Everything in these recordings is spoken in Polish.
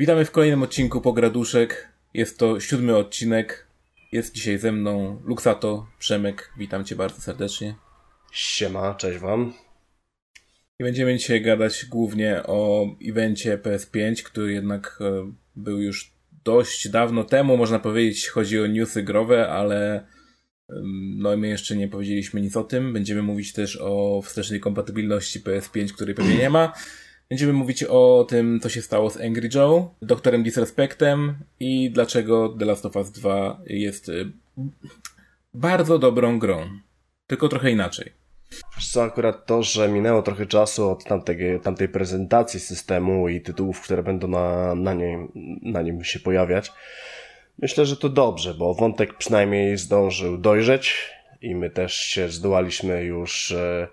Witamy w kolejnym odcinku Pograduszek. Jest to siódmy odcinek. Jest dzisiaj ze mną Luxato, Przemek. Witam cię bardzo serdecznie. Siema, cześć wam. I będziemy dzisiaj gadać głównie o evencie PS5, który jednak e, był już dość dawno temu, można powiedzieć, chodzi o newsy growe, ale no my jeszcze nie powiedzieliśmy nic o tym. Będziemy mówić też o wstecznej kompatybilności PS5, której pewnie nie ma. Będziemy mówić o tym, co się stało z Angry Joe, doktorem Disrespectem i dlaczego The Last of Us 2 jest y, bardzo dobrą grą. Tylko trochę inaczej. Wiesz co, akurat to, że minęło trochę czasu od tamtej, tamtej prezentacji systemu i tytułów, które będą na, na, nim, na nim się pojawiać, myślę, że to dobrze, bo wątek przynajmniej zdążył dojrzeć i my też się zdołaliśmy już e,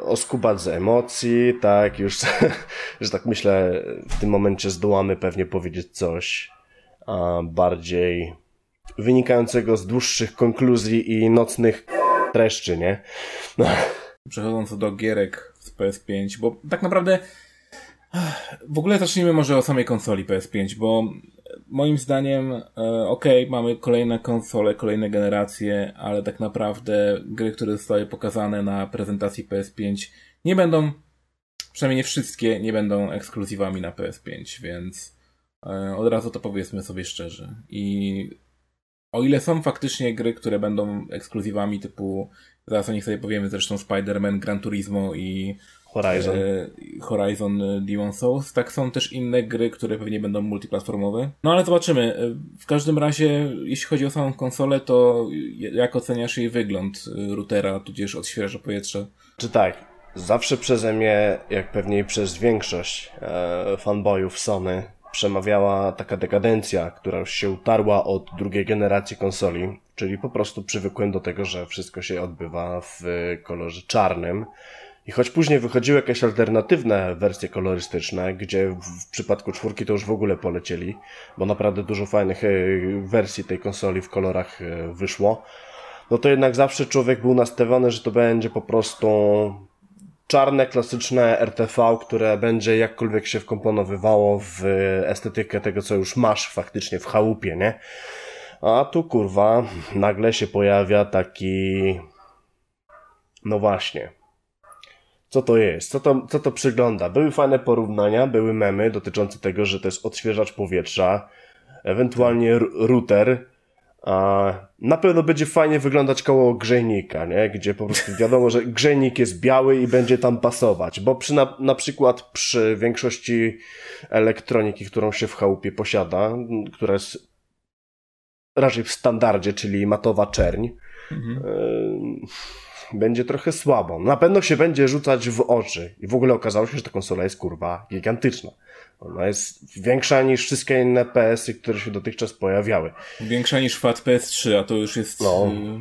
oskubać z emocji, tak, już, że tak myślę, w tym momencie zdołamy pewnie powiedzieć coś bardziej wynikającego z dłuższych konkluzji i nocnych treszczy, nie? No. Przechodząc do gierek z PS5, bo tak naprawdę w ogóle zacznijmy może o samej konsoli PS5, bo moim zdaniem, e, okej, okay, mamy kolejne konsole, kolejne generacje, ale tak naprawdę gry, które zostały pokazane na prezentacji PS5 nie będą, przynajmniej nie wszystkie, nie będą ekskluzywami na PS5, więc e, od razu to powiedzmy sobie szczerze. I o ile są faktycznie gry, które będą ekskluzywami typu, zaraz o nich sobie powiemy, zresztą Spider-Man, Gran Turismo i Horizon. E, Horizon e, Demon Souls, tak są też inne gry, które pewnie będą multiplatformowe. No ale zobaczymy. E, w każdym razie, jeśli chodzi o samą konsolę, to jak oceniasz jej wygląd routera, tudzież odświeża powietrze? Czy tak, zawsze przeze mnie, jak pewnie i przez większość e, fanboyów Sony, przemawiała taka dekadencja, która już się utarła od drugiej generacji konsoli, czyli po prostu przywykłem do tego, że wszystko się odbywa w kolorze czarnym. I choć później wychodziły jakieś alternatywne wersje kolorystyczne, gdzie w przypadku czwórki to już w ogóle polecieli, bo naprawdę dużo fajnych e, wersji tej konsoli w kolorach e, wyszło, no to jednak zawsze człowiek był nastawiony, że to będzie po prostu czarne, klasyczne RTV, które będzie jakkolwiek się wkomponowywało w estetykę tego, co już masz faktycznie w chałupie, nie? A tu kurwa, nagle się pojawia taki. No właśnie. Co to jest? Co to, co to przygląda? Były fajne porównania, były memy dotyczące tego, że to jest odświeżacz powietrza, ewentualnie router, a na pewno będzie fajnie wyglądać koło grzejnika, nie? gdzie po prostu wiadomo, że grzejnik jest biały i będzie tam pasować, bo przy na, na przykład przy większości elektroniki, którą się w chałupie posiada, która jest raczej w standardzie, czyli matowa czerń, mhm. Będzie trochę słabo. Na pewno się będzie rzucać w oczy i w ogóle okazało się, że ta konsola jest kurwa gigantyczna. Ona jest większa niż wszystkie inne PS-y, które się dotychczas pojawiały. Większa niż FAT PS3, a to już jest... No, y,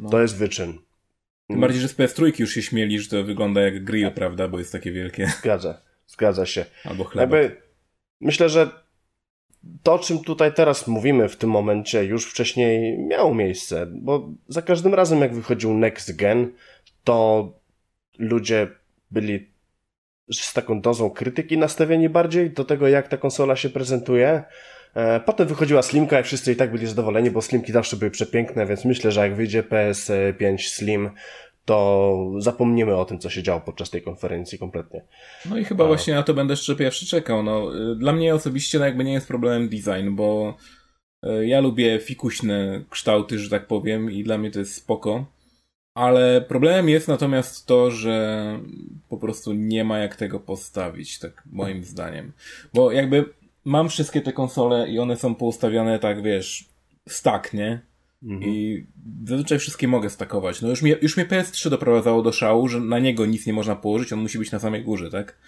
no. to jest wyczyn. Tym bardziej, że z PS3 już się śmieli, że to wygląda jak grill, prawda, bo jest takie wielkie. Zgadza, zgadza się. Albo chleb. Myślę, że to, o czym tutaj teraz mówimy w tym momencie, już wcześniej miało miejsce, bo za każdym razem, jak wychodził Next Gen, to ludzie byli z taką dozą krytyki nastawieni bardziej do tego, jak ta konsola się prezentuje. E, potem wychodziła Slimka i wszyscy i tak byli zadowoleni, bo Slimki zawsze były przepiękne, więc myślę, że jak wyjdzie PS5 Slim, to zapomnimy o tym, co się działo podczas tej konferencji kompletnie. No i chyba A... właśnie na to będę jeszcze pierwszy czekał. No, dla mnie osobiście no jakby nie jest problemem design, bo y, ja lubię fikuśne kształty, że tak powiem i dla mnie to jest spoko. Ale problemem jest natomiast to, że po prostu nie ma jak tego postawić, tak moim zdaniem. Bo jakby mam wszystkie te konsole i one są poustawione tak, wiesz, stack, nie? Mhm. I zazwyczaj wszystkie mogę stakować. No już mnie, już mnie PS3 doprowadzało do szału, że na niego nic nie można położyć, on musi być na samej górze, tak?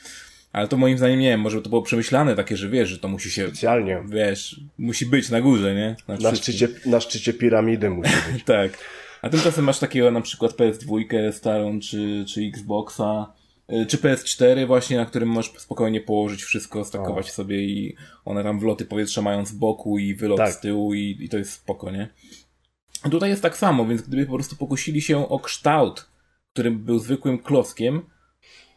Ale to moim zdaniem nie wiem, może to było przemyślane takie, że wiesz, że to musi się. Specjalnie. Wiesz, musi być na górze, nie? Na, na szczycie, na szczycie piramidy musi być. tak. A tymczasem masz takiego na przykład PS2 starą, czy, czy Xboxa, y, czy PS4 właśnie, na którym możesz spokojnie położyć wszystko, stakować o. sobie i one tam wloty powietrza mają z boku i wylot tak. z tyłu i, i to jest spoko, nie? Tutaj jest tak samo, więc gdyby po prostu pokusili się o kształt, który był zwykłym klockiem,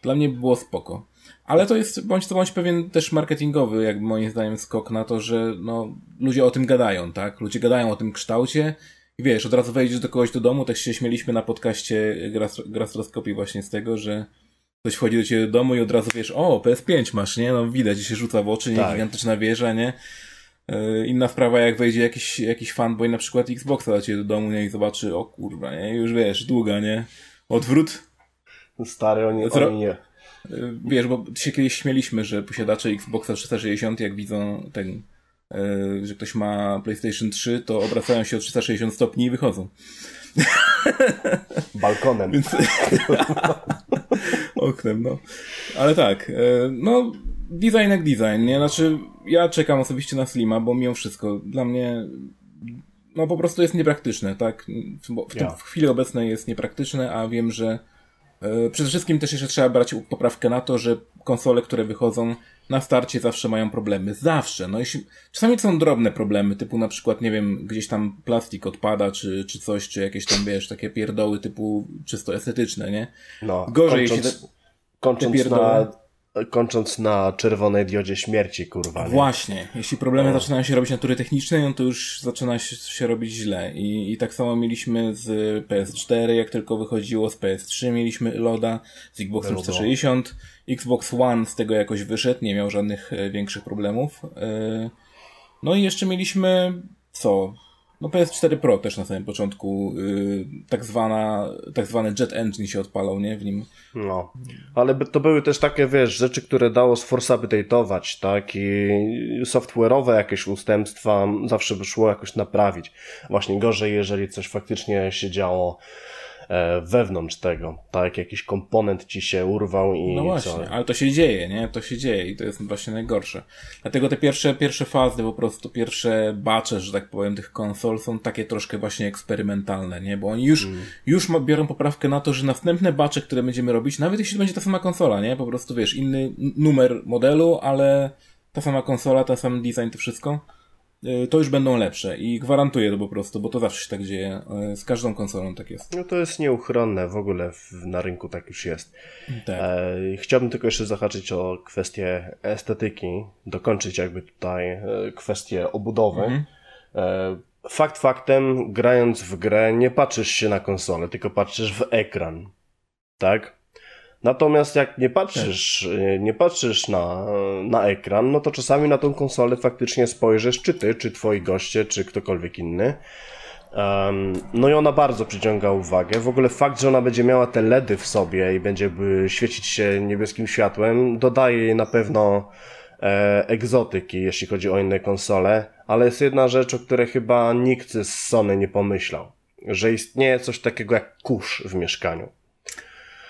dla mnie by było spoko. Ale to jest bądź to bądź pewien też marketingowy, jakby moim zdaniem, skok na to, że no, ludzie o tym gadają, tak? Ludzie gadają o tym kształcie i wiesz, od razu wejdziesz do kogoś do domu, tak się śmieliśmy na podcaście Grastroskopii właśnie z tego, że ktoś wchodzi do ciebie do domu i od razu wiesz, o, PS5 masz, nie? No widać, się rzuca w oczy, nie? Tak. Gigantyczna wieża, nie? E, inna sprawa, jak wejdzie jakiś, jakiś fanboy na przykład Xboxa do ciebie do domu, nie? I zobaczy, o kurwa, nie? Już wiesz, długa, nie? Odwrót. Stary, oni, Zro... oni nie. Y, wiesz, bo się kiedyś śmieliśmy, że posiadacze Xboxa 360, jak widzą ten, y, że ktoś ma PlayStation 3, to obracają się o 360 stopni i wychodzą. Balkonem. Więc... Oknem, no. Ale tak, y, no, design jak design, nie? Znaczy, ja czekam osobiście na Slima, bo mimo wszystko, dla mnie no po prostu jest niepraktyczne, tak? W, w, w chwili obecnej jest niepraktyczne, a wiem, że E, przede wszystkim też jeszcze trzeba brać poprawkę na to, że konsole, które wychodzą na starcie zawsze mają problemy. Zawsze. No jeśli, czasami to są drobne problemy, typu na przykład, nie wiem, gdzieś tam plastik odpada, czy, czy coś, czy jakieś tam, wiesz, takie pierdoły typu czysto estetyczne, nie? No, Gorzej, kończąc, jeśli te, kończąc te pierdoły... na kończąc na czerwonej diodzie śmierci, kurwa. Nie? Właśnie. Jeśli problemy no. zaczynają się robić natury technicznej, no to już zaczyna się, robić źle. I, I tak samo mieliśmy z PS4, jak tylko wychodziło, z PS3 mieliśmy LODa, z Xboxem 360, Xbox One z tego jakoś wyszedł, nie miał żadnych e, większych problemów. E, no i jeszcze mieliśmy, co? No PS4 Pro też na samym początku yy, tak zwana, tak zwany Jet Engine się odpalał, nie? W nim. No. Ale to były też takie, wiesz, rzeczy, które dało sforce-update'ować, tak? I software'owe jakieś ustępstwa zawsze by szło jakoś naprawić. Właśnie gorzej, jeżeli coś faktycznie się działo wewnątrz tego, tak? Jakiś komponent ci się urwał i No właśnie, co? ale to się dzieje, nie? To się dzieje i to jest właśnie najgorsze. Dlatego te pierwsze, pierwsze fazy, po prostu pierwsze bacze, że tak powiem, tych konsol są takie troszkę właśnie eksperymentalne, nie? Bo oni już, mm. już biorą poprawkę na to, że następne bacze, które będziemy robić, nawet jeśli to będzie ta sama konsola, nie? Po prostu wiesz, inny numer modelu, ale ta sama konsola, ten sam design, to wszystko to już będą lepsze i gwarantuję to po prostu, bo to zawsze się tak dzieje. Y, z każdą konsolą tak jest. No to jest nieuchronne, w ogóle w, na rynku tak już jest. Tak. E, chciałbym tylko jeszcze zahaczyć o kwestię estetyki, dokończyć jakby tutaj e, kwestię obudowy. Mhm. E, fakt faktem, grając w grę, nie patrzysz się na konsolę, tylko patrzysz w ekran. Tak? Natomiast jak nie patrzysz, tak. nie patrzysz na, na ekran, no to czasami na tą konsolę faktycznie spojrzysz, czy ty, czy twoi goście, czy ktokolwiek inny. Um, no i ona bardzo przyciąga uwagę. W ogóle fakt, że ona będzie miała te LEDy w sobie i będzie świecić się niebieskim światłem, dodaje jej na pewno e, egzotyki, jeśli chodzi o inne konsole. Ale jest jedna rzecz, o której chyba nikt z Sony nie pomyślał. Że istnieje coś takiego jak kurz w mieszkaniu.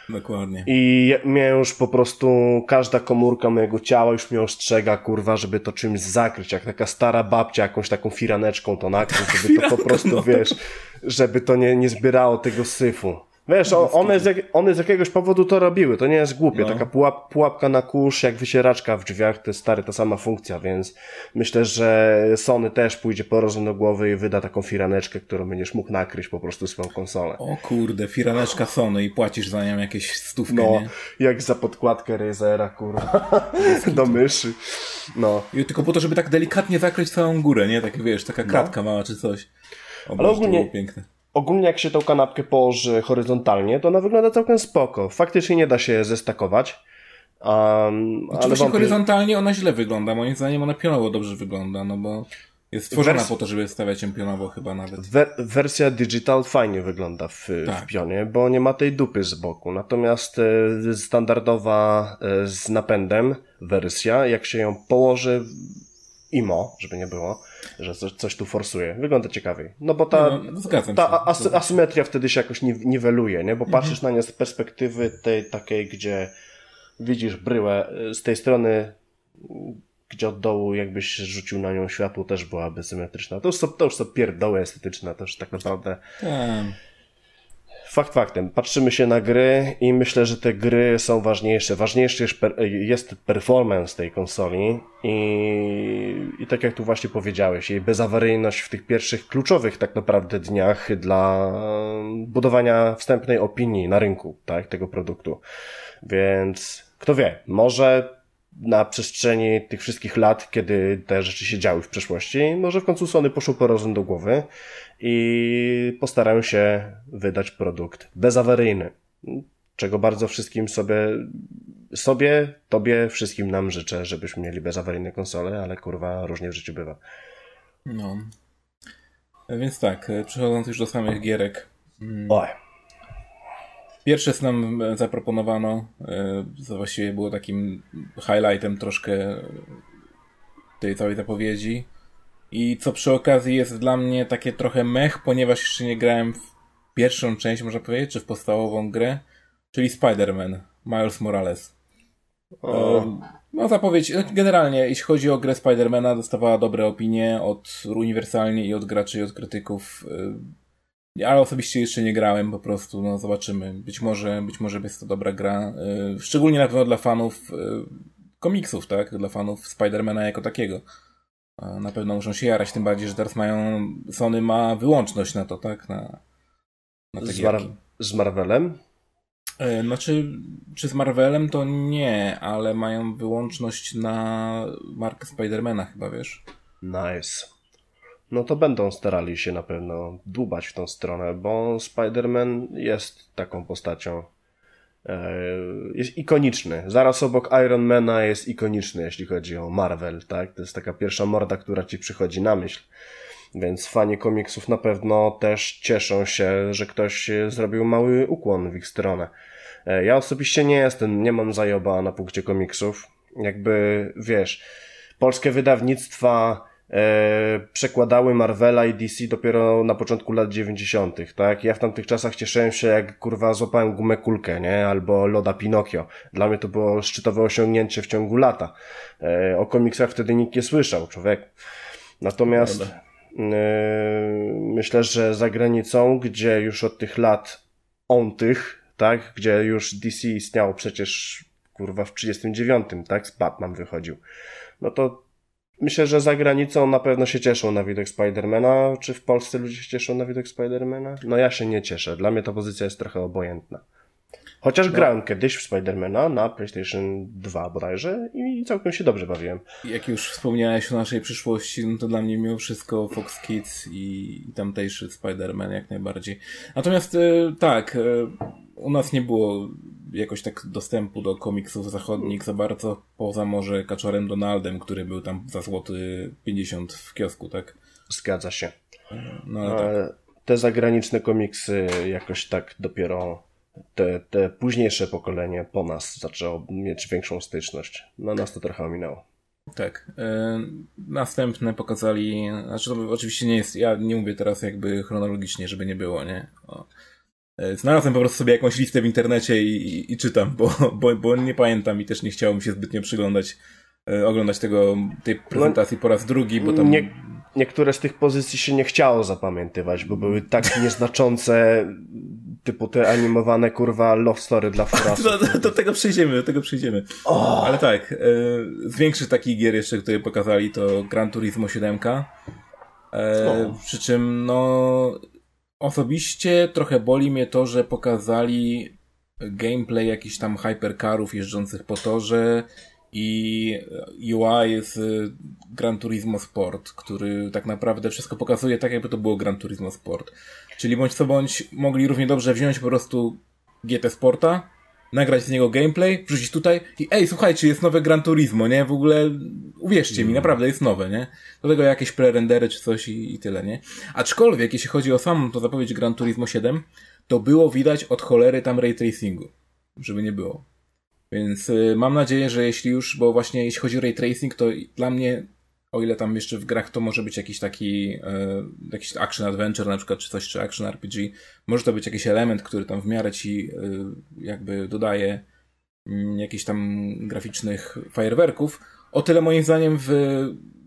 Dokładnie. I mnie już po prostu każda komórka mojego ciała już mnie ostrzega, kurwa, żeby to czymś zakryć. Jak taka stara babcia jakąś taką firaneczką to nakryć, żeby to po prostu, wiesz, żeby to nie, nie zbierało tego syfu. Wiesz, one z, one z jakiegoś powodu to robiły, to nie jest głupie. No. Taka pułap, pułapka na kurz, jak wysieraczka w drzwiach, to jest stary, ta sama funkcja, więc myślę, że Sony też pójdzie po rozum do głowy i wyda taką firaneczkę, którą będziesz mógł nakryć po prostu swoją konsolę. O kurde, firaneczka Sony i płacisz za nią jakieś stówkę, No, nie? jak za podkładkę Razera, kurwa, do myszy. No. I tylko po to, żeby tak delikatnie zakryć całą górę, nie? Tak wiesz, taka no. kratka no. mała czy coś. O, Ale ogólnie, piękne ogólnie jak się tą kanapkę położy horyzontalnie, to ona wygląda całkiem spoko. Faktycznie nie da się zestakować. Um, ale wątpię... horyzontalnie ona źle wygląda. Moim zdaniem ona pionowo dobrze wygląda, no bo jest stworzona Wers... po to, żeby stawiać ją pionowo chyba nawet. Wer wersja digital fajnie wygląda w, tak. w pionie, bo nie ma tej dupy z boku. Natomiast e, standardowa e, z napędem wersja, jak się ją położy IMO, żeby nie było, że coś, tu forsuje. Wygląda ciekawiej. No bo ta, no, ta asy asymetria wtedy się jakoś niweluje, nie? Bo mhm. patrzysz na nie z perspektywy tej takiej, gdzie widzisz bryłę y, z tej strony, gdzie od dołu jakbyś rzucił na nią światło, też byłaby symetryczna. To już są, to już są pierdoły estetyczne, to już tak naprawdę... Tak. Fakt faktem, patrzymy się na gry i myślę, że te gry są ważniejsze. Ważniejszy jest performance tej konsoli i, i tak jak tu właśnie powiedziałeś, jej bezawaryjność w tych pierwszych kluczowych tak naprawdę dniach dla budowania wstępnej opinii na rynku tak, tego produktu. Więc kto wie, może na przestrzeni tych wszystkich lat, kiedy te rzeczy się działy w przeszłości, może w końcu Sony poszło po rozum do głowy i postarają się wydać produkt bezawaryjny. Czego bardzo wszystkim sobie, sobie, tobie, wszystkim nam życzę, żebyśmy mieli bezawaryjne konsole, ale kurwa różnie w życiu bywa. No. Więc tak, przechodząc już do samych gierek. Mm. Oj. Pierwsze co nam zaproponowano, co właściwie było takim highlightem troszkę tej całej zapowiedzi. I co przy okazji jest dla mnie takie trochę mech, ponieważ jeszcze nie grałem w pierwszą część, można powiedzieć, czy w podstawową grę, czyli Spider-Man, Miles Morales. O. No zapowiedź, generalnie jeśli chodzi o grę Spidermana, dostawała dobre opinie od uniwersalnie i od graczy i od krytyków. Ale osobiście jeszcze nie grałem, po prostu, no zobaczymy. Być może, być może jest to dobra gra. Y, szczególnie na pewno dla fanów komiksów, tak? Dla fanów Spidermana jako takiego. Na pewno muszą się jarać, tym bardziej, że teraz mają, Sony ma wyłączność na to, tak? Na, na te z, Mar z Marvelem? E, znaczy, czy z Marvelem to nie, ale mają wyłączność na markę Spidermana chyba, wiesz? Nice no to będą starali się na pewno dłubać w tą stronę, bo Spider-Man jest taką postacią. E, jest ikoniczny. Zaraz obok Ironmana jest ikoniczny, jeśli chodzi o Marvel, tak? To jest taka pierwsza morda, która ci przychodzi na myśl. Więc fani komiksów na pewno też cieszą się, że ktoś zrobił mały ukłon w ich stronę. E, ja osobiście nie jestem, nie mam zajoba na punkcie komiksów. Jakby, wiesz, polskie wydawnictwa przekładały Marvela i DC dopiero na początku lat 90., tak? Ja w tamtych czasach cieszyłem się, jak kurwa złapałem gumę kulkę, nie? Albo loda Pinokio. Dla mnie to było szczytowe osiągnięcie w ciągu lata. E, o komiksach wtedy nikt nie słyszał, człowiek. Natomiast e, myślę, że za granicą, gdzie już od tych lat on tych, tak? Gdzie już DC istniało przecież kurwa w 39, tak? Z Batman wychodził. No to Myślę, że za granicą na pewno się cieszą na widok Spidermana. Czy w Polsce ludzie się cieszą na widok Spidermana? No ja się nie cieszę. Dla mnie ta pozycja jest trochę obojętna. Chociaż no. grałem kiedyś w Spidermana na PlayStation 2 bodajże i całkiem się dobrze bawiłem. Jak już wspomniałeś o naszej przyszłości, no to dla mnie mimo wszystko Fox Kids i, i tamtejszy Spider-Man jak najbardziej. Natomiast e, tak, e, u nas nie było jakoś tak dostępu do komiksów zachodnich za bardzo, poza może Kaczorem Donaldem, który był tam za złoty 50 w kiosku, tak? Zgadza się. No, ale tak. Te zagraniczne komiksy jakoś tak dopiero te, te późniejsze pokolenie po nas zaczęło mieć większą styczność. Na nas to trochę ominęło. Tak. E, następne pokazali, znaczy to oczywiście nie jest, ja nie mówię teraz jakby chronologicznie, żeby nie było, nie? O. E, znalazłem po prostu sobie jakąś listę w internecie i, i, i czytam, bo, bo, bo nie pamiętam i też nie chciało mi się zbytnio przyglądać, e, oglądać tego, tej prezentacji no, po raz drugi, bo tam... Nie, niektóre z tych pozycji się nie chciało zapamiętywać, bo były tak nieznaczące, typu te animowane, kurwa, love story dla furasów. Do, do, do, tego przejdziemy, do tego przejdziemy. Oh. Ale tak, e, z większych takich gier jeszcze, które pokazali, to Gran Turismo 7. E. Przy czym, no Osobiście trochę boli mnie to, że pokazali gameplay jakichś tam hypercarów jeżdżących po torze i UI z Gran Turismo Sport, który tak naprawdę wszystko pokazuje tak, jakby to było Gran Turismo Sport. Czyli bądź co bądź mogli równie dobrze wziąć po prostu GT Sporta, nagrać z niego gameplay, wrzucić tutaj i ej, słuchajcie, jest nowe Gran Turismo, nie? W ogóle uwierzcie mi, mm. naprawdę jest nowe, nie? Do tego jakieś pre-rendery czy coś i, i tyle, nie? Aczkolwiek, jeśli chodzi o samą to zapowiedź Gran Turismo 7, to było widać od cholery tam ray tracingu, żeby nie było. Więc y, mam nadzieję, że jeśli już, bo właśnie jeśli chodzi o ray tracing, to dla mnie o ile tam jeszcze w grach to może być jakiś taki e, jakiś action adventure na przykład, czy coś, czy action RPG, może to być jakiś element, który tam w miarę ci e, jakby dodaje mm, jakichś tam graficznych fajerwerków. O tyle moim zdaniem w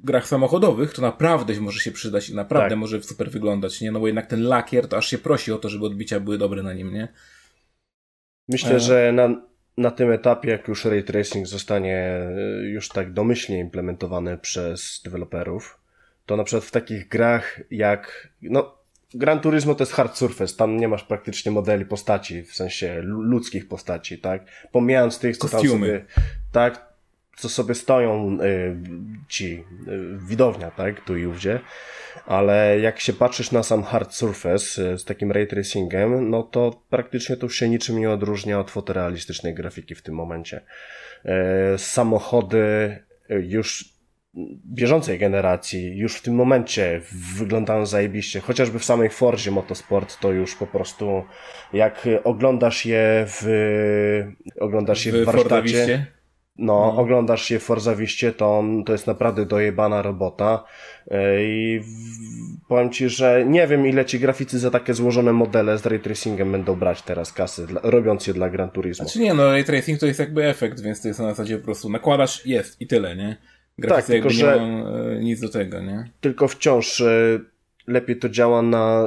grach samochodowych to naprawdę może się przydać i naprawdę tak. może super wyglądać, nie? No bo jednak ten lakier to aż się prosi o to, żeby odbicia były dobre na nim, nie? Myślę, e... że na, na tym etapie, jak już ray tracing zostanie e, już tak domyślnie implementowany przez deweloperów, to na przykład w takich grach jak, no, Gran Turismo to jest hard surface, tam nie masz praktycznie modeli postaci, w sensie ludzkich postaci, tak? Pomijając tych, co Kostiumy. tam sobie, tak, co sobie stoją y, ci, y, widownia, tak, tu i ówdzie, ale jak się patrzysz na sam hard surface y, z takim ray tracingiem, no to praktycznie to już się niczym nie odróżnia od fotorealistycznej grafiki w tym momencie. Samochody już bieżącej generacji już w tym momencie wyglądają zajebiście. Chociażby w samej Forzie Motorsport to już po prostu jak oglądasz je w oglądasz je w, w warsztacie. No, no, oglądasz w Forzawiście, to on, to jest naprawdę dojebana robota e, i powiem Ci, że nie wiem ile Ci graficy za takie złożone modele z ray tracingiem będą brać teraz kasy, dla, robiąc je dla Gran Turismo. Znaczy nie, no ray tracing to jest jakby efekt, więc to jest na zasadzie po prostu nakładasz, jest i tyle, nie? Graficy tak, tylko, że nie ma e, nic do tego, nie? Tylko wciąż e, lepiej to działa na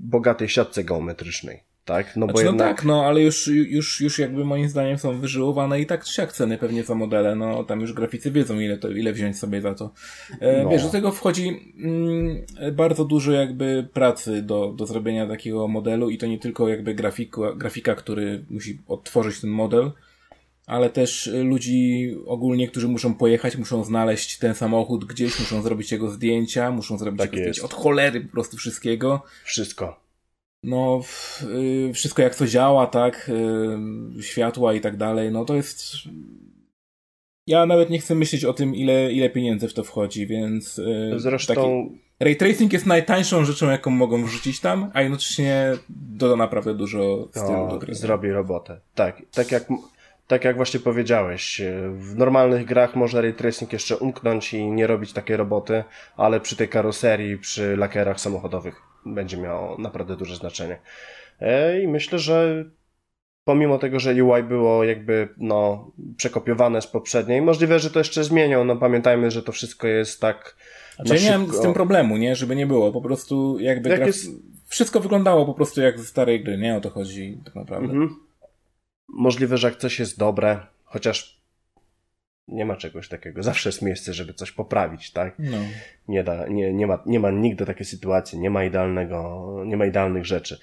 bogatej siatce geometrycznej. Tak, no znaczy, bo no jednak... no tak, no ale już, już, już jakby moim zdaniem są wyżyłowane i tak czy jak ceny pewnie za modele, no tam już graficy wiedzą ile, to, ile wziąć sobie za to. E, no. Wiesz, do tego wchodzi mm, bardzo dużo jakby pracy do, do zrobienia takiego modelu i to nie tylko jakby grafika, grafika, który musi odtworzyć ten model, ale też ludzi ogólnie, którzy muszą pojechać, muszą znaleźć ten samochód gdzieś, muszą zrobić jego zdjęcia, muszą zrobić tak zdjęcia od cholery po prostu wszystkiego. Wszystko. No, y, wszystko jak to działa, tak, y, światła i tak dalej, no to jest... Ja nawet nie chcę myśleć o tym, ile, ile pieniędzy w to wchodzi, więc... Y, Zresztą... Taki... Ray tracing jest najtańszą rzeczą, jaką mogą wrzucić tam, a jednocześnie doda naprawdę dużo stylu no, do gry. Zrobi robotę. Tak, tak jak tak jak właśnie powiedziałeś, w normalnych grach może ray tracing jeszcze umknąć i nie robić takiej roboty, ale przy tej karoserii, przy lakierach samochodowych będzie miało naprawdę duże znaczenie. E, I myślę, że pomimo tego, że UI było jakby no, przekopiowane z poprzedniej, możliwe, że to jeszcze zmienią. No pamiętajmy, że to wszystko jest tak. Znaczy, ja nie mam z tym problemu, nie? Żeby nie było. Po prostu jakby jak graf... jest... wszystko wyglądało po prostu jak ze starej gry, nie? O to chodzi tak naprawdę. Mhm. Możliwe, że jak coś jest dobre, chociaż nie ma czegoś takiego. Zawsze jest miejsce, żeby coś poprawić, tak? No. Nie, da, nie, nie, ma, nie ma nigdy takiej sytuacji, nie ma idealnego, nie ma idealnych rzeczy.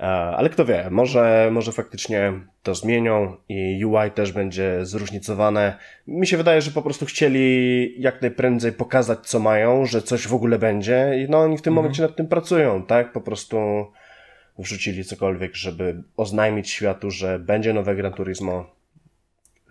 E, ale kto wie, może, może faktycznie to zmienią i UI też będzie zróżnicowane. Mi się wydaje, że po prostu chcieli jak najprędzej pokazać, co mają, że coś w ogóle będzie i no oni w tym mhm. momencie nad tym pracują, tak? Po prostu wrzucili cokolwiek, żeby oznajmić światu, że będzie nowe Gran Turismo.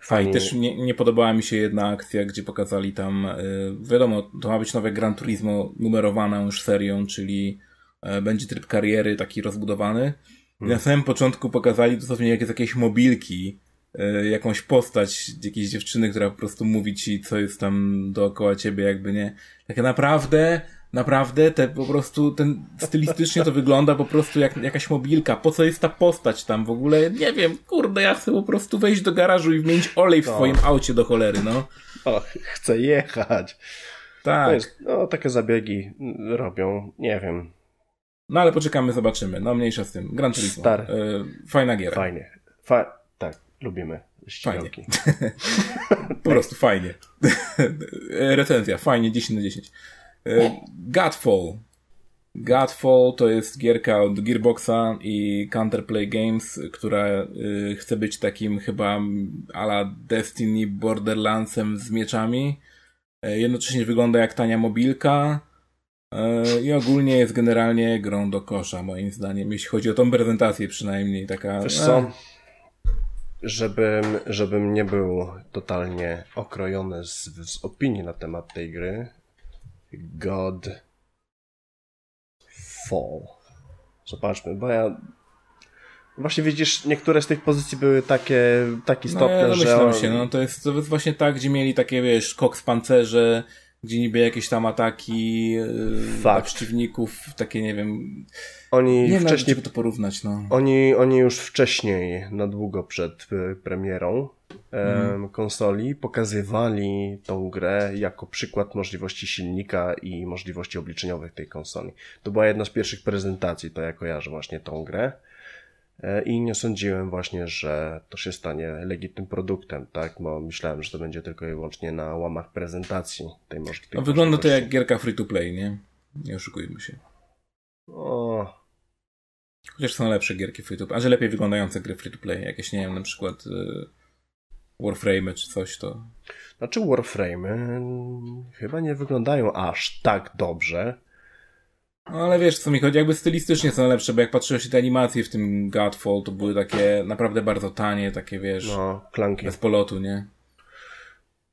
Fajnie. też nie, nie podobała mi się jedna akcja, gdzie pokazali tam, yy, wiadomo, to ma być nowe Gran Turismo numerowane już serią, czyli yy, będzie tryb kariery taki rozbudowany. Hmm. Na samym początku pokazali dosłownie jak jest jakieś mobilki, yy, jakąś postać jakiejś dziewczyny, która po prostu mówi ci, co jest tam dookoła ciebie, jakby nie. Takie naprawdę Naprawdę, te po prostu, ten stylistycznie to wygląda po prostu jak jakaś mobilka. Po co jest ta postać tam w ogóle? Nie wiem, kurde, ja chcę po prostu wejść do garażu i wymienić olej w no. swoim aucie do cholery, no. O, chcę jechać. Tak. Jest, no, takie zabiegi robią, nie wiem. No ale poczekamy, zobaczymy. No mniejsza z tym. Gran Turismo. Star. Y, fajna giera. Fajnie. Fa tak, lubimy. Ścigałki. Fajnie. po prostu fajnie. Recenzja, fajnie, 10 na 10. E, Godfall. Godfall to jest gierka od Gearboxa i Counterplay Games, która y, chce być takim chyba ala Destiny Borderlandsem z mieczami. E, jednocześnie wygląda jak tania mobilka e, i ogólnie jest generalnie grą do kosza, moim zdaniem, jeśli chodzi o tą prezentację przynajmniej. Taka, Wiesz co? Żebym, żebym nie był totalnie okrojony z, z opinii na temat tej gry, God Fall. Zobaczmy, bo ja Właśnie widzisz, niektóre z tych pozycji były takie, takie istotne, no, ja że... się, no to jest, to jest właśnie tak, gdzie mieli takie, wiesz, koks pancerze, gdzie niby jakieś tam ataki Fakt. przeciwników, takie, nie wiem... Oni nie wcześniej... Wiem, to porównać, no. Oni, oni już wcześniej, na długo przed e, premierą, mm. konsoli pokazywali tą grę jako przykład możliwości silnika i możliwości obliczeniowych tej konsoli. To była jedna z pierwszych prezentacji, to ja kojarzę właśnie tą grę e, i nie sądziłem właśnie, że to się stanie legitnym produktem, tak, bo myślałem, że to będzie tylko i wyłącznie na łamach prezentacji tej, możliwości. no, Wygląda to jak gierka free to play, nie? Nie oszukujmy się. O. Chociaż są lepsze gierki free to play, a że lepiej wyglądające gry free to play, jakieś, nie wiem, na przykład y, Warframe czy coś, to... Znaczy Warframe chyba nie wyglądają aż tak dobrze. No ale wiesz, co mi chodzi, jakby stylistycznie są lepsze, bo jak patrzyłeś się te animacje w tym Godfall, to były takie naprawdę bardzo tanie, takie wiesz, no, klanki. bez polotu, nie?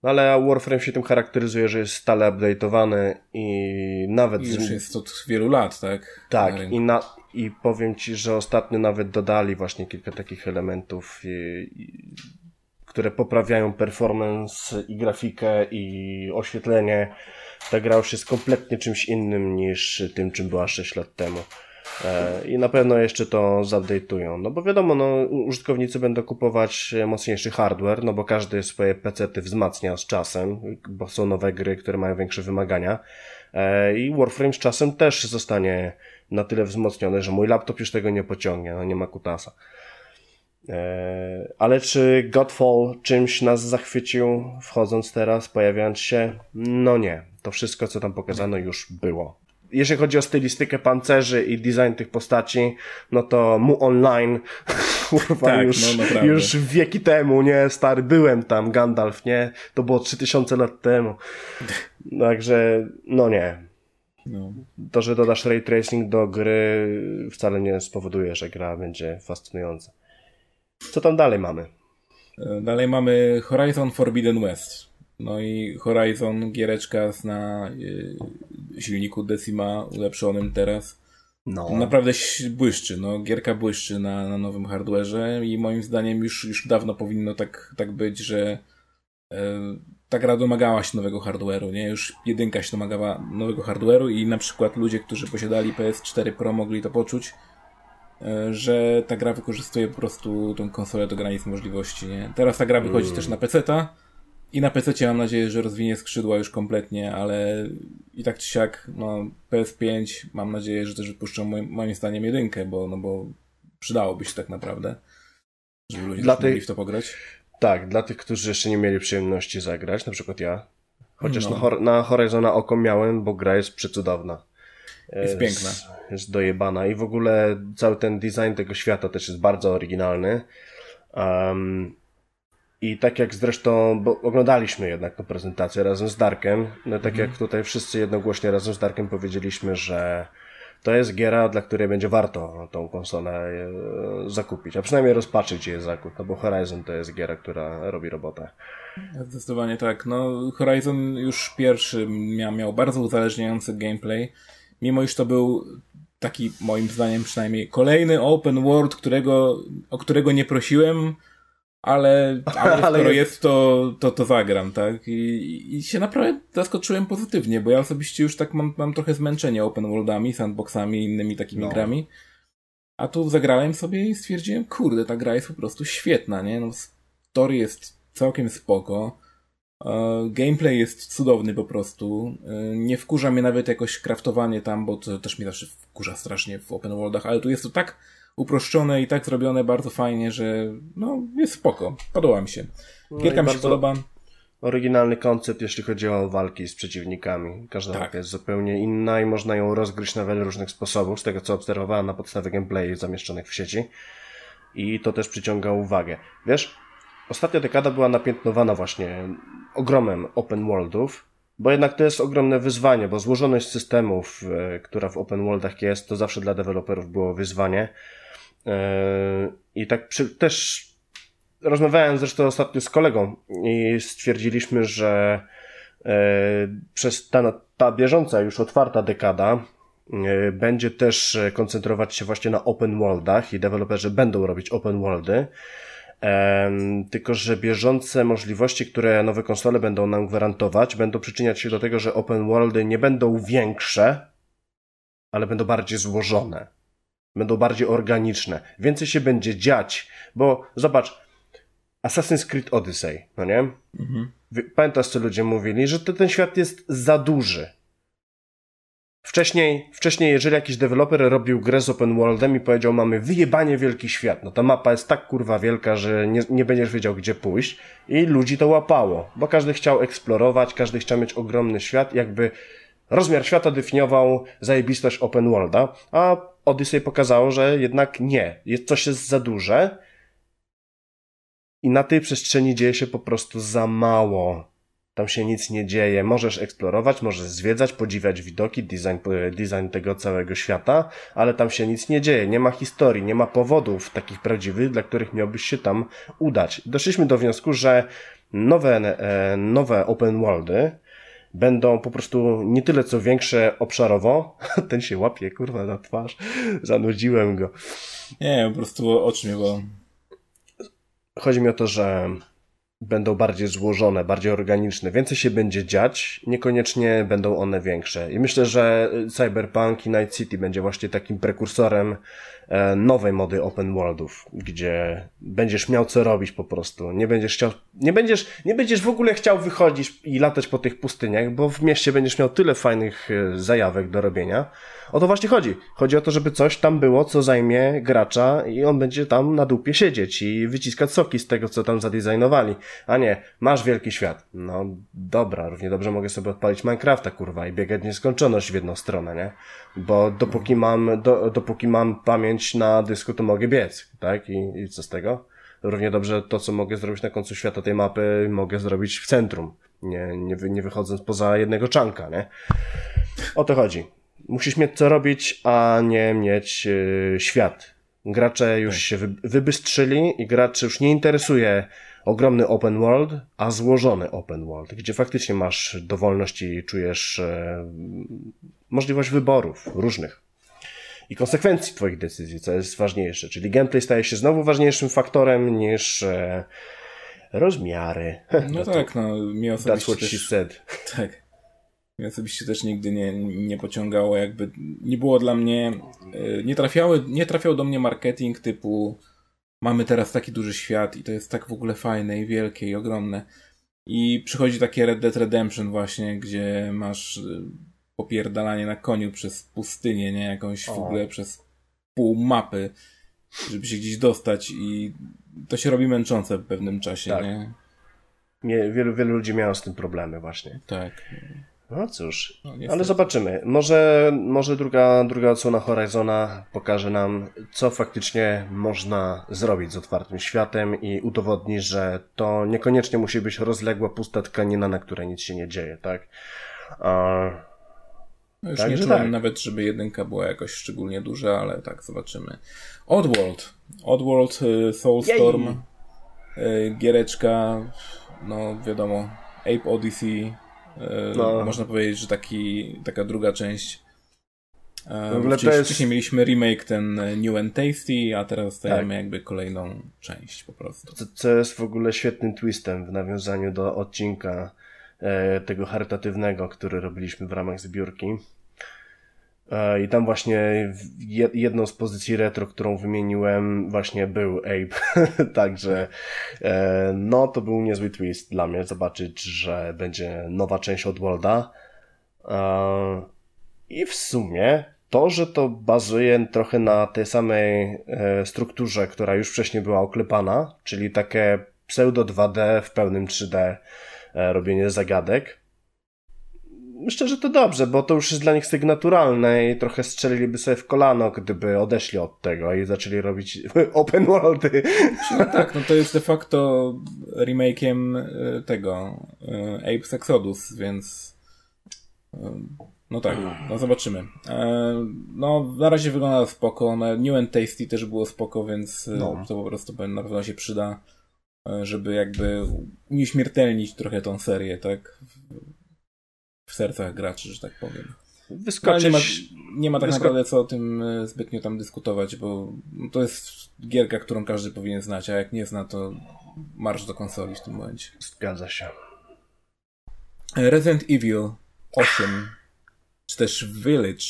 Ale Warframe się tym charakteryzuje, że jest stale update'owany i nawet... I już jest od wielu lat, tak? Tak, na i, na, i powiem Ci, że ostatnio nawet dodali właśnie kilka takich elementów, i, i, które poprawiają performance i grafikę i oświetlenie. Ta gra już jest kompletnie czymś innym niż tym, czym była 6 lat temu. E, I na pewno jeszcze to zupdate'ują. No bo wiadomo, no, użytkownicy będą kupować mocniejszy hardware, no bo każdy swoje PC-ty wzmacnia z czasem, bo są nowe gry, które mają większe wymagania. E, I Warframe z czasem też zostanie na tyle wzmocniony, że mój laptop już tego nie pociągnie, no nie ma kutasa. E, ale czy Godfall czymś nas zachwycił, wchodząc teraz, pojawiając się? No nie. To wszystko, co tam pokazano, już było jeżeli chodzi o stylistykę pancerzy i design tych postaci, no to mu online, kurwa, tak, już, no już wieki temu, nie, stary, byłem tam, Gandalf, nie, to było 3000 lat temu. Także, no nie. No. To, że dodasz ray tracing do gry wcale nie spowoduje, że gra będzie fascynująca. Co tam dalej mamy? E, dalej mamy Horizon Forbidden West. No i Horizon, giereczka na y, silniku Decima ulepszonym teraz. No. Naprawdę błyszczy, no. Gierka błyszczy na, na nowym hardwareze i moim zdaniem już, już dawno powinno tak, tak być, że e, ta gra domagała się nowego hardware'u, nie? Już jedynka się domagała nowego hardware'u i na przykład ludzie, którzy posiadali PS4 Pro mogli to poczuć, e, że ta gra wykorzystuje po prostu tą konsolę do granic możliwości, nie? Teraz ta gra wychodzi mm. też na PC-ta, i na PC mam nadzieję, że rozwinie skrzydła już kompletnie, ale i tak czy siak, no, PS5 mam nadzieję, że też wypuszczą moim, moim zdaniem jedynkę, bo, no bo przydałoby się tak naprawdę, żeby ludzie dla tych, mogli w to pograć. Tak, dla tych, którzy jeszcze nie mieli przyjemności zagrać, na przykład ja. Chociaż no. na, na Horizona oko miałem, bo gra jest przecudowna. Jest, jest piękna. Jest dojebana i w ogóle cały ten design tego świata też jest bardzo oryginalny. Um, i tak jak zresztą, bo oglądaliśmy jednak tę prezentację razem z Darkiem, no tak mhm. jak tutaj wszyscy jednogłośnie razem z Darkiem powiedzieliśmy, że to jest giera, dla której będzie warto tą konsolę e, zakupić, a przynajmniej rozpatrzyć jej zakup, no bo Horizon to jest giera, która robi robotę. Zdecydowanie tak. No, Horizon już pierwszy miał, miał bardzo uzależniający gameplay, mimo iż to był taki, moim zdaniem przynajmniej, kolejny open world, którego, o którego nie prosiłem, ale, ale, skoro jest, to, to, to zagram, tak? I, I się naprawdę zaskoczyłem pozytywnie, bo ja osobiście już tak mam, mam trochę zmęczenie open worldami, sandboxami i innymi takimi no. grami. A tu zagrałem sobie i stwierdziłem, kurde, ta gra jest po prostu świetna, nie? No, story jest całkiem spoko. E, gameplay jest cudowny po prostu. E, nie wkurza mnie nawet jakoś kraftowanie tam, bo to też mnie zawsze wkurza strasznie w open worldach, ale tu jest to tak uproszczone i tak zrobione bardzo fajnie, że no jest spoko. Podoba mi się. No Gierka no mi się podoba. Oryginalny koncept, jeśli chodzi o walki z przeciwnikami. Każda tak. walka jest zupełnie inna i można ją rozgryźć na wiele różnych sposobów, z tego co obserwowałem na podstawie gameplayu zamieszczonych w sieci. I to też przyciąga uwagę. Wiesz, ostatnia dekada była napiętnowana właśnie ogromem open worldów, bo jednak to jest ogromne wyzwanie, bo złożoność systemów, e, która w open worldach jest, to zawsze dla deweloperów było wyzwanie. I tak przy, też rozmawiałem zresztą ostatnio z kolegą i stwierdziliśmy, że e, przez ta, ta bieżąca już otwarta dekada e, będzie też koncentrować się właśnie na open worldach i deweloperzy będą robić open worldy. Tylko, że bieżące możliwości, które nowe konsole będą nam gwarantować, będą przyczyniać się do tego, że open worldy nie będą większe, ale będą bardziej złożone będą bardziej organiczne, więcej się będzie dziać, bo zobacz, Assassin's Creed Odyssey, no nie? Mhm. Pamiętasz, co ludzie mówili, że to, ten świat jest za duży. Wcześniej, wcześniej, jeżeli jakiś deweloper robił grę z open worldem i powiedział, mamy wyjebanie wielki świat, no ta mapa jest tak kurwa wielka, że nie, nie będziesz wiedział, gdzie pójść i ludzi to łapało, bo każdy chciał eksplorować, każdy chciał mieć ogromny świat, jakby rozmiar świata definiował zajebistość open worlda, a Odyssey pokazało, że jednak nie. Coś jest za duże i na tej przestrzeni dzieje się po prostu za mało. Tam się nic nie dzieje. Możesz eksplorować, możesz zwiedzać, podziwiać widoki, design, design tego całego świata, ale tam się nic nie dzieje. Nie ma historii, nie ma powodów takich prawdziwych, dla których miałbyś się tam udać. Doszliśmy do wniosku, że nowe, e, nowe open worldy będą po prostu nie tyle co większe obszarowo. Ten się łapie, kurwa, na twarz. Zanudziłem go. Nie, po prostu oczy mnie bo Chodzi mi o to, że będą bardziej złożone, bardziej organiczne, więcej się będzie dziać, niekoniecznie będą one większe. I myślę, że Cyberpunk i Night City będzie właśnie takim prekursorem nowej mody open worldów, gdzie będziesz miał co robić po prostu. Nie będziesz chciał, nie będziesz, nie będziesz w ogóle chciał wychodzić i latać po tych pustyniach, bo w mieście będziesz miał tyle fajnych e, zajawek do robienia, o to właśnie chodzi. Chodzi o to, żeby coś tam było, co zajmie gracza i on będzie tam na dupie siedzieć i wyciskać soki z tego, co tam zadesignowali. A nie, masz wielki świat. No dobra, równie dobrze mogę sobie odpalić Minecrafta, kurwa, i biegać nieskończoność w jedną stronę, nie? Bo dopóki mam, do, dopóki mam pamięć na dysku, to mogę biec, tak? I, i co z tego? Równie dobrze to, co mogę zrobić na końcu świata tej mapy, mogę zrobić w centrum. Nie, nie, nie wychodząc poza jednego czanka, nie? O to chodzi. Musisz mieć co robić, a nie mieć yy, świat. Gracze już tak. się wy, wybystrzyli i graczy już nie interesuje ogromny open world, a złożony open world, gdzie faktycznie masz dowolność i czujesz e, możliwość wyborów różnych i konsekwencji Twoich decyzji, co jest ważniejsze. Czyli gameplay staje się znowu ważniejszym faktorem niż e, rozmiary. No, no tak, no mi osobiście That's what she said. Tak. Mnie osobiście też nigdy nie, nie pociągało, jakby nie było dla mnie, e, nie, trafiały, nie trafiał do mnie marketing typu mamy teraz taki duży świat i to jest tak w ogóle fajne i wielkie i ogromne. I przychodzi takie Red Dead Redemption właśnie, gdzie masz e, popierdalanie na koniu przez pustynię, nie? Jakąś w ogóle przez pół mapy, żeby się gdzieś dostać i to się robi męczące w pewnym czasie, tak. nie? nie? Wielu, wielu ludzi miało z tym problemy właśnie. Tak. No cóż, no, ale zobaczymy. Może, może druga, druga odsłona Horizona pokaże nam, co faktycznie można zrobić z otwartym światem i udowodni, że to niekoniecznie musi być rozległa, pusta tkanina, na której nic się nie dzieje, tak? A... No już tak, nie czułem tak. nawet, żeby jedynka była jakoś szczególnie duża, ale tak, zobaczymy. Oddworld. Oddworld, y, Soulstorm, Jej. giereczka, no wiadomo, Ape Odyssey, no. Można powiedzieć, że taki, taka druga część. W ogóle to jest... Wcześniej mieliśmy remake ten New and Tasty, a teraz dostajemy tak. jakby kolejną część po prostu. Co, co jest w ogóle świetnym twistem w nawiązaniu do odcinka e, tego charytatywnego, który robiliśmy w ramach zbiórki. E, I tam właśnie jedną z pozycji retro, którą wymieniłem, właśnie był Ape. Także e, no to był niezły twist dla mnie zobaczyć, że będzie nowa część od Worlda. E, I w sumie to, że to bazuje trochę na tej samej strukturze, która już wcześniej była oklepana, czyli takie pseudo 2D w pełnym 3D robienie zagadek, myślę, że to dobrze, bo to już jest dla nich styk naturalne i trochę strzeliliby sobie w kolano, gdyby odeszli od tego i zaczęli robić open worldy. No tak, no to jest de facto remake'iem e, tego e, Apes Exodus, więc e, no tak, no zobaczymy. No na razie wygląda spoko, no, New and Tasty też było spoko, więc no. to po prostu na pewno się przyda, żeby jakby unieśmiertelnić trochę tą serię, tak? W sercach graczy, że tak powiem. Wyskoczyć... Nie ma, nie ma tak Wysko... naprawdę co o tym e, zbytnio tam dyskutować, bo to jest gierka, którą każdy powinien znać, a jak nie zna, to marsz do konsoli w tym momencie. Zgadza się. Resident Evil 8, czy też Village.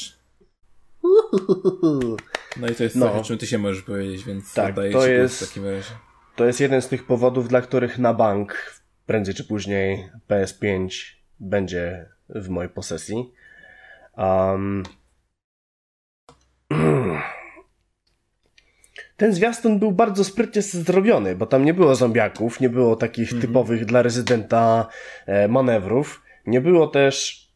No i to jest no. coś, o czym ty się możesz powiedzieć, więc tak, oddaję to ci jest, w takim razie. To jest jeden z tych powodów, dla których na bank prędzej czy później PS5 będzie w mojej posesji. Um, ten zwiastun był bardzo sprytnie zrobiony, bo tam nie było zombiaków, nie było takich mm -hmm. typowych dla rezydenta e, manewrów, nie było też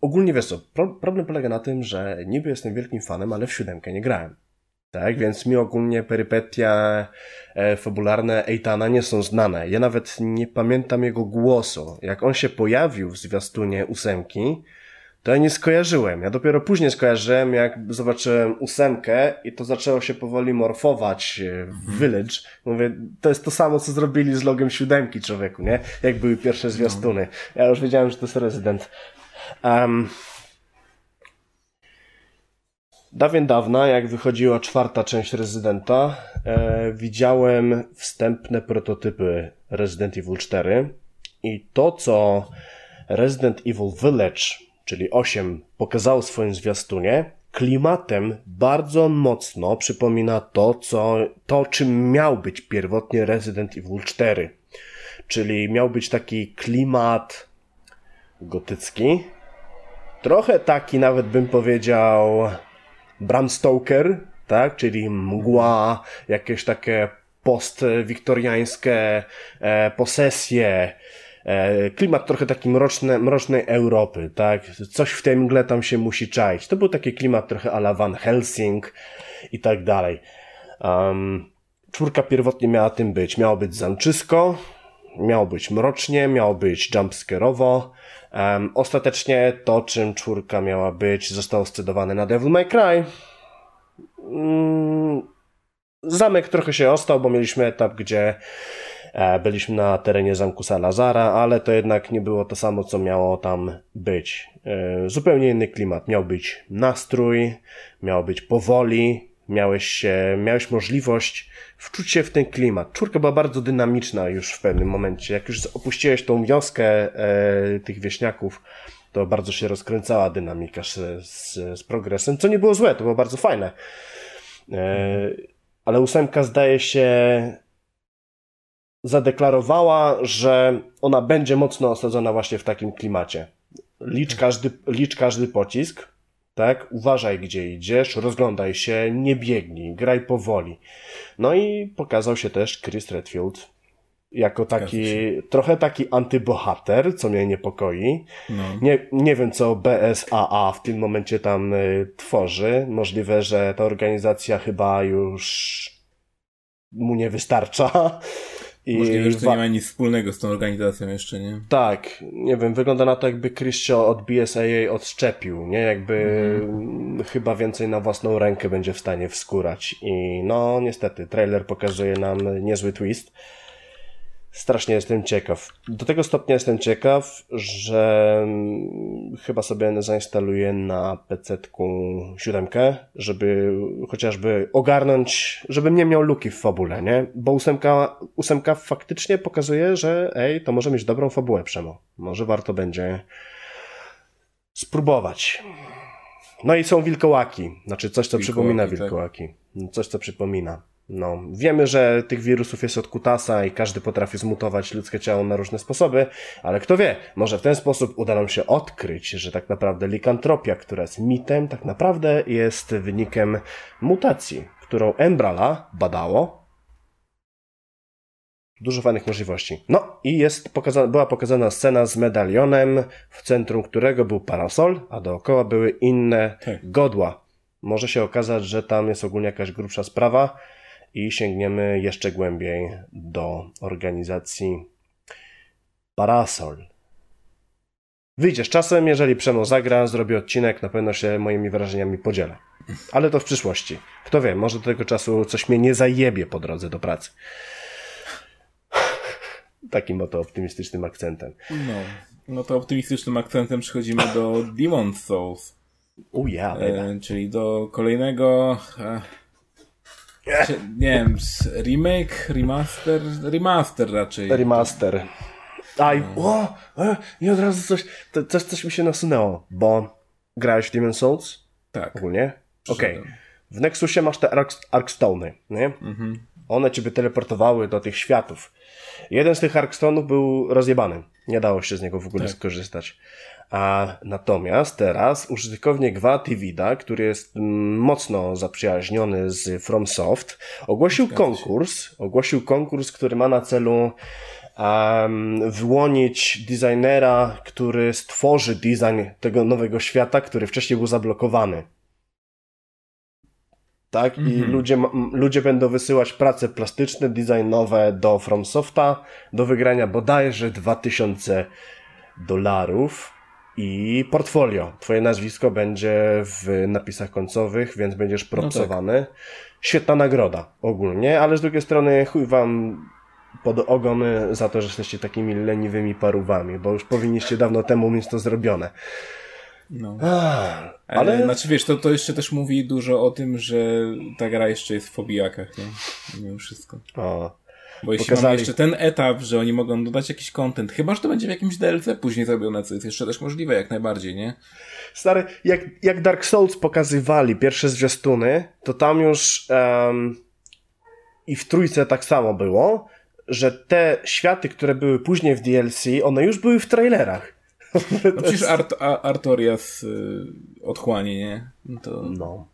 ogólnie wiesz co, pro, problem polega na tym, że niby jestem wielkim fanem, ale w siódemkę nie grałem. Tak, więc mi ogólnie perypetia e, fabularne Eitana nie są znane. Ja nawet nie pamiętam jego głosu. Jak on się pojawił w zwiastunie ósemki, to ja nie skojarzyłem. Ja dopiero później skojarzyłem, jak zobaczyłem ósemkę i to zaczęło się powoli morfować e, w mhm. Village. Mówię, to jest to samo, co zrobili z logiem siódemki człowieku, nie? Jak były pierwsze zwiastuny. Ja już wiedziałem, że to jest rezydent. Um, Dawien dawna, jak wychodziła czwarta część Rezydenta, e, widziałem wstępne prototypy Resident Evil 4 i to, co Resident Evil Village, czyli 8, pokazało w swoim zwiastunie, klimatem bardzo mocno przypomina to, co, to czym miał być pierwotnie Resident Evil 4. Czyli miał być taki klimat gotycki, trochę taki nawet bym powiedział Bram Stoker, tak? Czyli mgła, jakieś takie postwiktoriańskie e, posesje, e, klimat trochę taki mroczny, mrocznej Europy, tak? Coś w tej mgle tam się musi czaić. To był taki klimat trochę ala Van Helsing i tak dalej. Um, czwórka pierwotnie miała tym być. Miało być zamczysko, miało być mrocznie, miało być jumpscare'owo. Um, ostatecznie to, czym czwórka miała być, zostało scedowane na Devil May Cry. Um, zamek trochę się ostał, bo mieliśmy etap, gdzie e, byliśmy na terenie zamku Salazara, ale to jednak nie było to samo, co miało tam być. E, zupełnie inny klimat. Miał być nastrój, miał być powoli, miałeś, miałeś możliwość wczuć się w ten klimat. Czwórka była bardzo dynamiczna już w pewnym momencie. Jak już opuściłeś tą wioskę e, tych wieśniaków, to bardzo się rozkręcała dynamika z, z, z, progresem, co nie było złe, to było bardzo fajne. E, ale ósemka zdaje się zadeklarowała, że ona będzie mocno osadzona właśnie w takim klimacie. Licz każdy, licz każdy pocisk, tak? Uważaj, gdzie idziesz, rozglądaj się, nie biegnij, graj powoli. No i pokazał się też Chris Redfield jako taki, trochę taki antybohater, co mnie niepokoi. No. Nie, nie wiem, co BSAA w tym momencie tam y, tworzy. Możliwe, że ta organizacja chyba już mu nie wystarcza. I Możliwe, że to nie ma nic wspólnego z tą organizacją jeszcze, nie? Tak, nie wiem, wygląda na to jakby Chris od BSAA odszczepił, nie? Jakby mhm. chyba więcej na własną rękę będzie w stanie wskórać. I no, niestety, trailer pokazuje nam niezły twist. Strasznie jestem ciekaw. Do tego stopnia jestem ciekaw, że mm, chyba sobie zainstaluję na PC-ku siódemkę, żeby chociażby ogarnąć, żebym nie miał luki w fabule, nie? Bo ósemka, ósemka faktycznie pokazuje, że ej, to może mieć dobrą fabułę przemo. Może warto będzie spróbować. No i są wilkołaki. Znaczy coś, co wilkołaki, przypomina tak. wilkołaki. Tak. Coś, co przypomina. No, wiemy, że tych wirusów jest od kutasa i każdy potrafi zmutować ludzkie ciało na różne sposoby, ale kto wie, może w ten sposób uda nam się odkryć, że tak naprawdę likantropia, która jest mitem, tak naprawdę jest wynikiem mutacji, którą Embrala badało. Dużo fajnych możliwości. No i jest pokazana, była pokazana scena z medalionem, w centrum którego był parasol, a dookoła były inne tak. godła. Może się okazać, że tam jest ogólnie jakaś grubsza sprawa, i sięgniemy jeszcze głębiej do organizacji Parasol. Wyjdzie z czasem, jeżeli Przemo zagra, zrobię odcinek, na pewno się moimi wrażeniami podzielę. Ale to w przyszłości. Kto wie, może do tego czasu coś mnie nie zajebie po drodze do pracy. Takim oto optymistycznym akcentem. No, no to optymistycznym akcentem przechodzimy do Demon's Souls. U ja, e, czyli do kolejnego e, nie wiem, remake, remaster, remaster raczej. Remaster. Aj, no. o, e, i od razu coś, coś, coś mi się nasunęło, bo grałeś w Demon's Souls? Tak. Ogólnie? Okej. Okay. W Nexusie masz te Ark Arkstone'y, nie? Mhm. One cię teleportowały do tych światów. Jeden z tych Arkstone'ów był rozjebany. Nie dało się z niego w ogóle tak. skorzystać. A natomiast teraz użytkownik Vativida, który jest mm, mocno zaprzyjaźniony z FromSoft, ogłosił konkurs, ogłosił konkurs, który ma na celu um, wyłonić designera, który stworzy design tego nowego świata, który wcześniej był zablokowany. Tak? I Mhm. ludzie, ma- m, ludzie będą wysyłać prace plastyczne, designowe do FromSofta do wygrania bodajże 2000 dolarów i portfolio. Twoje nazwisko będzie w napisach końcowych, więc będziesz propsowany. Świetna nagroda ogólnie, ale z drugiej strony chuj wam pod ogon za to, że jesteście takimi leniwymi parówami, bo już powinniście dawno temu mieć to zrobione. No. Ah, Ale... ale Znaczy wiesz, to, to jeszcze też mówi dużo o tym, że ta gra jeszcze jest w fobijakach, nie? Mimo wszystko. o, Bo jeśli Pokazali- mamy jeszcze ten etap, że oni mogą dodać jakiś content, chyba, że to będzie w jakimś DLC później zrobione, co jest jeszcze też możliwe jak najbardziej, nie? Stary, jak, jak Dark Souls pokazywali pierwsze zwiastuny, to tam już em, i w trójce tak samo było, że te światy, które były później w DLC, one już były w trailerach. No przecież Art, A- Artorias y, nie? No to No.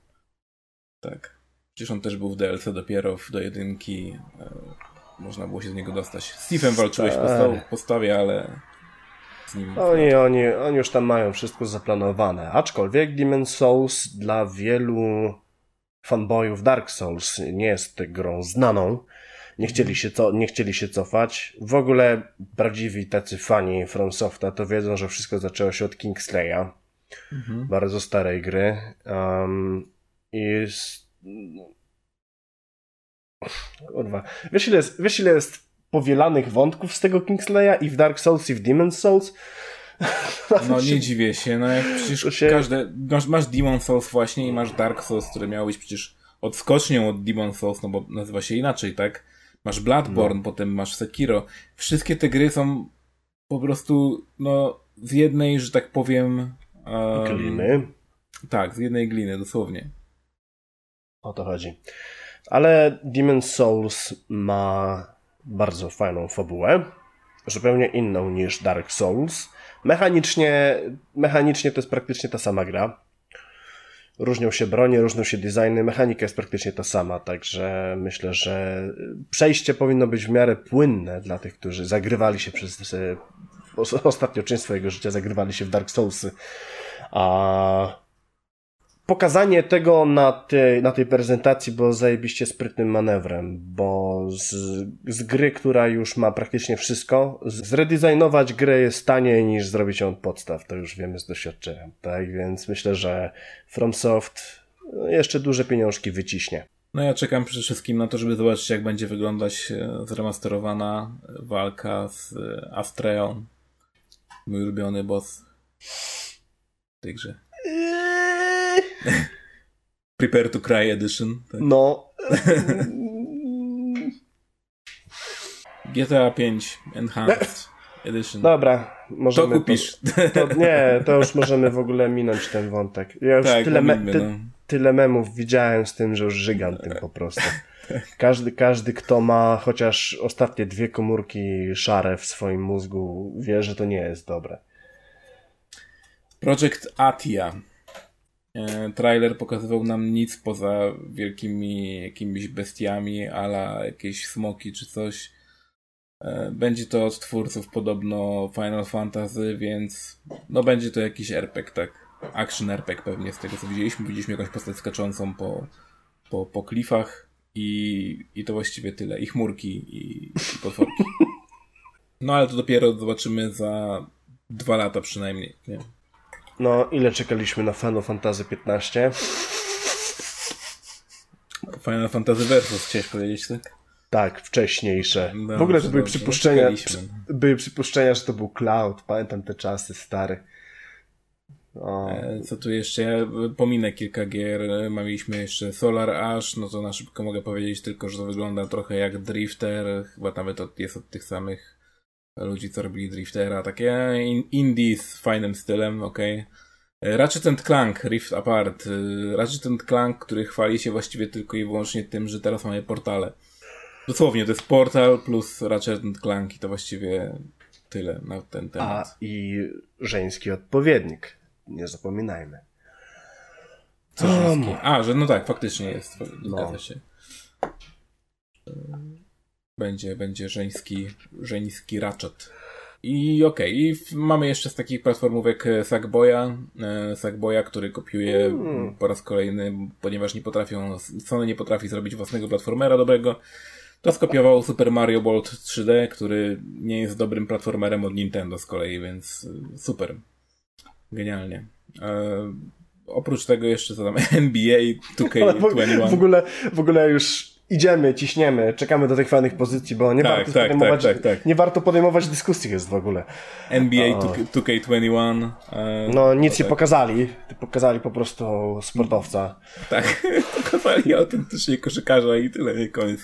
tak. Przecież on też był w DLC dopiero w, do jedynki. Można było się z niego dostać. Z Steve'em walczyłeś po, Tak. sta- po stawie, ale. Oni, oni, oni już tam mają wszystko zaplanowane. Aczkolwiek Demon's Souls dla wielu fanboyów Dark Souls nie jest grą znaną. Nie chcieli, się co, nie chcieli się cofać. W ogóle prawdziwi tacy fani From Softa to wiedzą, że wszystko zaczęło się od Kingslaya. Mhm. Bardzo starej gry. Um, I. Kurwa. Wiesz ile, jest, wiesz ile jest powielanych wątków z tego Kingslaya i w Dark Souls i w Demon's Souls? No nie dziwię się, no jak przecież się- każde... Masz, masz Demon Souls właśnie i masz Dark Souls, które miało być przecież odskocznią od Demon Souls, no bo nazywa się inaczej, tak? Masz Bloodborne, potem masz Sekiro. Wszystkie te gry są po prostu, no, z jednej, że tak powiem... em, Gliny. Tak, z jednej gliny, dosłownie. O to chodzi. Ale Demon's Souls ma bardzo fajną fabułę. Zupełnie inną niż Dark Souls. Mechanicznie, mechanicznie to jest praktycznie ta sama gra. Różnią się bronie, różnią się designy, mechanika jest praktycznie ta sama, także myślę, że przejście powinno być w miarę płynne dla tych, którzy zagrywali się przez e, os- ostatnią część swojego życia, zagrywali się w Dark Soulsy. A pokazanie tego na tej, na tej prezentacji było zajebiście sprytnym manewrem, bo z, z gry, która już ma praktycznie wszystko, zredesignować grę jest taniej niż zrobić ją od podstaw, to już wiemy z doświadczenia, tak? Więc myślę, że FromSoft jeszcze duże pieniążki wyciśnie. No ja czekam przede wszystkim na to, żeby zobaczyć, jak będzie wyglądać e, zremasterowana walka z e, Astreą. Mój ulubiony boss w tej grze. Prepare to Cry Edition. Tak. No. GTA 5 Enhanced Edition. Dobra, to możemy... kupisz. To, nie, to już możemy w ogóle minąć ten wątek. Ja już tak, tyle, me, ty, no. tyle memów widziałem z tym, że już żygam tym po prostu. Każdy, każdy, kto ma chociaż ostatnie dwie komórki szare w swoim mózgu, wie, że to nie jest dobre. Project Atia. E, trailer pokazywał nam nic poza wielkimi jakimiś bestiami, ala jakieś smoki czy coś. E, będzie to od twórców podobno Final Fantasy, więc no będzie to jakiś RPG, tak? Action RPG pewnie z tego co widzieliśmy. Widzieliśmy jakąś postać skaczącą po, po, po klifach i, i to właściwie tyle. I chmurki i, i potworki. No ale to dopiero zobaczymy za dwa lata przynajmniej. Nie? No, ile czekaliśmy na Final Fantasy 15? Final Fantasy Versus chciałeś powiedzieć, tak? Tak, wcześniejsze. No, w ogóle to były dobrze, przypuszczenia, przy, były przypuszczenia, że to był Cloud. Pamiętam te czasy, stary. O, E, Co tu jeszcze? Ja pominę kilka gier. E, Mieliśmy jeszcze Solar Ash, no to na szybko mogę powiedzieć tylko, że to wygląda trochę jak Drifter. Chyba nawet od, jest od tych samych ludzi, co robili Driftera. Takie in, indie z fajnym stylem, okej. E, Ratchet and Clank Rift Apart. E, Ratchet and Clank, który chwali się właściwie tylko i wyłącznie tym, że teraz mamy portale. Dosłownie, to jest portal plus Ratchet and Clank i to właściwie tyle na ten a temat. i żeński odpowiednik. Nie zapominajmy. Co żeński? A, że no tak, faktycznie jest. Zgadza No. się. Będzie, będzie żeński, żeński Ratchet. I okej, okay, i mamy jeszcze z takich platformówek e, Sackboya, e, Sackboya, który kopiuje mm. po raz kolejny, ponieważ nie potrafią, Sony nie potrafi zrobić własnego platformera dobrego, to skopiował Super Mario Bolt 3D, który nie jest dobrym platformerem od Nintendo z kolei, więc e, super. Genialnie. E, oprócz tego jeszcze co tam NBA 2K21. W, w, ogóle, w ogóle już idziemy, ciśniemy, czekamy do tych fajnych pozycji, bo nie, tak, warto, tak, podejmować, tak, tak, tak, nie warto podejmować dyskusji jest w ogóle. NBA 2K21. E, no nic nie pokazali, pokazali po prostu sportowca. Tak, pokazali autentycznie koszykarza i tyle, i koniec.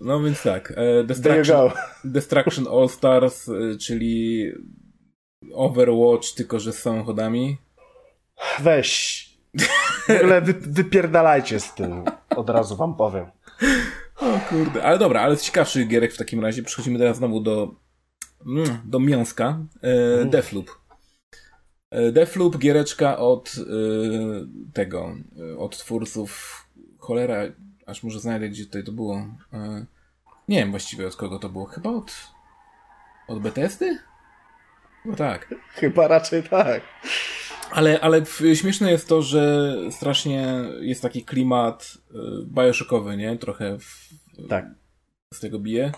No więc tak, e, Destruction, Destruction All Stars, e, czyli Overwatch, tylko że z samochodami. Weź. W ogóle wy, wypierdalajcie z tym. Od razu wam powiem. O kurde, ale dobra, ale z ciekawszych gierek w takim razie przechodzimy teraz znowu do mm, do miąska. E, mhm. Deathloop. E, Deathloop, giereczka od e, tego, e, od twórców cholera, aż może znajdę gdzie tutaj to było. E, nie wiem właściwie od kogo to było. Chyba od od Bethesdy? No tak. Chyba raczej tak. Ale, ale śmieszne jest to, że strasznie jest taki klimat y, bioshockowy, nie? Trochę w, tak. z tego bije.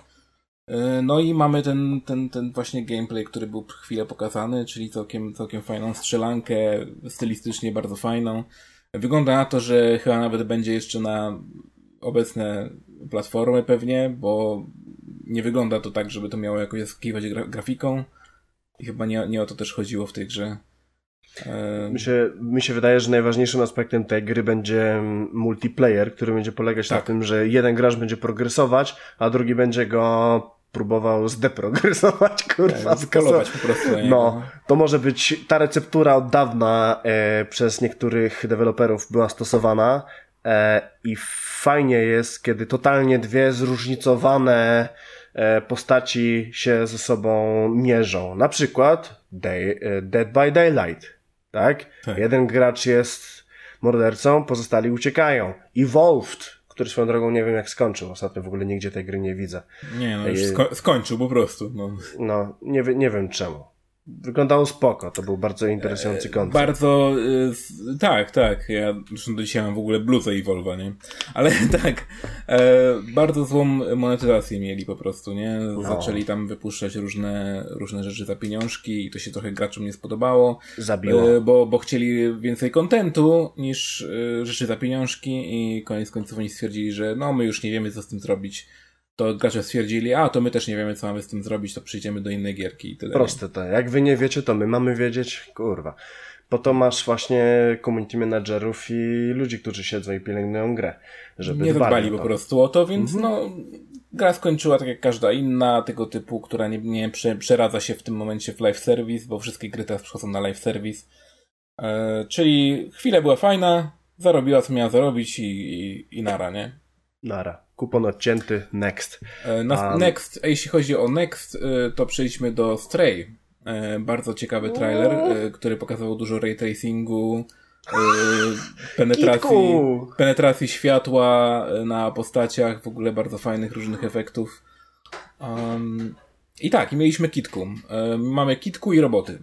Y, no i mamy ten, ten, ten właśnie gameplay, który był chwilę pokazany, czyli całkiem, całkiem fajną strzelankę, stylistycznie bardzo fajną. Wygląda na to, że chyba nawet będzie jeszcze na obecne platformy pewnie, bo nie wygląda to tak, żeby to miało jakoś zaskakiwać grafiką. I chyba nie, nie o to też chodziło w tej grze. Mi się, mi się wydaje, że najważniejszym aspektem tej gry będzie multiplayer, który będzie polegać tak. na tym, że jeden gracz będzie progresować, a drugi będzie go próbował zdeprogresować, kurwa, skalować po prostu. No, to może być, ta receptura od dawna e, przez niektórych deweloperów była stosowana e, i fajnie jest, kiedy totalnie dwie zróżnicowane E, postaci się ze sobą mierzą. Na przykład Day, e, Dead by Daylight. Tak? tak? Jeden gracz jest mordercą, pozostali uciekają. Evolved, który swoją drogą nie wiem jak skończył. Ostatnio w ogóle nigdzie tej gry nie widzę. Nie, no już sko skończył po prostu. No, no nie, nie wiem czemu wyglądało spoko, to był bardzo interesujący e, koncept. Bardzo, y, tak, tak, ja zresztą do dzisiaj mam w ogóle bluzę Evolva, nie? Ale tak, e, bardzo złą monetyzację mieli po prostu, nie? No. Zaczęli tam wypuszczać różne, różne rzeczy za pieniążki i to się trochę graczom nie spodobało. Zabiło. E, bo, bo chcieli więcej kontentu niż e, rzeczy za pieniążki i koniec końców oni stwierdzili, że no my już nie wiemy co z tym zrobić to gracze stwierdzili, a to my też nie wiemy, co mamy z tym zrobić, to przyjdziemy do innej gierki i tyle. Proste to. Jak wy nie wiecie, to my mamy wiedzieć. Kurwa. Po to masz właśnie community managerów i ludzi, którzy siedzą i pielęgnują grę. Żeby nie dbali po prostu o to, więc mhm. no gra skończyła tak jak każda inna tego typu, która nie, nie prze, przeradza się w tym momencie w live service, bo wszystkie gry teraz przychodzą na live service. E, czyli chwilę była fajna, zarobiła co miała zarobić i, i, i nara, nie? Nara. Kupon odcięty, next. E, na, um, next, a jeśli chodzi o next, e, to przejdźmy do Stray. E, bardzo ciekawy trailer, który pokazał dużo ray tracingu, penetracji, penetracji światła na postaciach, w ogóle bardzo fajnych różnych efektów. Um, I tak, i mieliśmy kitku. Mamy kitku i roboty.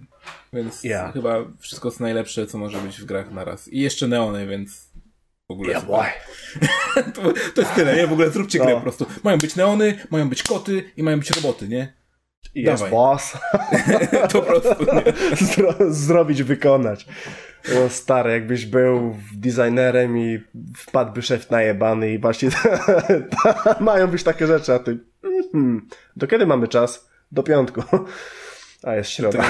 Więc yeah. chyba wszystko jest najlepsze, co może być w grach naraz. I jeszcze neony, więc w ogóle yeah, boy. to, to, jest tyle, nie? W ogóle zróbcie grę no. po prostu. Mają być neony, mają być koty i mają być roboty, nie? Jest Dawaj. boss. to po prostu. Zro zrobić, wykonać. No stary, jakbyś był designerem i wpadłby szef najebany i właśnie mają być takie rzeczy, a ty do kiedy mamy czas? Do piątku. A jest środa.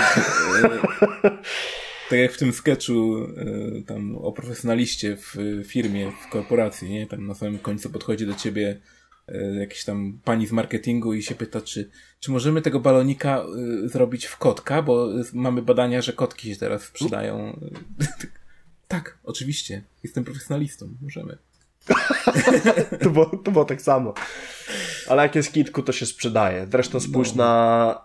Tak, jak w tym sketchu y, tam o profesjonaliście w firmie, w korporacji, nie? Tam na samym końcu podchodzi do ciebie y, jakiś tam pani z marketingu i się pyta, czy, czy możemy tego balonika y, zrobić w kotka, bo mamy badania, że kotki się teraz sprzedają. tak, oczywiście. Jestem profesjonalistą. Możemy. to, było, to było tak samo. Ale jak jest kitku, to się sprzedaje. Zresztą spójrz no. na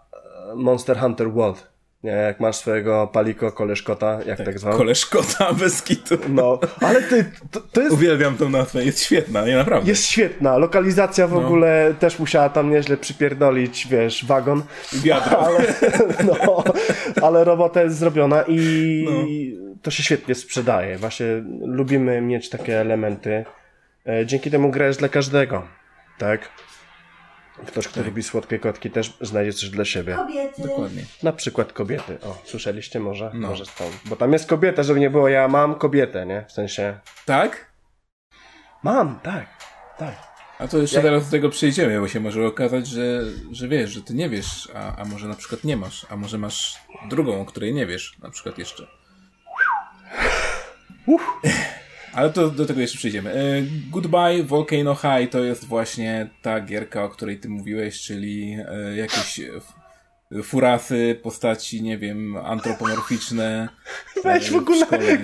Monster Hunter World jak masz swojego paliko koleżkota, jak tak, tak zwał. Koleżkota bez kitu. No, ale ty, to, to, jest... Uwielbiam tą nazwę, jest świetna, nie naprawdę. Jest świetna, lokalizacja w no. ogóle też musiała tam nieźle przypierdolić, wiesz, wagon. Wiadro. Ale, no, ale robota jest zrobiona i no. to się świetnie sprzedaje. Właśnie lubimy mieć takie elementy. E, dzięki temu gra jest dla każdego, tak? Ktoś, kto tak. lubi słodkie kotki, też znajdzie coś dla siebie. Kobiety. Dokładnie. Na przykład kobiety. O, słyszeliście może? No. Może stąd. Bo tam jest kobieta, żeby nie było, ja mam kobietę, nie? W sensie... Tak? Mam, tak. Tak. A to jeszcze teraz do tego przejdziemy, bo się może okazać, że, że wiesz, że ty nie wiesz, a, a może na przykład nie masz, a może masz drugą, o której nie wiesz, na przykład jeszcze. Uff. Ale to do tego jeszcze przejdziemy. E, Goodbye Volcano High to jest właśnie ta gierka, o której ty mówiłeś, czyli e, jakieś furasy, postaci, nie wiem, antropomorficzne. Weź w ogóle szkole,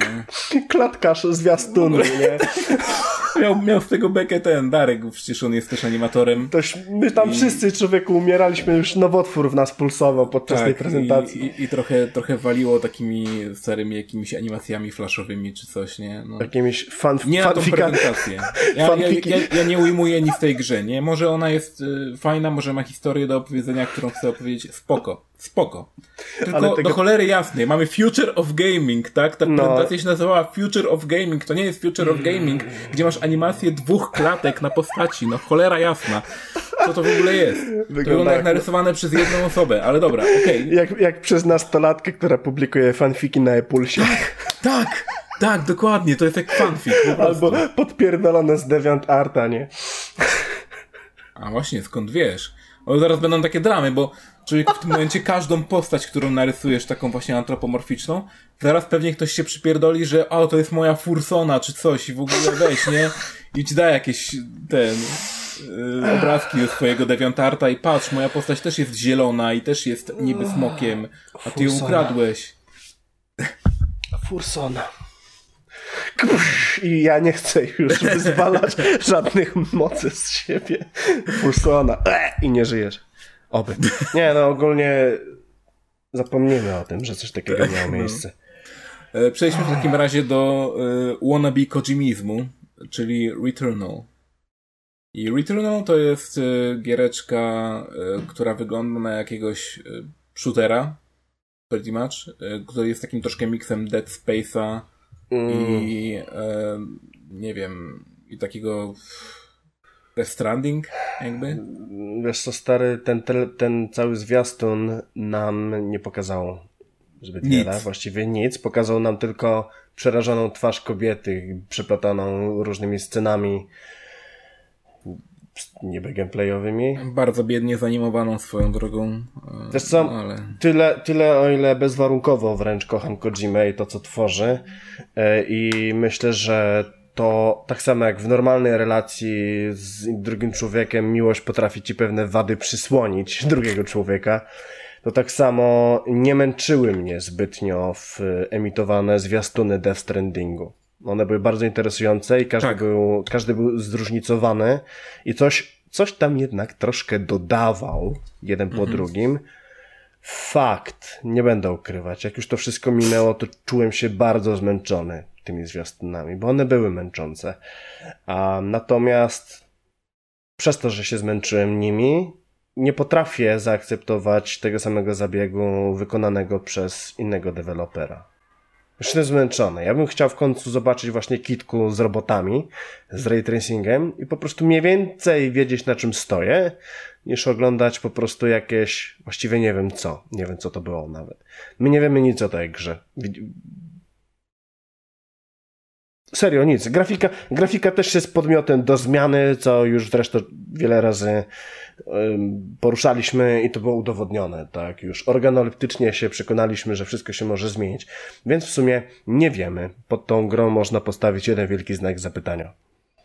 klatkarz zwiastunu, nie? miał, miał z tego bekę ten Darek, przecież on jest też animatorem. Toż my tam I... wszyscy człowieku umieraliśmy, już nowotwór w nas pulsował podczas tak, tej prezentacji. I, i, i, trochę, trochę waliło takimi starymi jakimiś animacjami flashowymi czy coś, nie? No. Jakimiś fan, Nie na tą prezentację. Ja, ja, ja, ja, nie ujmuję nic tej grze, nie? Może ona jest y, fajna, może ma historię do opowiedzenia, którą chcę opowiedzieć. Spoko. Spoko. Tylko tego... do cholery jasnej, mamy Future of Gaming, tak? Ta no. prezentacja się nazywała Future of Gaming. To nie jest Future of Gaming, gdzie masz animację dwóch klatek na postaci. No cholera jasna. Co to w ogóle jest? Wygląda, wygląda jak narysowane przez jedną osobę, ale dobra, okej. Okay. Jak, jak przez nastolatkę, która publikuje fanfiki na Epulsie. Tak, tak, tak, dokładnie. To jest jak fanfic. Albo podpierdolone z DeviantArta, nie? A właśnie, skąd wiesz? O, zaraz będą takie dramy, bo człowiek w tym momencie każdą postać, którą narysujesz, taką właśnie antropomorficzną, zaraz pewnie ktoś się przypierdoli, że o, to jest moja fursona, czy coś i w ogóle weź, nie? I ci da jakieś ten yy, obrazki ze swojego deviantarta i patrz, moja postać też jest zielona i też jest niby smokiem, a ty ją ukradłeś. Fursona. I ja nie chcę już wyzwalać żadnych mocy z siebie. Fursona. I nie żyjesz. Oby. Nie, no ogólnie zapomnijmy o tym, że coś takiego miało no. miejsce. No. Przejdźmy w takim razie do y, wannabe Kojimizmu, czyli Returnal. I Returnal to jest y, giereczka, y, która wygląda na jakiegoś y, shootera, pretty much, który jest takim troszkę miksem Dead Space'a mm. i nie wiem, i takiego Death Stranding, jakby? Wiesz co, stary, ten, ten cały zwiastun nam nie pokazał zbyt nic. wiele, właściwie nic. Pokazał nam tylko przerażoną twarz kobiety, przeplataną różnymi scenami niby gameplayowymi. Bardzo biednie zanimowaną swoją drogą. E, Wiesz co, ale... tyle, tyle o ile bezwarunkowo wręcz kocham Kojimę i to, co tworzy e, i myślę, że to tak samo jak w normalnej relacji z drugim człowiekiem miłość potrafi ci pewne wady przysłonić drugiego człowieka, to tak samo nie męczyły mnie zbytnio w emitowane zwiastuny Death Strandingu. One były bardzo interesujące i każdy, tak. był, każdy był zróżnicowany i coś, coś tam jednak troszkę dodawał jeden po mhm. drugim. Fakt, nie będę ukrywać. Jak już to wszystko minęło, to czułem się bardzo zmęczony tymi zwiastunami, bo one były męczące. A, natomiast przez to, że się zmęczyłem nimi, nie potrafię zaakceptować tego samego zabiegu wykonanego przez innego dewelopera. Jestem zmęczony. Ja bym chciał w końcu zobaczyć właśnie kitku z robotami, z ray tracingiem i po prostu mniej więcej wiedzieć na czym stoję, niż oglądać po prostu jakieś, właściwie nie wiem co. Nie wiem co to było nawet. My nie wiemy nic o tej grze. Serio, nic. Grafika, grafika też jest podmiotem do zmiany, co już zresztą wiele razy poruszaliśmy i to było udowodnione, tak? Już organoleptycznie się przekonaliśmy, że wszystko się może zmienić. Więc w sumie nie wiemy. Pod tą grą można postawić jeden wielki znak zapytania.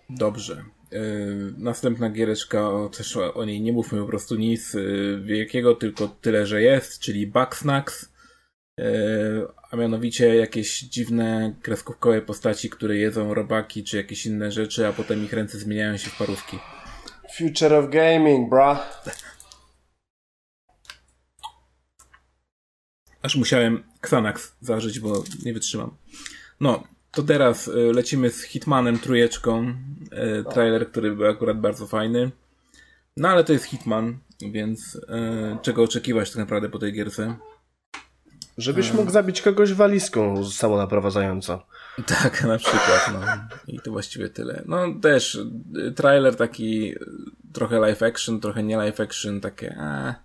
Dobrze. Yy, następna giereczka, o, też o niej nie mówmy po prostu nic yy, wielkiego, tylko tyle, że jest, czyli Bugsnax. Yy, a mianowicie jakieś dziwne kreskówkowe postaci, które jedzą robaki czy jakieś inne rzeczy, a potem ich ręce zmieniają się w parówki. Future of gaming, bra. Aż musiałem Xanax zażyć, bo nie wytrzymam. No, to teraz lecimy z Hitmanem trójeczką. Trailer, który był akurat bardzo fajny. No ale to jest Hitman, więc czego oczekiwać tak naprawdę po tej gierce? Żebyś mógł zabić kogoś walizką samonaprowadzającą. Tak, na przykład, no. I to właściwie tyle. No też trailer taki trochę live action, trochę nie live action, takie a.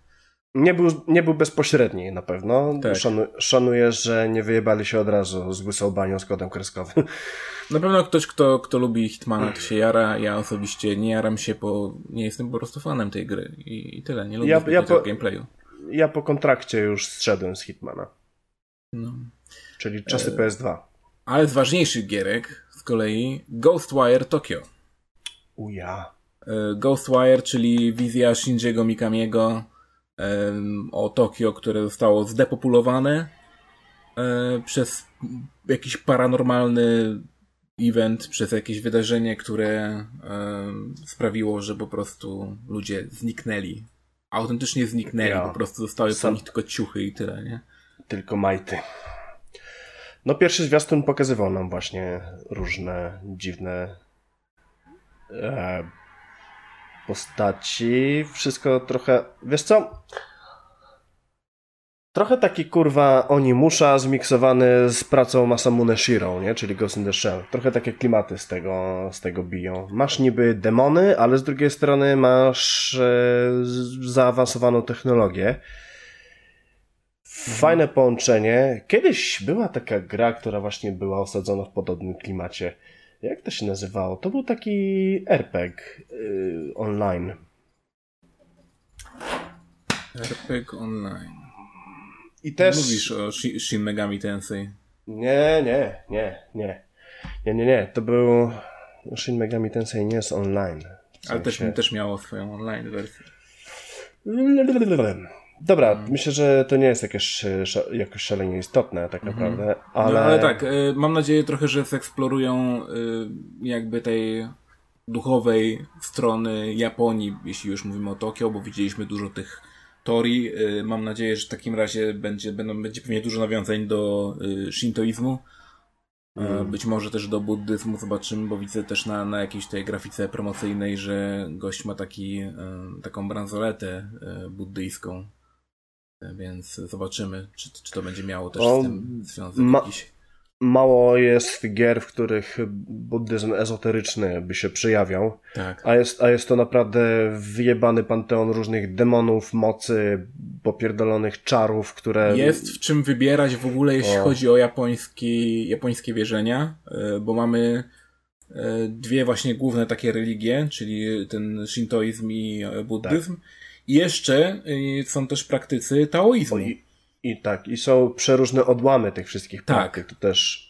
Nie był, nie był bezpośredni na pewno. Tak. Szanu, szanuję, że nie wyjebali się od razu z łysą banią z kodem kreskowym. Na pewno ktoś, kto, kto lubi Hitmana, to się jara. Ja osobiście nie jaram się, bo nie jestem po prostu fanem tej gry. I, i tyle. Nie lubię ja, ja po, gameplayu. Ja po kontrakcie już zszedłem z Hitmana. No. Czyli czasy e... PS2. Ale z ważniejszych gierek z kolei Ghostwire Tokyo. Uja. E, Ghostwire, czyli wizja Shinjiego Mikamiego o Tokio, które zostało zdepopulowane e, przez jakiś paranormalny event, przez jakieś wydarzenie, które sprawiło, że po prostu ludzie zniknęli. Autentycznie zniknęli, ja. po prostu zostały Sam... po nich tylko ciuchy i tyle, nie? Tylko majty. No pierwszy zwiastun pokazywał nam właśnie różne dziwne e, postaci. Wszystko trochę... Wiesz co? Trochę taki kurwa oni musza zmiksowany z pracą Masamune Shiro, nie? Czyli Ghost in the Shell. Trochę takie klimaty z tego, z tego biją. Masz niby demony, ale z drugiej strony masz e, zaawansowaną technologię. Fajne połączenie. Kiedyś była taka gra, która właśnie była osadzona w podobnym klimacie. Jak to się nazywało? To był taki RPG yy, online. RPG online. I też... Mówisz o Shin Megami Tensei. Nie, nie, nie, nie. Nie, nie, nie. To był... Shin Megami Tensei nie jest online. W sensie... Ale też, też miało swoją online wersję. Dobra, hmm. myślę, że to nie jest jakieś, jakoś szalenie istotne tak mhm. naprawdę, ale... No, ale tak, y, mam nadzieję trochę, że zeksplorują y, jakby tej duchowej strony Japonii, jeśli już mówimy o Tokio, bo widzieliśmy dużo tych torii. Y, mam nadzieję, że w takim razie będzie, będą, będzie pewnie dużo nawiązań do shintoizmu. Hmm. Być może też do buddyzmu zobaczymy, bo widzę też na, na jakiejś tej grafice promocyjnej, że gość ma taki, taką bransoletę buddyjską więc zobaczymy, czy, czy to będzie miało też o, z tym związek ma, jakiś. Mało jest gier, w których buddyzm ezoteryczny by się przejawiał, tak. a, jest, a jest to naprawdę wyjebany panteon różnych demonów, mocy, popierdolonych czarów, które... Jest w czym wybierać w ogóle, jeśli o. chodzi o japoński, japońskie wierzenia, e, bo mamy e, dwie właśnie główne takie religie, czyli ten shintoizm i buddyzm. Tak. I jeszcze y, są też praktycy taoizmu. I, I, tak, i są przeróżne odłamy tych wszystkich tak. praktyk. To też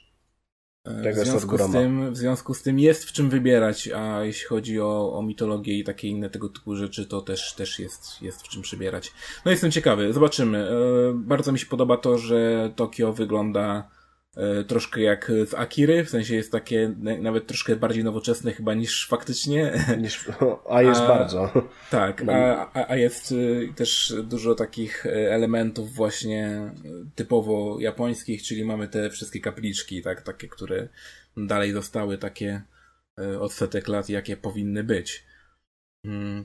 e, tego w związku, z tym, w związku z tym jest w czym wybierać, a jeśli chodzi o, o mitologię i takie inne tego typu rzeczy, to też, też jest, jest w czym przybierać. No jestem ciekawy, zobaczymy. E, bardzo mi się podoba to, że Tokio wygląda troszkę jak z Akiry, w sensie jest takie nawet troszkę bardziej nowoczesne chyba niż faktycznie. Niż, a jest a, bardzo. Tak, a, a, a jest y, też dużo takich e, elementów właśnie typowo japońskich, czyli mamy te wszystkie kapliczki, tak, takie, które dalej zostały takie e, od setek lat, jakie powinny być. Mm.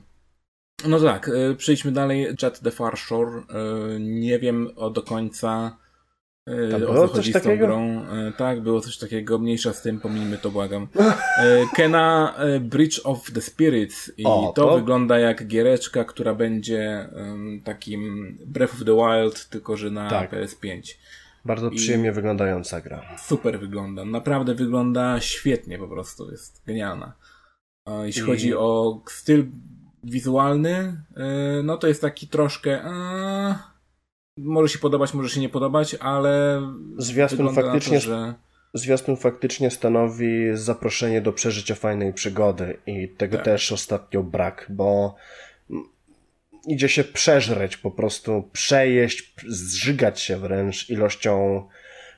No tak, przejdźmy dalej. Jet the Far Shore. Nie wiem o do końca tam e, było coś takiego? Grą. E, tak, było coś takiego. Mniejsza z tym, pomijmy to, błagam. E, Kena Bridge of the Spirits i o, to, to, wygląda jak giereczka, która będzie takim Breath of the Wild, tylko że na tak. PS5. Bardzo przyjemnie I wyglądająca gra. Super wygląda. Naprawdę wygląda świetnie po prostu. Jest genialna. Jeśli I... chodzi o styl wizualny, no to jest taki troszkę może się podobać, może się nie podobać, ale zwiastun faktycznie, to, że... zwiastun faktycznie stanowi zaproszenie do przeżycia fajnej przygody i tego tak. też ostatnio brak, bo idzie się przeżreć, po prostu przejeść, zżygać się wręcz ilością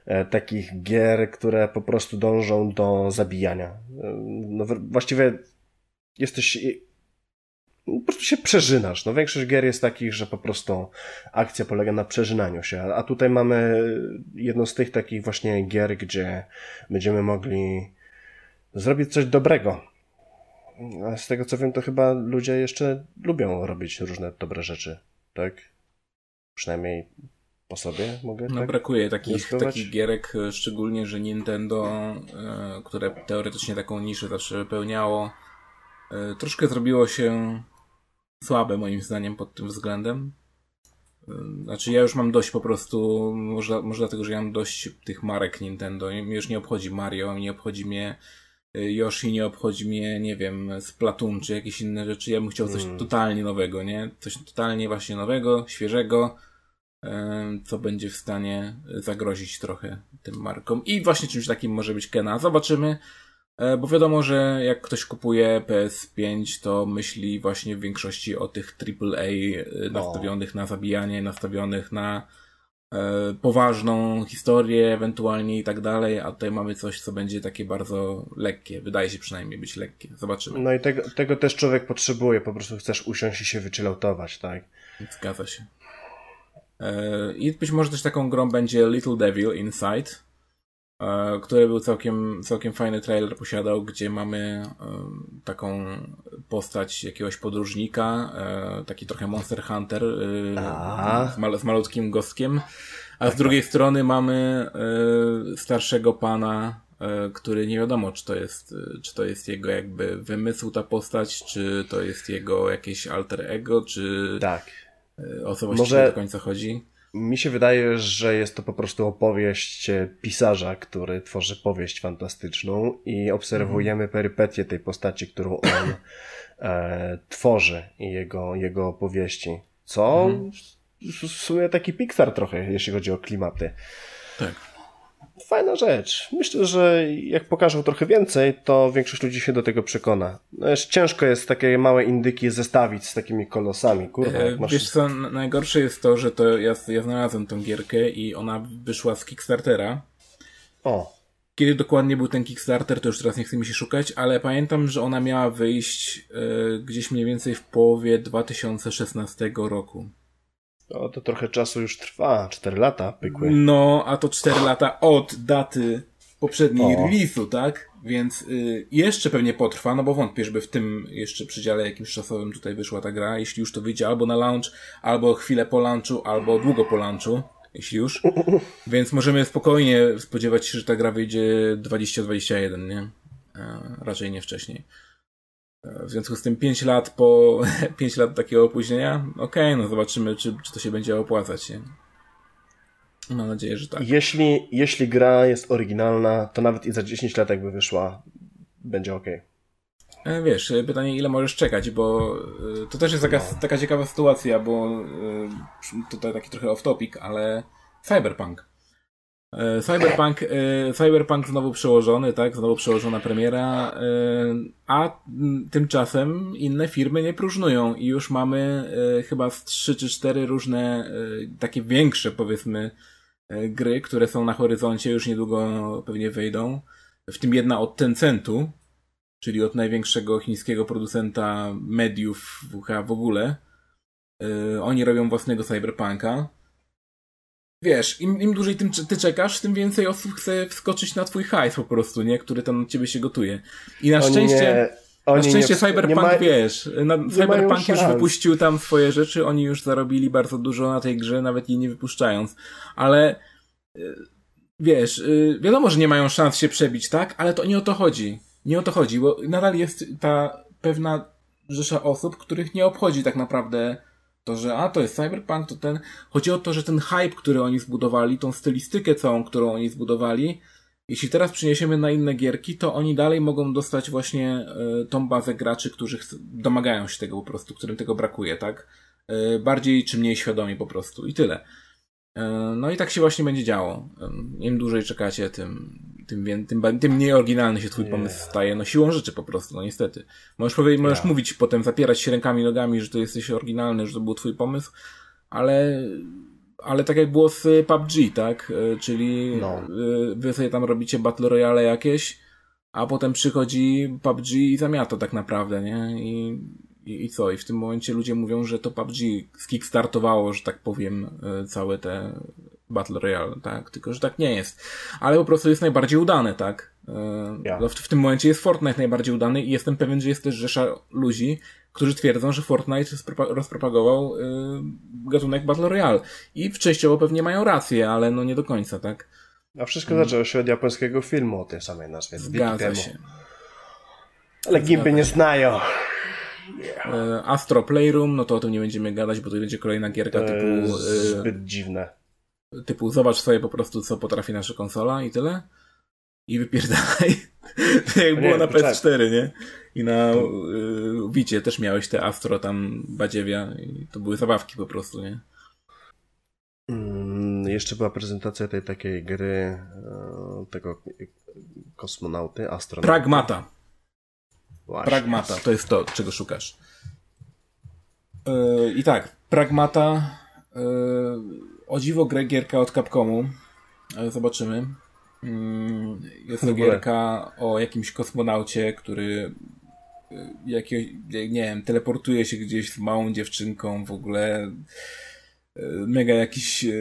e, takich gier, które po prostu dążą do zabijania. E, no, właściwie jesteś po prostu się przeżynasz. No większość gier jest takich, że po prostu akcja polega na przeżynaniu się, a tutaj mamy jedną z tych takich właśnie gier, gdzie będziemy mogli zrobić coś dobrego. A z tego co wiem, to chyba ludzie jeszcze lubią robić różne dobre rzeczy, tak? Przynajmniej po sobie mogę No tak brakuje takich, takich gierek, szczególnie, że Nintendo, e, które teoretycznie taką niszę zawsze wypełniało, e, troszkę zrobiło się słabe moim zdaniem pod tym względem. Znaczy ja już mam dość po prostu, może, może dlatego, że ja mam dość tych marek Nintendo. Mnie już nie obchodzi Mario, nie obchodzi mnie Yoshi, nie obchodzi mnie, nie wiem, Splatoon czy jakieś inne rzeczy. Ja bym chciał coś mm. totalnie nowego, nie? Coś totalnie właśnie nowego, świeżego, co będzie w stanie zagrozić trochę tym markom. I właśnie czymś takim może być Kena. Zobaczymy. E, bo wiadomo, że jak ktoś kupuje PS5, to myśli właśnie w większości o tych AAA e, nastawionych na zabijanie, nastawionych na e, poważną historię ewentualnie i tak dalej, a tutaj mamy coś, co będzie takie bardzo lekkie. Wydaje się przynajmniej być lekkie. Zobaczymy. No i tego, tego też człowiek potrzebuje, po prostu chcesz usiąść i się wychilloutować, tak? Zgadza się. I być może też taką grą będzie Little Devil Inside, E, który był całkiem, całkiem fajny trailer posiadał, gdzie mamy e, taką postać jakiegoś podróżnika, e, taki trochę Monster Hunter z, mal z malutkim gostkiem, a z drugiej strony mamy starszego pana, który nie wiadomo, czy to jest, czy to jest jego jakby wymysł ta postać, czy to jest jego jakieś alter ego, czy tak. o co właściwie Może... do końca chodzi. Mi się wydaje, że jest to po prostu opowieść pisarza, który tworzy powieść fantastyczną i obserwujemy mm. perypetię tej postaci, którą on e, tworzy i jego, jego opowieści. Co mm. w sumie taki Pixar trochę, jeśli chodzi o klimaty. Tak fajna rzecz. Myślę, że jak pokażą trochę więcej, to większość ludzi się do tego przekona. No ciężko jest takie małe indyki zestawić z takimi kolosami. Kurwa, e, masz... Wiesz co, najgorsze jest to, że to ja, ja znalazłem tą gierkę i ona wyszła z Kickstartera. O. Kiedy dokładnie był ten Kickstarter, to już teraz nie chcę mi się szukać, ale pamiętam, że ona miała wyjść e, gdzieś mniej więcej w połowie 2016 roku. No to trochę czasu już trwa, 4 lata pykły. No, a to 4 lata od daty poprzedniej release'u, tak? Więc y, jeszcze pewnie potrwa, no bo wątpię, żeby w tym jeszcze przedziale jakimś czasowym tutaj wyszła ta gra, jeśli już to wyjdzie albo na launch, albo chwilę po launchu, albo długo po launchu, jeśli już. Więc możemy spokojnie spodziewać się, że ta gra wyjdzie 2021, nie? E, raczej nie wcześniej. W związku z tym 5 lat po 5 lat takiego opóźnienia, okej, okay, no zobaczymy, czy, czy to się będzie opłacać. Nie? Mam nadzieję, że tak. Jeśli, jeśli gra jest oryginalna, to nawet i za 10 lat jakby wyszła, będzie ok. E, wiesz, pytanie ile możesz czekać, bo e, to też jest taka, no. taka ciekawa sytuacja, bo e, tutaj taki trochę off topic, ale Cyberpunk. E, Cyberpunk, e, Cyberpunk znowu przełożony, tak? Znowu przełożona premiera, e, a tymczasem inne firmy nie próżnują i już mamy chyba z trzy czy cztery różne, takie większe powiedzmy, gry, które są na horyzoncie, już niedługo pewnie wejdą. W tym jedna od Tencentu, czyli od największego chińskiego producenta mediów w ogóle. Oni robią własnego Cyberpunka wiesz, im, im dłużej tym, ty czekasz, tym więcej osób chce wskoczyć na twój hajs po prostu, nie? Który tam na ciebie się gotuje. I na szczęście... na szczęście nie, Cyberpunk, ma, wiesz, na, Cyberpunk już wypuścił tam swoje rzeczy, oni już zarobili bardzo dużo na tej grze, nawet jej nie wypuszczając. Ale y, wiesz, y, wiadomo, że nie mają szans się przebić, tak? Ale to nie o to chodzi. Nie o to chodzi, bo nadal jest ta pewna rzesza osób, których nie obchodzi tak naprawdę to, że a to jest cyberpunk, to ten. Chodzi o to, że ten hype, który oni zbudowali, tą stylistykę całą, którą oni zbudowali, jeśli teraz przyniesiemy na inne gierki, to oni dalej mogą dostać właśnie y, tą bazę graczy, którzy domagają się tego po prostu, którym tego brakuje, tak? Y, bardziej czy mniej świadomi po prostu i tyle. Y, no i tak się właśnie będzie działo. Im dłużej czekacie, tym, tym, tym, tym mniej oryginalny się twój pomysł staje. No siłą rzeczy po prostu, no niestety. Możesz, powiedzieć, możesz yeah. mówić potem, zapierać się rękami, nogami, że to jesteś oryginalny, że to był twój pomysł, ale ale tak jak było z PUBG, tak? E, czyli no. E, wy sobie tam robicie Battle Royale jakieś, a potem przychodzi PUBG i zamiata tak naprawdę, nie? I, I, I co? I w tym momencie ludzie mówią, że to PUBG skickstartowało, że tak powiem, e, całe te Battle Royale, tak? Tylko, że tak nie jest. Ale po prostu jest najbardziej udane, tak? Yeah. W, w tym momencie jest Fortnite najbardziej udany i jestem pewien, że jest też rzesza ludzi, którzy twierdzą, że Fortnite rozpropagował y, gatunek Battle Royale. I częściowo pewnie mają rację, ale no nie do końca, tak? A wszystko hmm. zaczęło się od japońskiego filmu o tej samej nazwie. Zgadza się. Ale gimpy nie znają. Yeah. Astro Playroom, no to o tym nie będziemy gadać, bo to będzie kolejna gierka to typu... Y, zbyt dziwne. Typu zobacz sobie po prostu, co potrafi nasza konsola i tyle. I wypierdalaj. Jak no było nie, na PS4, nie? I na to... y, Wicie też miałeś te Astro tam badziewia i to były zabawki po prostu, nie? Mm, jeszcze była prezentacja tej takiej gry e, tego kosmonauty, astronauty. Pragmata. Właśnie. Pragmata, to jest to, czego szukasz. E, I tak, Pragmata e, o dziwo grę gierka od Capcomu. Zobaczymy. Mm, jest to gierka o jakimś kosmonaucie, który jakiegoś, nie wiem, teleportuje się gdzieś z małą dziewczynką, w ogóle mega jakiś e,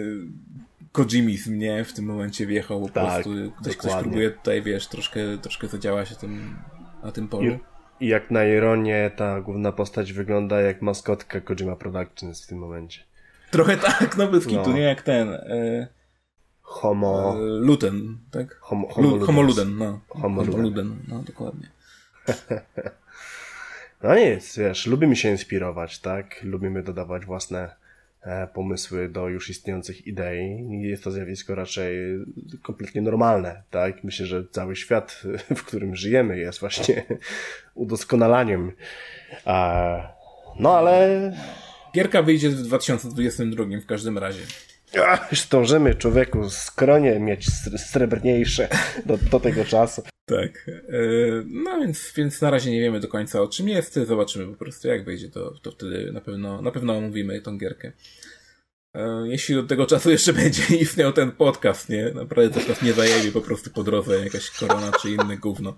Kojimizm, nie? W tym momencie wjechał po tak, prostu. Ktoś, ktoś próbuje tutaj, wiesz, troszkę, troszkę zadziałać na tym, na tym polu. I, jak na ironię ta główna postać wygląda jak maskotka Kojima Productions w tym momencie. Trochę tak, no bez kitu, no. nie jak ten. E, homo... E, Luten, tak? Homo, homo, homo Luden, no. Homo, homo Luden, no dokładnie. no nic, wiesz, lubimy się inspirować, tak? Lubimy dodawać własne E, pomysły do już istniejących idei jest to zjawisko raczej kompletnie normalne, tak? Myślę, że cały świat, w którym żyjemy jest właśnie udoskonalaniem. No ale... Gierka wyjdzie w 2022 w każdym razie. Ach, zdążymy człowieku skronie mieć srebrniejsze do, do tego czasu. Tak. E, no więc, więc na razie nie wiemy do końca o czym jest. Zobaczymy po prostu jak wyjdzie, to, to wtedy na pewno, na pewno omówimy tą gierkę. E, jeśli do tego czasu jeszcze będzie istniał ten podcast, nie? Naprawdę coś nas nie zajebie po prostu po drodze, jakaś korona czy inne gówno.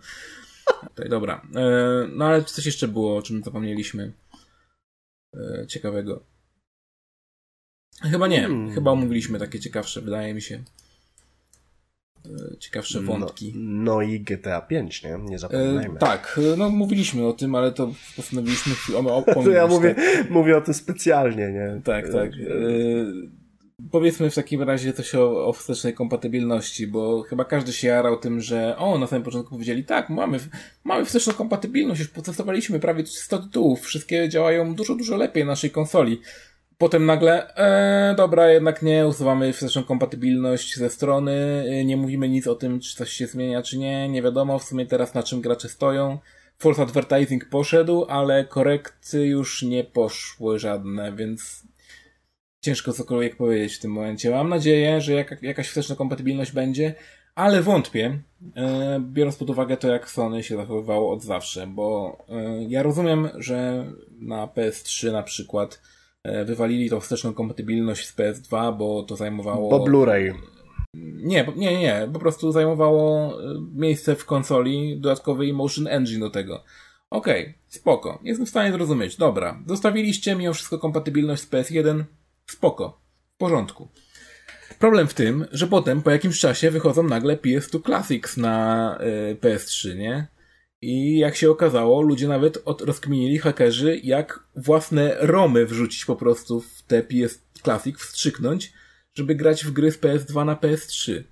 Tutaj, dobra. E, no ale coś jeszcze było, o czym zapomnieliśmy ciekawego. Chyba nie. Hmm. Chyba omówiliśmy takie ciekawsze, wydaje mi się. E, ciekawsze no, wątki. No, no i GTA 5, nie? Nie zapominajmy. E, tak, no mówiliśmy o tym, ale to postanowiliśmy To ja mówię, mówię o tym specjalnie, nie? Tak, tak. E, powiedzmy w takim razie coś o, o wstecznej kompatybilności, bo chyba każdy się jarał tym, że o, na samym początku powiedzieli, tak, mamy, mamy wsteczną kompatybilność, już potestowaliśmy prawie 100 tytułów, wszystkie działają dużo, dużo lepiej na naszej konsoli. Potem nagle, e, dobra, jednak nie, usuwamy wsteczną kompatybilność ze strony, e, nie mówimy nic o tym, czy coś się zmienia, czy nie, nie wiadomo w sumie teraz na czym gracze stoją. False advertising poszedł, ale korekty już nie poszły żadne, więc ciężko cokolwiek powiedzieć w tym momencie. Mam nadzieję, że jaka, jakaś wsteczna kompatybilność będzie, ale wątpię, e, biorąc pod uwagę to, jak Sony się zachowywało od zawsze, bo e, ja rozumiem, że na PS3 na przykład E, wywalili tą wsteczną kompatybilność z PS2, bo to zajmowało... Bo Blu-ray. Nie, nie, nie, po prostu zajmowało e, miejsce w konsoli dodatkowy Motion Engine do tego. Okej, okay, spoko. Jestem w stanie zrozumieć. Dobra. Zostawiliście mimo wszystko kompatybilność z PS1. Spoko. W porządku. Problem w tym, że potem po jakimś czasie wychodzą nagle PS2 Classics na y, e, PS3, nie? I jak się okazało, ludzie nawet od, rozkminili hakerzy, jak własne romy wrzucić po prostu w te PS Classic, wstrzyknąć, żeby grać w gry z PS2 na PS3.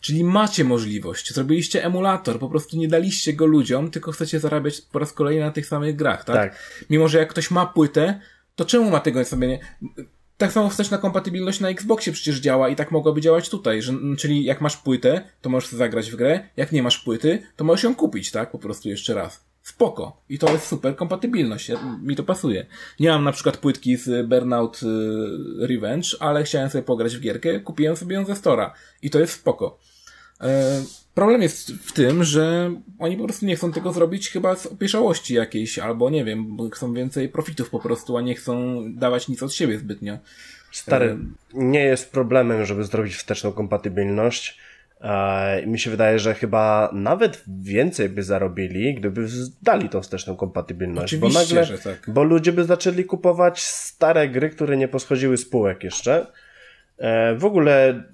Czyli macie możliwość, zrobiliście emulator, po prostu nie daliście go ludziom, tylko chcecie zarabiać po raz kolejny na tych samych grach, tak? tak. Mimo, że jak ktoś ma płytę, to czemu ma tego sobie nie... Tak samo wsteczna kompatybilność na Xboxie przecież działa i tak mogłaby działać tutaj, że, czyli jak masz płytę, to możesz zagrać w grę, jak nie masz płyty, to możesz ją kupić, tak? Po prostu jeszcze raz. Spoko. I to jest super kompatybilność. mi to pasuje. Nie mam na przykład płytki z Burnout y, Revenge, ale chciałem sobie pograć w gierkę, kupiłem sobie ją ze Stora. I to jest spoko. E, problem jest w tym, że oni po prostu nie chcą tego zrobić chyba z opieszałości jakiejś, albo nie wiem, bo chcą więcej profitów po prostu, a nie chcą dawać nic od siebie zbytnio. Stary, e, nie jest problemem, żeby zrobić wsteczną kompatybilność, E, mi się wydaje, że chyba nawet więcej by zarobili, gdyby dali tą wsteczną kompatybilność. Oczywiście, bo nagle, że tak. Bo ludzie by zaczęli kupować stare gry, które nie poschodziły z półek jeszcze. W ogóle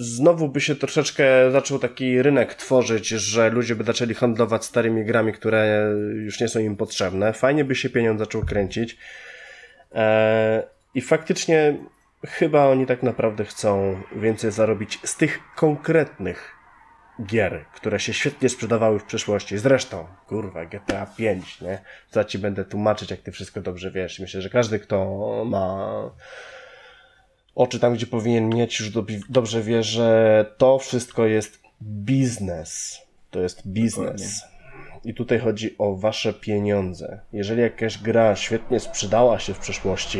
znowu by się troszeczkę zaczął taki rynek tworzyć, że ludzie by zaczęli handlować starymi grami, które już nie są im potrzebne. Fajnie by się pieniądz zaczął kręcić. E, I faktycznie chyba oni tak naprawdę chcą więcej zarobić z tych konkretnych gier, które się świetnie sprzedawały w przeszłości. Zresztą, kurwa, GTA 5, nie? Co ci będę tłumaczyć, jak ty wszystko dobrze wiesz. Myślę, że każdy, kto ma oczy tam, gdzie powinien mieć, już dobrze wie, że to wszystko jest biznes. To jest biznes. I tutaj chodzi o wasze pieniądze. Jeżeli jakaś gra świetnie sprzedała się w przeszłości,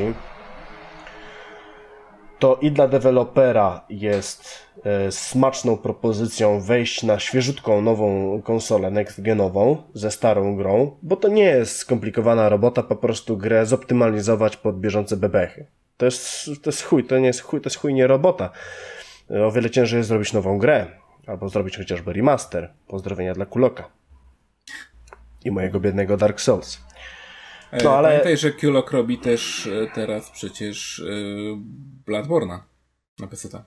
to i dla dewelopera jest e, smaczną propozycją wejść na świeżutką nową konsolę next-genową ze starą grą, bo to nie jest skomplikowana robota, po prostu grę zoptymalizować pod bieżące bebechy. To jest, to jest chuj, to nie jest chuj, to jest chuj nie robota. O wiele ciężej jest zrobić nową grę, albo zrobić chociażby remaster. Pozdrowienia dla Kuloka. I mojego biednego Dark Souls. E, no, ale... Pamiętaj, że Kulok robi też e, teraz przecież yy, Bloodborne'a na PC.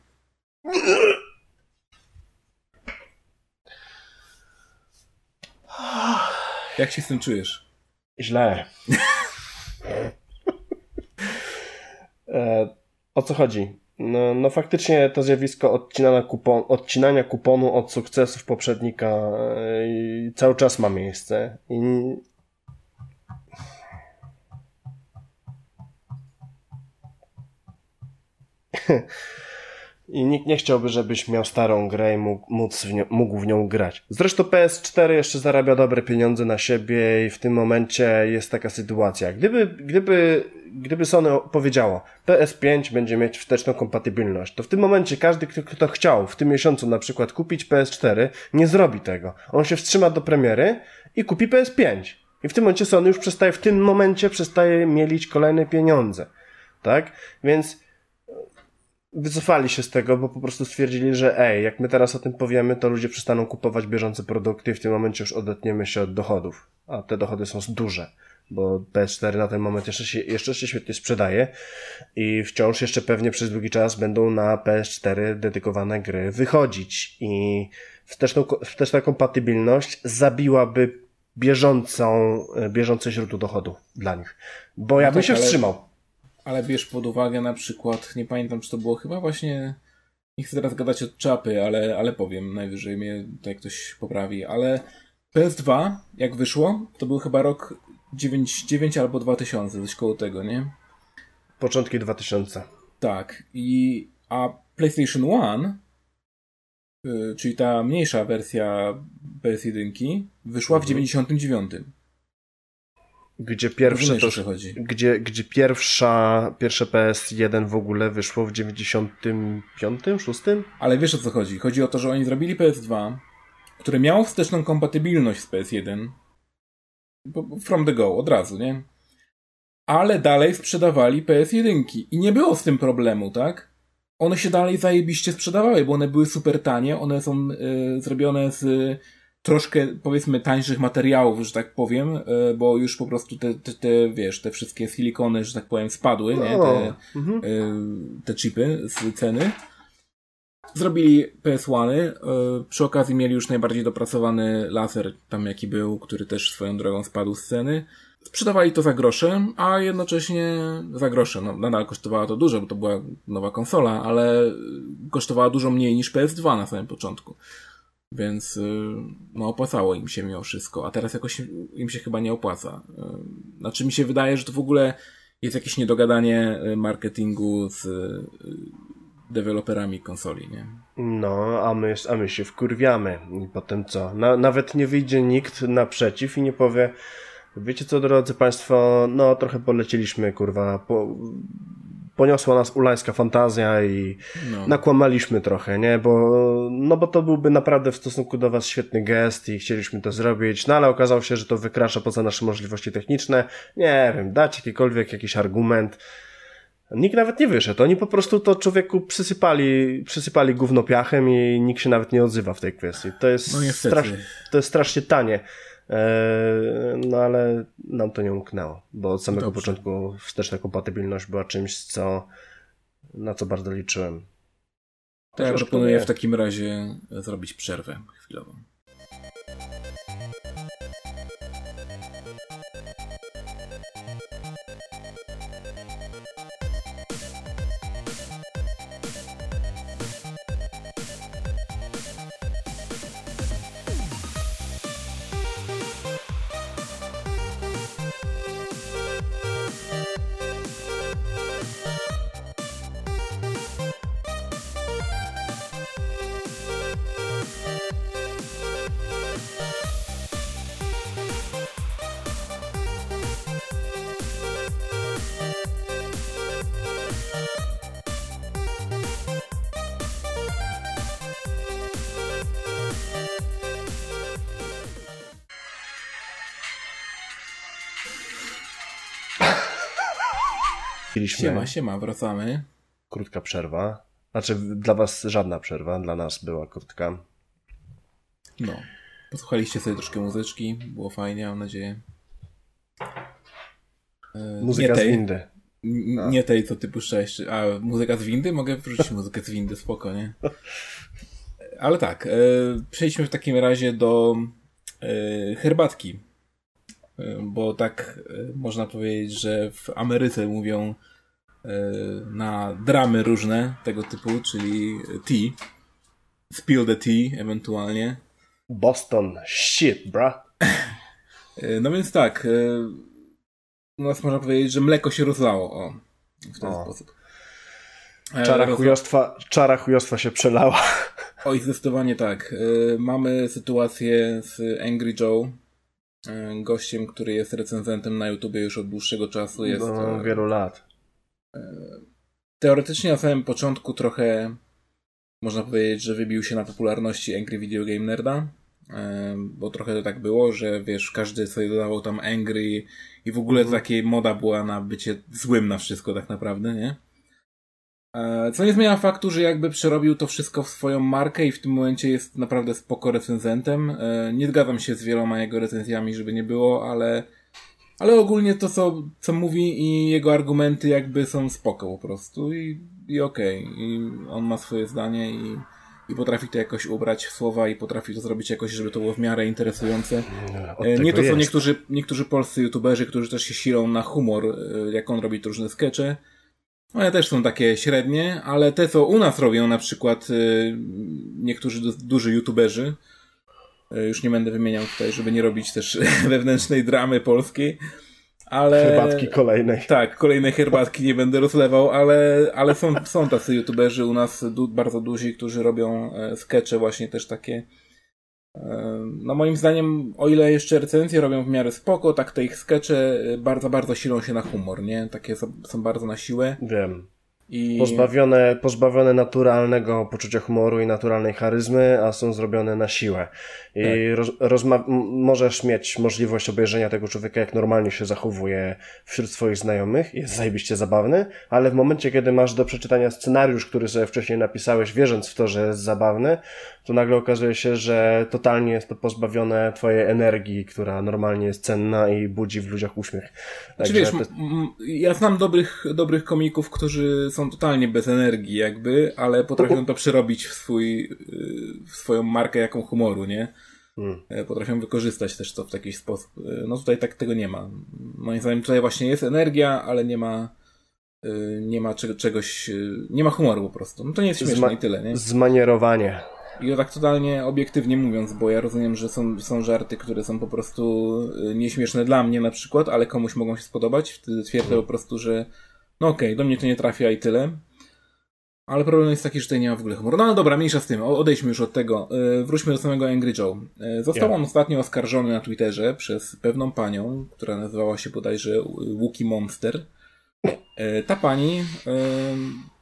Jak się z tym czujesz? Źle. E, o co chodzi? No, no faktycznie to zjawisko odcinania, kupon, odcinania kuponu od sukcesów poprzednika e, cały czas ma miejsce. I... I nikt nie chciałby, żebyś miał starą grę i mógł, móc w nią, mógł w nią grać. Zresztą PS4 jeszcze zarabia dobre pieniądze na siebie i w tym momencie jest taka sytuacja. Gdyby, gdyby, gdyby Sony powiedziało, PS5 będzie mieć wsteczną kompatybilność, to w tym momencie każdy, kto, kto chciał w tym miesiącu na przykład kupić PS4, nie zrobi tego. On się wstrzyma do premiery i kupi PS5. I w tym momencie Sony już przestaje, w tym momencie przestaje mielić kolejne pieniądze. Tak? Więc wycofali się z tego, bo po prostu stwierdzili, że ej, jak my teraz o tym powiemy, to ludzie przestaną kupować bieżące produkty i w tym momencie już odetniemy się od dochodów. A te dochody są duże, bo PS4 na ten moment jeszcze się, jeszcze się świetnie sprzedaje i wciąż jeszcze pewnie przez długi czas będą na PS4 dedykowane gry wychodzić i wsteczną, wsteczna kompatybilność zabiłaby bieżącą, bieżące źródło dochodu dla nich. Bo ja no bym tak, się wstrzymał ale bierz pod uwagę na przykład, nie pamiętam czy to było chyba właśnie, nie chcę teraz gadać od czapy, ale, ale powiem, najwyżej mnie tutaj ktoś poprawi, ale PS2 jak wyszło, to był chyba rok 99 albo 2000, coś koło tego, nie? Początki 2000. Tak, i a PlayStation 1 y, czyli ta mniejsza wersja PS1 wyszła mhm. w 99 gdzie pierwsze to, gdzie, gdzie pierwsza, pierwsze PS1 w ogóle wyszło w 95, 6? Ale wiesz o co chodzi? Chodzi o to, że oni zrobili PS2, które miało wsteczną kompatybilność z PS1 from the go, od razu, nie? Ale dalej sprzedawali PS1 i nie było z tym problemu, tak? One się dalej zajebiście sprzedawały, bo one były super tanie, one są y, zrobione z troszkę, powiedzmy, tańszych materiałów, że tak powiem, e, bo już po prostu te, te, te wiesz, te wszystkie silikony, że tak powiem, spadły, nie? Te, mhm. E, te chipy z ceny. Zrobili PS1, y, przy okazji mieli już najbardziej dopracowany laser, tam jaki był, który też swoją drogą spadł z ceny. Sprzedawali to za grosze, a jednocześnie za grosze. No, nadal kosztowała to dużo, bo to była nowa konsola, ale kosztowała dużo mniej niż PS2 na samym początku. Więc y, no opłacało im się mimo wszystko, a teraz jakoś im się chyba nie opłaca. Y, znaczy mi się wydaje, że to w ogóle jest jakieś niedogadanie y, marketingu z deweloperami konsoli, nie? No, a my, a my się wkurwiamy. I potem co? Na, nawet nie wyjdzie nikt naprzeciw i nie powie wiecie co, drodzy Państwo, no trochę polecieliśmy, kurwa, po, poniosła nas ulańska fantazja i no. nakłamaliśmy trochę, nie? Bo, no bo to byłby naprawdę w stosunku do was świetny gest i chcieliśmy to zrobić, no ale okazało się, że to wykracza poza nasze możliwości techniczne. Nie wiem, dać jakikolwiek jakiś argument. Nikt nawet nie wyszedł. Oni po prostu to człowieku przysypali, przysypali gówno piachem i nikt się nawet nie odzywa w tej kwestii. To jest, No strasz, to jest strasznie tanie. Eee, no ale nam to nie umknęło, bo od samego Dobrze. początku wsteczna kompatybilność była czymś, co, na co bardzo liczyłem. To ja proponuję w takim razie zrobić przerwę chwilową. Siema, siema, wracamy. krótka przerwa. Znaczy dla was żadna przerwa, dla nas była krótka. No. Posłuchaliście sobie troszkę muzyczki, było fajnie, mam nadzieję. E, Muzyka nie z tej, windy. Nie tej, co ty puszczałeś. A, muzyka z windy? Mogę wrzucić muzykę z windy, spoko, nie? Ale tak, e, przejdźmy w takim razie do e, herbatki. E, bo tak e, można powiedzieć, że w Ameryce mówią na dramy różne tego typu, czyli tea. Spill the tea ewentualnie. Boston, shit, bra. E, No więc tak, e, u nas można powiedzieć, że mleko się rozlało, o, w ten O. sposób. E, Czara rozla- chujostwa, czara chujostwa się przelała. Oj, zdecydowanie tak. Mamy sytuację z Angry Joe, gościem, który jest recenzentem na YouTubie już od dłuższego czasu. Jest No, wielu lat. Teoretycznie na samym początku trochę można powiedzieć, że wybił się na popularności Angry Video Game Nerda. e, Bo trochę to tak było, że wiesz, każdy sobie dodawał tam Angry i w ogóle Mhm. takie moda była na bycie złym na wszystko tak naprawdę, nie? E, Co nie zmienia faktu, że jakby przerobił to wszystko w swoją markę i w tym momencie jest naprawdę spoko recenzentem. E, Nie zgadzam się z wieloma jego recenzjami, żeby nie było, ale, ale ogólnie to, co, co mówi i jego argumenty jakby są spoko po prostu i, i okej. I on ma swoje zdanie i, i potrafi to jakoś ubrać w słowa i potrafi to zrobić jakoś, żeby to było w miarę interesujące. Od E, Nie to, co jest. niektórzy, niektórzy polscy youtuberzy, którzy też się silą na humor, e, jak on robi różne skecze. One też są takie średnie, ale te, co u nas robią, na przykład e, niektórzy du- duży youtuberzy, już nie będę wymieniał tutaj, żeby nie robić też wewnętrznej dramy polskiej, ale... Herbatki kolejnej. Tak, kolejnej herbatki nie będę rozlewał, ale, ale są, są tacy youtuberzy u nas du, bardzo duzi, którzy robią e, skecze właśnie też takie. E, no moim zdaniem, o ile jeszcze recenzje robią w miarę spoko, tak te ich skecze e, bardzo, bardzo silą się na humor, nie? Takie są, są bardzo na siłę. Wiem. I Pozbawione, pozbawione naturalnego poczucia humoru i naturalnej charyzmy, a są zrobione na siłę. I Tak. roz, możesz mieć możliwość obejrzenia tego człowieka, jak normalnie się zachowuje wśród swoich znajomych. Jest zajebiście zabawny, ale w momencie, kiedy masz do przeczytania scenariusz, który sobie wcześniej napisałeś, wierząc w to, że jest zabawny, to nagle okazuje się, że totalnie jest to pozbawione twojej energii, która normalnie jest cenna i budzi w ludziach uśmiech. Czy Także wiesz, to- ja znam dobrych, dobrych komików, którzy są totalnie bez energii jakby, ale potrafią to przerobić w swój, y, w swoją markę jaką humoru, nie? Hmm. E, Potrafią wykorzystać też to w jakiś sposób. E, No tutaj tak tego nie ma. Moim zdaniem tutaj właśnie jest energia, ale nie ma y, nie ma czego, czegoś, y, nie ma humoru po prostu. No to nie jest śmieszne Zma- i tyle, nie? Zmanierowanie. I to tak totalnie obiektywnie mówiąc, bo ja rozumiem, że są, są żarty, które są po prostu y, nieśmieszne dla mnie na przykład, ale komuś mogą się spodobać. Wtedy twierdzę po prostu, że no okej, do mnie to nie trafia i tyle. Ale problem jest taki, że tutaj nie ma w ogóle humoru. No ale dobra, mniejsza z tym, odejdźmy już od tego. Y, Wróćmy do samego Angry Joe. Y, Został Ja. on ostatnio oskarżony na Twitterze przez pewną panią, która nazywała się bodajże Wookie Monster. Ta pani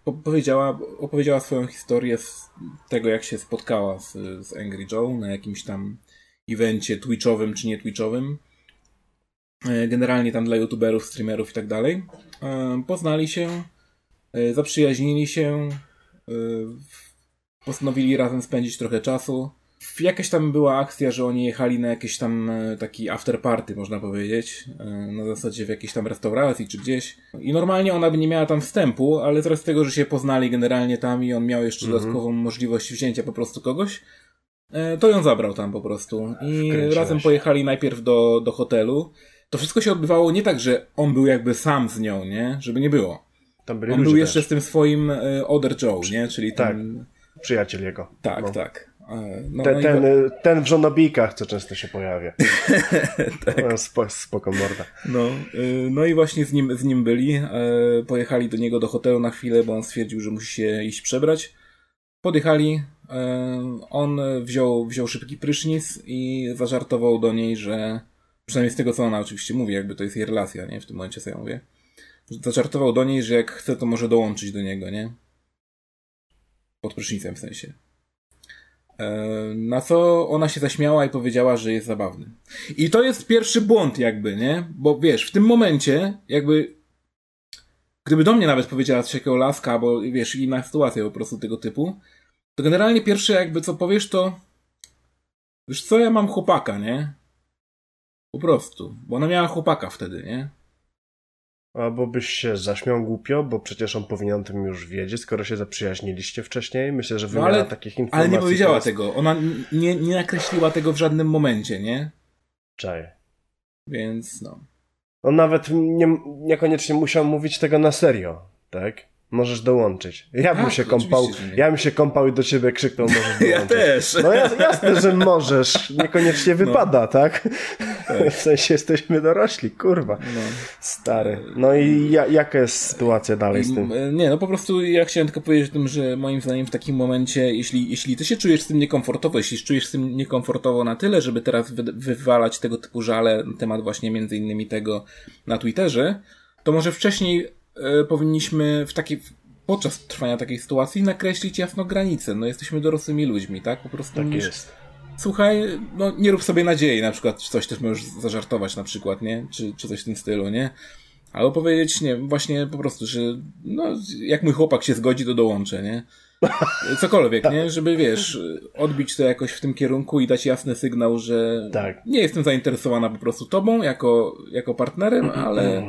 y, po- powiedziała, opowiedziała swoją historię z tego, jak się spotkała z, z Angry Joe na jakimś tam evencie twitchowym czy nie twitchowym. E, Generalnie tam dla youtuberów, streamerów i tak dalej. E, Poznali się E, zaprzyjaźnili się, postanowili razem spędzić trochę czasu. Jakaś tam była akcja, że oni jechali na jakiś tam e, taki after party, można powiedzieć, na zasadzie w jakiejś tam restauracji czy gdzieś. I normalnie ona by nie miała tam wstępu, ale z tego, że się poznali generalnie tam i on miał jeszcze mhm. dodatkową możliwość wzięcia po prostu kogoś, to ją zabrał tam po prostu. I razem pojechali najpierw do, do hotelu. To wszystko się odbywało nie tak, że on był jakby sam z nią, nie? Żeby nie było. Tam byli On był jeszcze też. z tym swoim Other Joe, nie? Czyli tak, ten... przyjaciel jego. Tak, no. tak. E, no, ten, no ten, i... ten w żonobijkach, co często się pojawia. tak. No, spoko, spoko morda. No, y, no i właśnie z nim, z nim byli. E, pojechali do niego do hotelu na chwilę, bo on stwierdził, że musi się iść przebrać. Podjechali. On wziął, wziął szybki prysznic i zażartował do niej, że przynajmniej z tego, co ona oczywiście mówi, jakby to jest jej relacja, nie? W tym momencie sobie ja mówię zaczartował do niej, że jak chce, to może dołączyć do niego, nie? Pod prysznicem w sensie. E, na co ona się zaśmiała i powiedziała, że jest zabawny. I to jest pierwszy błąd, jakby, nie? Bo wiesz, w tym momencie, jakby. Gdyby do mnie nawet powiedziała coś jakiego laska, bo wiesz, inna sytuacja po prostu tego typu, to generalnie pierwsze, jakby co powiesz, to. Wiesz co, ja mam chłopaka, nie? Po prostu. Bo ona miała chłopaka wtedy, nie? Albo byś się zaśmiał głupio, bo przecież on powinien o tym już wiedzieć, skoro się zaprzyjaźniliście wcześniej. Myślę, że wymiana no ale, takich informacji... Ale nie powiedziała jest... tego. Ona nie, nie nakreśliła tego w żadnym momencie, nie? Czaj. Więc no. On nawet nie, niekoniecznie musiał mówić tego na serio, tak? Możesz dołączyć. Ja bym tak, się kąpał, ja bym się kąpał i do ciebie krzyknął, możesz dołączyć. Ja też. No jasne, że możesz. Niekoniecznie no. wypada, tak? tak? W sensie jesteśmy dorośli, kurwa. No. Stary. No i ja, jaka jest sytuacja dalej z tym? Nie, no po prostu ja chciałem tylko powiedzieć o tym, że moim zdaniem w takim momencie, jeśli, jeśli ty się czujesz z tym niekomfortowo, jeśli czujesz z tym niekomfortowo na tyle, żeby teraz wy, wywalać tego typu żale na temat właśnie między innymi tego na Twitterze, to może wcześniej powinniśmy w takiej, podczas trwania takiej sytuacji nakreślić jasno granice. No jesteśmy dorosłymi ludźmi, tak? Po prostu. Tak jest. Słuchaj, no nie rób sobie nadziei, na przykład coś też możesz zażartować na przykład, nie? Czy, czy coś w tym stylu, nie? Albo powiedzieć, nie, właśnie po prostu, że no, jak mój chłopak się zgodzi, to dołączę, nie? Cokolwiek, nie? Żeby, wiesz, odbić to jakoś w tym kierunku i dać jasny sygnał, że tak. nie jestem zainteresowana po prostu tobą jako, jako partnerem, ale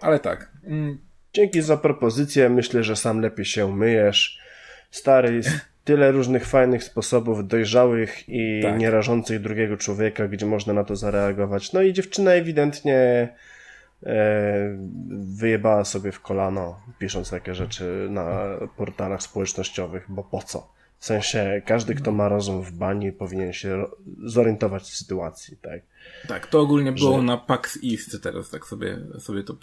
ale tak. Mm. Dzięki za propozycję. Myślę, że sam lepiej się myjesz. Stary, jest tyle różnych fajnych sposobów, dojrzałych i tak. nierażących drugiego człowieka, gdzie można na to zareagować. No i dziewczyna ewidentnie e, wyjebała sobie w kolano, pisząc takie rzeczy na portalach społecznościowych, bo po co? W sensie, każdy, kto ma rozum w bani, powinien się zorientować w sytuacji, tak? Tak, to ogólnie było że... na PAX East teraz, tak sobie, sobie to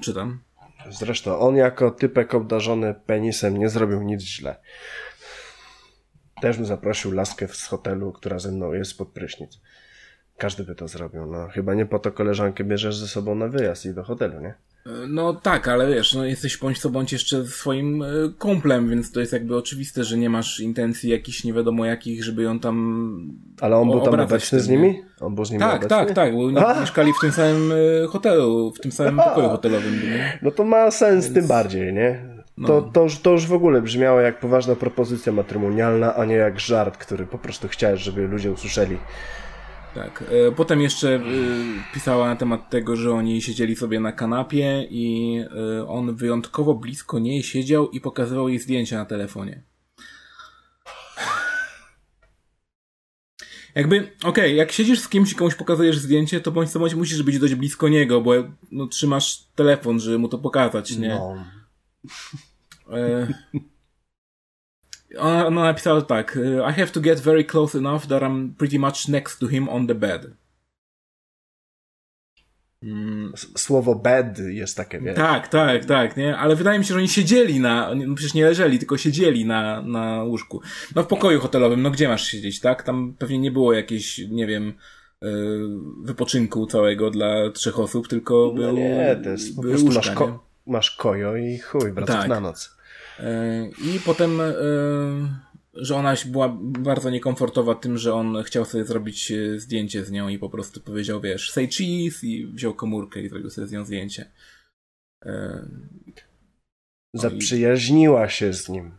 czytam. Zresztą on jako typek obdarzony penisem nie zrobił nic źle. Też bym zaprosił laskę z hotelu, która ze mną jest pod prysznic. Każdy by to zrobił. No, chyba nie po to koleżankę bierzesz ze sobą na wyjazd i do hotelu, nie? No tak, ale wiesz, no jesteś bądź co bądź jeszcze swoim e, kumplem, więc to jest jakby oczywiste, że nie masz intencji jakichś nie wiadomo jakich, żeby ją tam Ale on był tam obecny z nimi? On był z nimi Tak, obecny? tak, tak, bo A? mieszkali w tym samym e, hotelu, w tym samym pokoju hotelowym. Nie? No to ma sens więc... tym bardziej, nie? No. To, to, już, to już w ogóle brzmiało jak poważna propozycja matrymonialna, a nie jak żart, który po prostu chciałeś, żeby ludzie usłyszeli. Tak. E, potem jeszcze e, pisała na temat tego, że oni siedzieli sobie na kanapie i e, on wyjątkowo blisko niej siedział i pokazywał jej zdjęcia na telefonie. Jakby, okej, okay, jak siedzisz z kimś i komuś pokazujesz zdjęcie, to bądź co bądź musisz być dość blisko niego, bo no, trzymasz telefon, żeby mu to pokazać, nie? No. E ona, ona napisała tak. I have to get very close enough that I'm pretty much next to him on the bed. Mm. Słowo bed jest takie, wiesz? Tak, tak, tak, nie? Ale wydaje mi się, że oni siedzieli na, no przecież nie leżeli, tylko siedzieli na, na łóżku. No w pokoju hotelowym, no gdzie masz siedzieć, tak? Tam pewnie nie było jakiejś, nie wiem, e, wypoczynku całego dla trzech osób, tylko no był, nie, to jest po prostu łóżka, masz, ko masz kojo i chuj, wracasz tak. na noc. E, I potem, e, że ona była bardzo niekomfortowa tym, że on chciał sobie zrobić e, zdjęcie z nią i po prostu powiedział, wiesz, say cheese i wziął komórkę i zrobił sobie z nią zdjęcie. Zaprzyjaźniła się z nim.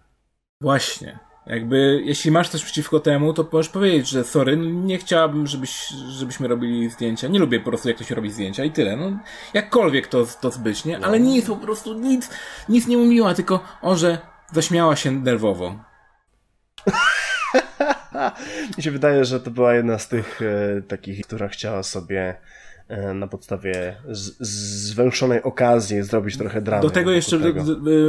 Właśnie. Jakby, jeśli masz coś przeciwko temu, to możesz powiedzieć, że sorry, nie chciałabym, żebyś, żebyśmy robili zdjęcia. Nie lubię po prostu, jak ktoś robi zdjęcia i tyle. No, jakkolwiek to, to zbyć, nie? Ale nic, po prostu nic, nic nie mówiła, tylko o, że zaśmiała się nerwowo. Mi się wydaje, że to była jedna z tych e, takich, która chciała sobie na podstawie zwęszonej okazji zrobić trochę dramy. Do tego jeszcze tego.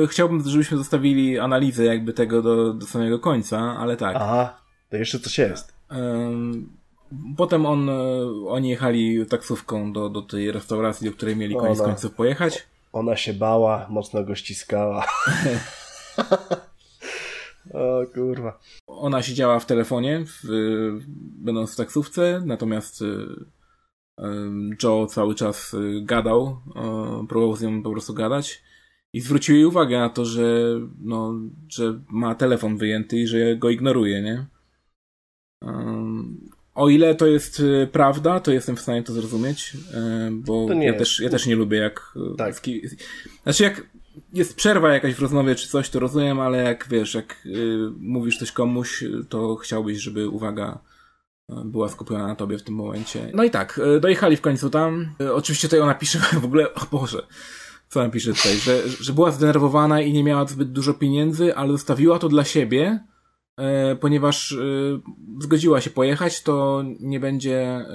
chciałbym, żebyśmy zostawili analizę jakby tego do, do samego końca, ale tak. Aha, to jeszcze coś jest. Potem on, e, oni jechali taksówką do, do tej restauracji, do której mieli koniec ona, końców pojechać. Ona się bała, mocno go ściskała. o kurwa. Ona siedziała w telefonie, w, będąc w taksówce, natomiast e, Joe cały czas y, gadał, próbował z nią po prostu gadać i zwrócił jej uwagę na to, że, no, że ma telefon wyjęty i że go ignoruje, nie? O ile to jest y, prawda, to jestem w stanie to zrozumieć, bo ja też, ja też nie lubię jak... Y, tak. Znaczy jak jest przerwa jakaś w rozmowie czy coś, to rozumiem, ale jak wiesz, jak mówisz coś komuś, to chciałbyś, żeby uwaga była skupiona na tobie w tym momencie. No i tak, e, dojechali w końcu tam. E, oczywiście tutaj ona pisze w ogóle, o Boże, co ona pisze tutaj, że, że była zdenerwowana i nie miała zbyt dużo pieniędzy, ale zostawiła to dla siebie, e, ponieważ zgodziła się pojechać, to nie będzie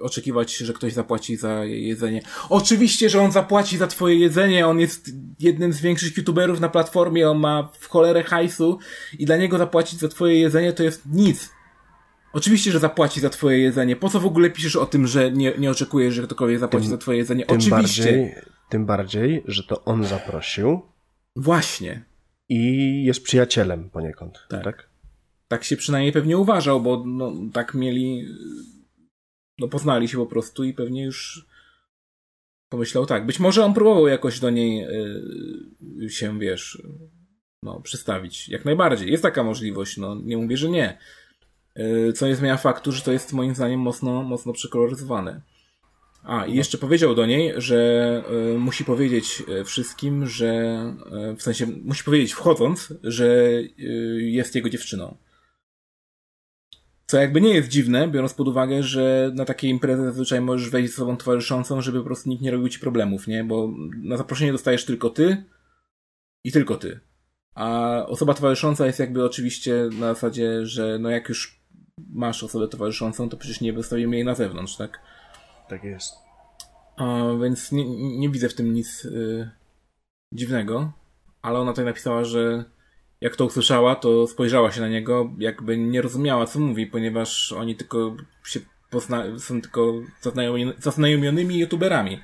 oczekiwać, że ktoś zapłaci za jej jedzenie. Oczywiście, że on zapłaci za twoje jedzenie, on jest jednym z większych youtuberów na platformie, on ma w cholerę hajsu i dla niego zapłacić za twoje jedzenie to jest nic Oczywiście, że zapłaci za twoje jedzenie. Po co w ogóle piszesz o tym, że nie, nie oczekujesz, że ktokolwiek zapłaci tym, za twoje jedzenie? Tym Oczywiście. Bardziej, tym bardziej, że to on zaprosił. Właśnie. I jest przyjacielem poniekąd. Tak. tak? Tak się przynajmniej pewnie uważał, bo no, tak mieli. No, poznali się po prostu i pewnie już pomyślał tak. Być może on próbował jakoś do niej yy, się, wiesz, no, przystawić. Jak najbardziej. Jest taka możliwość, no, nie mówię, że nie. E, co nie zmienia faktu, że to jest moim zdaniem mocno, mocno przekoloryzowane. A, i jeszcze powiedział do niej, że y, musi powiedzieć e, wszystkim, że y, w sensie musi powiedzieć wchodząc, że y, jest jego dziewczyną. Co jakby nie jest dziwne, biorąc pod uwagę, że na takiej imprezy zazwyczaj możesz wejść z sobą towarzyszącą, żeby po prostu nikt nie robił ci problemów, nie? Bo na zaproszenie dostajesz tylko ty i tylko ty. A osoba towarzysząca jest jakby oczywiście na zasadzie, że no jak już masz osobę towarzyszącą, to przecież nie wystawimy jej na zewnątrz, tak? Tak jest. A, więc nie, nie widzę w tym nic y, dziwnego, ale ona tutaj napisała, że jak to usłyszała, to spojrzała się na niego, jakby nie rozumiała, co mówi, ponieważ oni tylko się pozna- są tylko zaznajomionymi, zaznajomionymi youtuberami.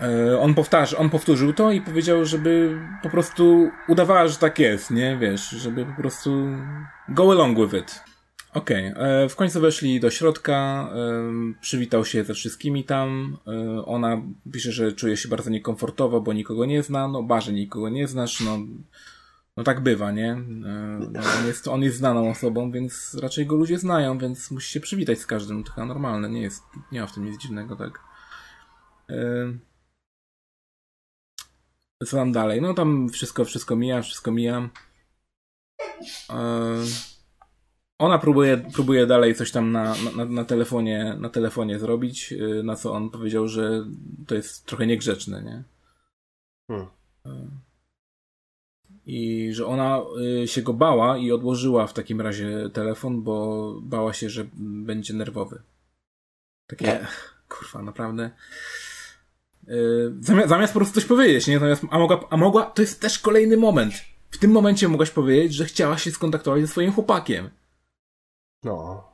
E, on, powtarza, on powtórzył to i powiedział, żeby po prostu udawała, że tak jest, nie? Wiesz, żeby po prostu go along with it. Okej, okay. E, w końcu weszli do środka, e, przywitał się ze wszystkimi tam. E, ona pisze, że czuje się bardzo niekomfortowo, bo nikogo nie zna. No, barze nikogo nie znasz, no, no tak bywa, nie? No, on, jest, on jest znaną osobą, więc raczej go ludzie znają, więc musi się przywitać z każdym. To chyba normalne, nie jest, nie ma w tym nic dziwnego, tak? Co tam dalej? No tam wszystko, wszystko mija, wszystko mija. Ona próbuje, próbuje dalej coś tam na, na, na, telefonie, na telefonie zrobić, y, na co on powiedział, że to jest trochę niegrzeczne, nie? Hmm. Y, I że ona y, się go bała i odłożyła w takim razie telefon, bo bała się, że będzie nerwowy. Takie, kurwa, naprawdę. Zamiast, zamiast po prostu coś powiedzieć, nie? Zamiast, a, mogła, a mogła, to jest też kolejny moment. W tym momencie mogłaś powiedzieć, że chciała się skontaktować ze swoim chłopakiem. No.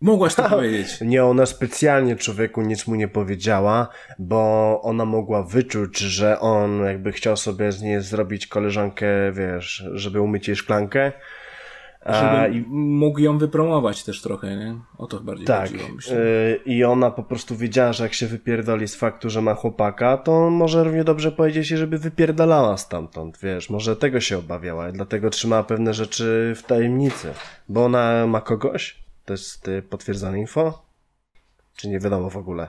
Mogłaś to powiedzieć. Nie, ona specjalnie człowieku nic mu nie powiedziała, bo ona mogła wyczuć, że on jakby chciał sobie z niej zrobić koleżankę, wiesz, żeby umyć jej szklankę. Żeby i... mógł ją wypromować też trochę, nie? O to bardziej tak. chodziło, myślę. Yy, I ona po prostu wiedziała, że jak się wypierdoli z faktu, że ma chłopaka, to może równie dobrze powiedzieć, żeby wypierdalała stamtąd, wiesz, może tego się obawiała i dlatego trzymała pewne rzeczy w tajemnicy. Bo ona ma kogoś? To jest y, potwierdzone info? Czy nie wiadomo w ogóle?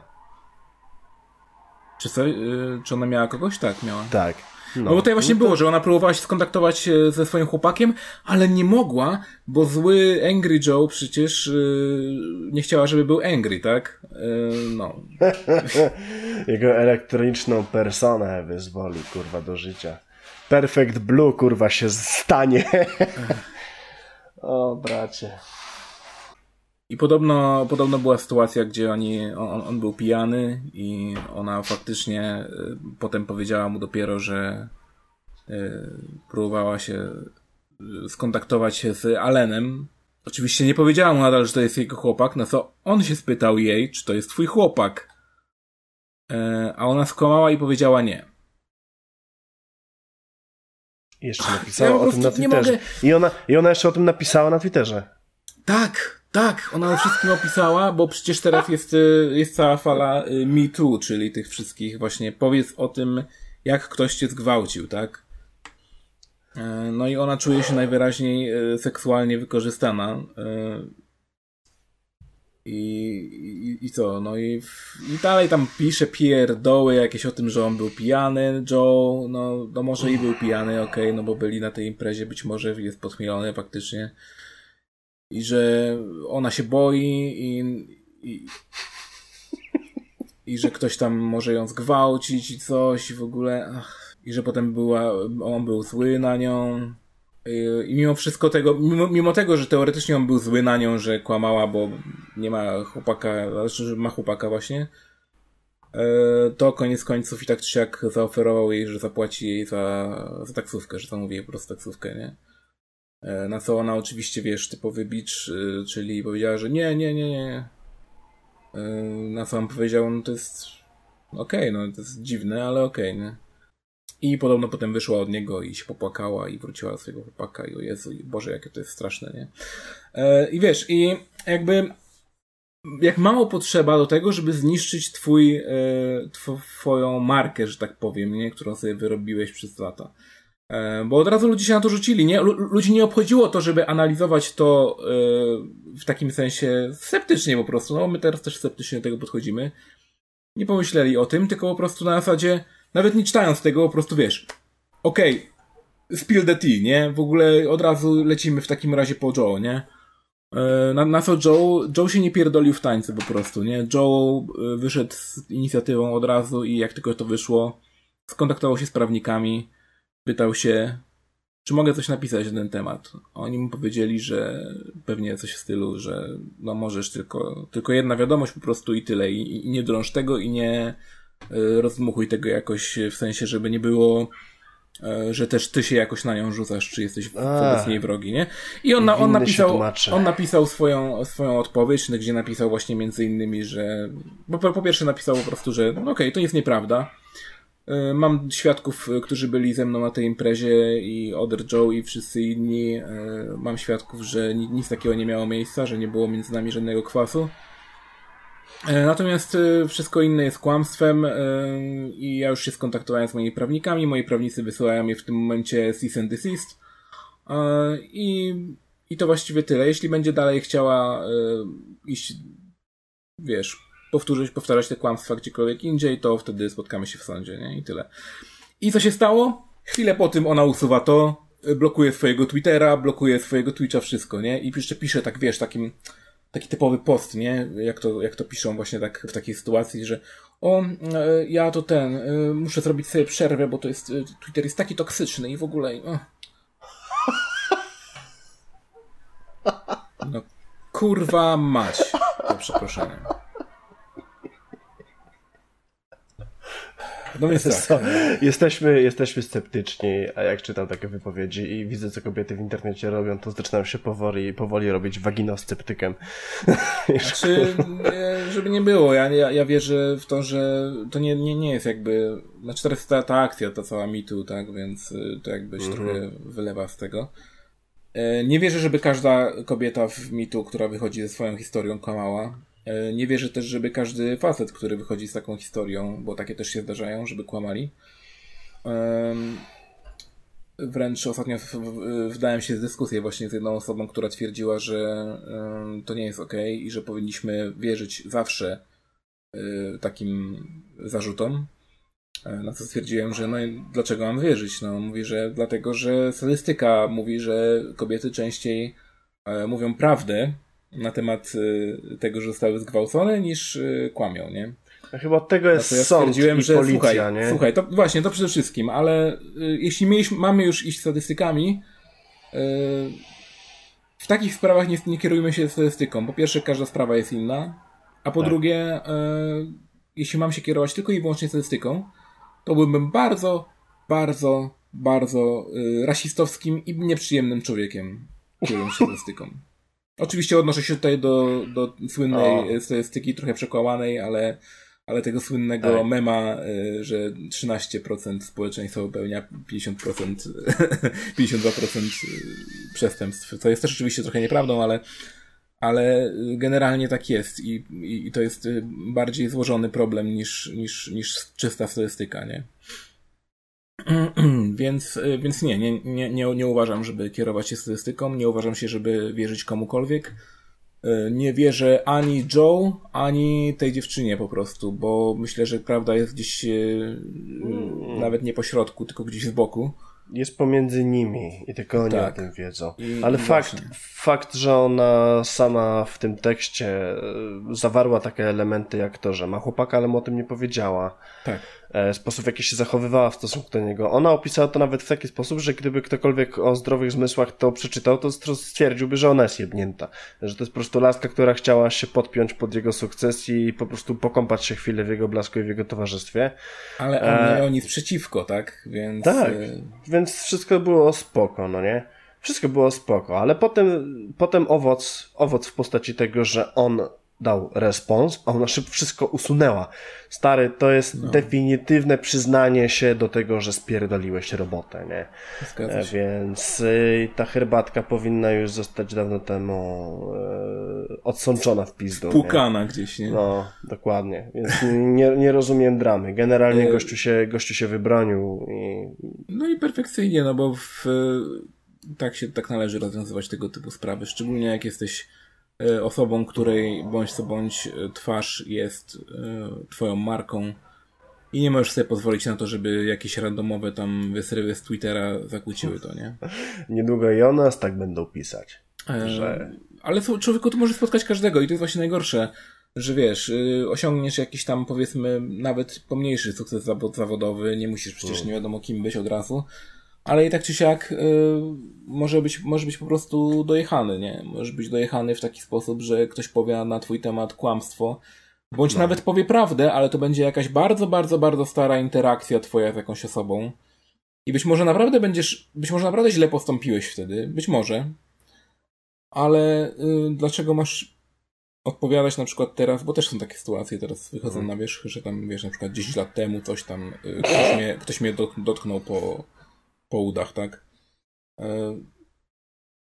Czy, co, y, czy, co, y, czy ona miała kogoś? Tak, miała. Tak. No, no bo tutaj właśnie no to... było, że ona próbowała się skontaktować e, ze swoim chłopakiem, ale nie mogła, bo zły Angry Joe przecież yy, nie chciała, żeby był Angry, tak? Yy, no. Jego elektroniczną personę wyzwoli, kurwa, do życia. Perfect Blue, kurwa, się stanie. o, bracie. I podobno, podobno była sytuacja, gdzie oni, on, on był pijany i ona faktycznie y, potem powiedziała mu dopiero, że y, próbowała się y, skontaktować się z Alenem. Oczywiście nie powiedziała mu nadal, że to jest jego chłopak, no co on się spytał jej, czy to jest twój chłopak. A ona skłamała i powiedziała nie. Jeszcze napisała ja o tym na Twitterze. I ona, I ona jeszcze o tym napisała na Twitterze. Tak, tak, ona o wszystkim opisała, bo przecież teraz jest, y, jest cała fala y, Me Too, czyli tych wszystkich właśnie powiedz o tym, jak ktoś cię zgwałcił, tak? E, no i ona czuje się najwyraźniej y, seksualnie wykorzystana. I, i, i co? No i, i dalej tam pisze pierdoły jakieś o tym, że on był pijany, Joe, no, no może i był pijany, okej, okay, no bo byli na tej imprezie, być może jest podchmielony faktycznie i że ona się boi i, i, i że ktoś tam może ją zgwałcić i coś i w ogóle ach, i że potem była, on był zły na nią i, mimo wszystko tego, mimo, mimo, tego, że teoretycznie on był zły na nią, że kłamała, bo nie ma chłopaka, znaczy, że ma chłopaka właśnie, e, to koniec końców i tak czy siak zaoferował jej, że zapłaci jej za, za taksówkę, że zamówi jej po prostu taksówkę, nie? E, na co ona oczywiście, wiesz, typowy bicz, e, czyli powiedziała, że nie, nie, nie, nie. E, na co on powiedział, no to jest okej, okay, no to jest dziwne, ale okej, okay, nie? I podobno potem wyszła od niego i się popłakała i wróciła do swojego chłopaka i o Jezu, Boże, jakie to jest straszne, nie? I wiesz, i jakby jak mało potrzeba do tego, żeby zniszczyć twój, twoją markę, że tak powiem, nie? Którą sobie wyrobiłeś przez lata. E, bo od razu ludzie się na to rzucili, nie? Ludzi nie obchodziło to, żeby analizować to e, w takim sensie sceptycznie po prostu. No, my teraz też sceptycznie do tego podchodzimy. Nie pomyśleli o tym, tylko po prostu na zasadzie, nawet nie czytając tego, po prostu wiesz, okej, okay, spill the tea, nie? W ogóle od razu lecimy w takim razie po Joe, nie? E, na, na co Joe, Joe się nie pierdolił w tańcu po prostu, nie? Joe wyszedł z inicjatywą od razu i jak tylko to wyszło, skontaktował się z prawnikami, pytał się, czy mogę coś napisać na ten temat. Oni mu powiedzieli, że pewnie coś w stylu, że no możesz tylko, tylko jedna wiadomość po prostu i tyle. I, i nie drąż tego i nie y, rozdmuchuj tego jakoś w sensie, żeby nie było y, że też ty się jakoś na nią rzucasz, czy jesteś wobec niej wrogi, nie? I on, on napisał, on napisał swoją, swoją odpowiedź, gdzie napisał właśnie między innymi, że, po, po pierwsze napisał po prostu, że no okej, okay, to jest nieprawda, E, mam świadków, e, którzy byli ze mną na tej imprezie i Other Joe i wszyscy inni. E, mam świadków, że nic takiego nie miało miejsca, że nie było między nami żadnego kwasu. Natomiast wszystko inne jest kłamstwem i ja już się skontaktowałem z moimi prawnikami. Moi prawnicy wysyłają mi w tym momencie cease and desist. I, I to właściwie tyle. Jeśli będzie dalej chciała iść, wiesz, powtórzyć, powtarzać te kłamstwa gdziekolwiek indziej, to wtedy spotkamy się w sądzie, nie? I tyle. I co się stało? Chwilę po tym ona usuwa to, blokuje swojego Twittera, blokuje swojego Twitcha, wszystko, nie? I jeszcze pisze tak, wiesz, takim, taki typowy post, nie? Jak to, jak to piszą właśnie tak w takiej sytuacji, że o, e, ja to ten, e, muszę zrobić sobie przerwę, bo to jest, Twitter jest taki toksyczny i w ogóle, o. No, kurwa mać, za przeproszeniem. No więc tak. Jesteśmy, jesteśmy sceptyczni, a jak czytam takie wypowiedzi i widzę, co kobiety w internecie robią, to zaczynam się powoli, powoli robić waginosceptykiem. Znaczy, żeby nie było, ja, ja, ja wierzę w to, że to nie, nie, nie jest jakby, znaczy teraz ta, ta akcja, ta cała mitu, tak, więc y, to jakby się -hmm. trochę wylewa z tego. E, nie wierzę, żeby każda kobieta w mitu, która wychodzi ze swoją historią, kłamała. E, nie wierzę też, żeby każdy facet, który wychodzi z taką historią, bo takie też się zdarzają, żeby kłamali. Wręcz ostatnio wdałem się w dyskusję właśnie z jedną osobą, która twierdziła, że to nie jest ok i że powinniśmy wierzyć zawsze e, takim zarzutom. Na co stwierdziłem, że no dlaczego mam wierzyć? No mówi, że dlatego, że statystyka mówi, że kobiety częściej mówią prawdę na temat tego, że zostały zgwałcone, niż kłamią, nie? Chyba od tego jest ja sąd i że, policja, słuchaj, nie? Słuchaj, to właśnie, to przede wszystkim, ale y, jeśli mieliśmy, mamy już iść statystykami, y, w takich sprawach nie, nie kierujmy się statystyką. Po pierwsze, każda sprawa jest inna, a po tak. drugie, y, jeśli mam się kierować tylko i wyłącznie statystyką, to byłbym bardzo, bardzo, bardzo y, rasistowskim i nieprzyjemnym człowiekiem, kierując się statystyką. Oczywiście odnoszę się tutaj do, do słynnej o. statystyki, trochę przekłamanej, ale ale tego słynnego tak. mema, y, że 13% społeczeństwa popełnia 50%, 52% y, przestępstw, co jest też oczywiście trochę nieprawdą, ale, ale generalnie tak jest i, i, i to jest y, bardziej złożony problem niż, niż, niż czysta statystyka, nie? więc, więc nie, nie, nie, nie, nie uważam, żeby kierować się statystyką, nie uważam się, żeby wierzyć komukolwiek. E, nie wierzę ani Joe, ani tej dziewczynie po prostu, bo myślę, że prawda jest gdzieś mm. nawet nie po środku, tylko gdzieś z boku. Jest pomiędzy nimi i tylko oni tak. o tym wiedzą. Ale i fakt, fakt, że ona sama w tym tekście zawarła takie elementy jak to, że ma chłopaka, ale mu o tym nie powiedziała. Tak. E, sposób, w jaki się zachowywała w stosunku do niego. Ona opisała to nawet w taki sposób, że gdyby ktokolwiek o zdrowych zmysłach to przeczytał, to stwierdziłby, że ona jest jebnięta. Że to jest po prostu laska, która chciała się podpiąć pod jego sukces i po prostu pokąpać się chwilę w jego blasku i w jego towarzystwie. Ale on e... miał nic przeciwko, tak? Więc... Tak, e, więc wszystko było spoko, no nie? Wszystko było spoko, ale potem, potem owoc, owoc w postaci tego, że on dał respons, a ona szybko wszystko usunęła. Stary, to jest no. definitywne przyznanie się do tego, że spierdoliłeś robotę, nie? Więc y, ta herbatka powinna już zostać dawno temu y, odsączona w pizdu. Pukana gdzieś, nie? No, dokładnie. Więc nie, nie rozumiem dramy. Generalnie e, gościu się, gościu się wybronił i... No i perfekcyjnie, no bo w, tak się tak należy rozwiązywać tego typu sprawy, szczególnie jak jesteś osobą, której bądź co bądź e, twarz jest e, twoją marką i nie możesz sobie pozwolić na to, żeby jakieś randomowe tam wysrywy z Twittera zakłóciły to, nie? Niedługo i o nas tak będą pisać. Że... Ale człowieku to może spotkać każdego i to jest właśnie najgorsze, że wiesz, osiągniesz jakiś tam powiedzmy nawet pomniejszy sukces zawodowy, nie musisz przecież mm. nie wiadomo kim być od razu, ale i tak czy siak y, może, być, może być po prostu dojechany, nie? Może być dojechany w taki sposób, że ktoś powie na twój temat kłamstwo, bądź no. nawet powie prawdę, ale to będzie jakaś bardzo, bardzo, bardzo stara interakcja twoja z jakąś osobą. I być może naprawdę będziesz, być może naprawdę źle postąpiłeś wtedy, być może. Ale y, dlaczego masz odpowiadać na przykład teraz, bo też są takie sytuacje, teraz wychodzą hmm. na wierzch, że tam, wiesz, na przykład 10 lat temu coś tam, y, ktoś mnie, ktoś mnie dotknął po, po udach, tak? E,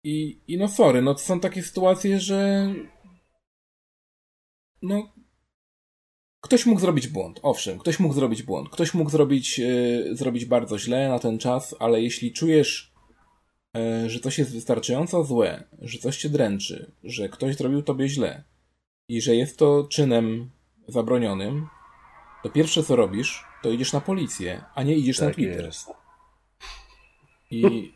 I, I no sorry, no to są takie sytuacje, że no ktoś mógł zrobić błąd, owszem, ktoś mógł zrobić błąd, ktoś mógł zrobić, yy, zrobić bardzo źle na ten czas, ale jeśli czujesz, yy, że coś jest wystarczająco złe, że coś cię dręczy, że ktoś zrobił tobie źle i że jest to czynem zabronionym, to pierwsze co robisz, to idziesz na policję, a nie idziesz tak na Twitter. Jest. I,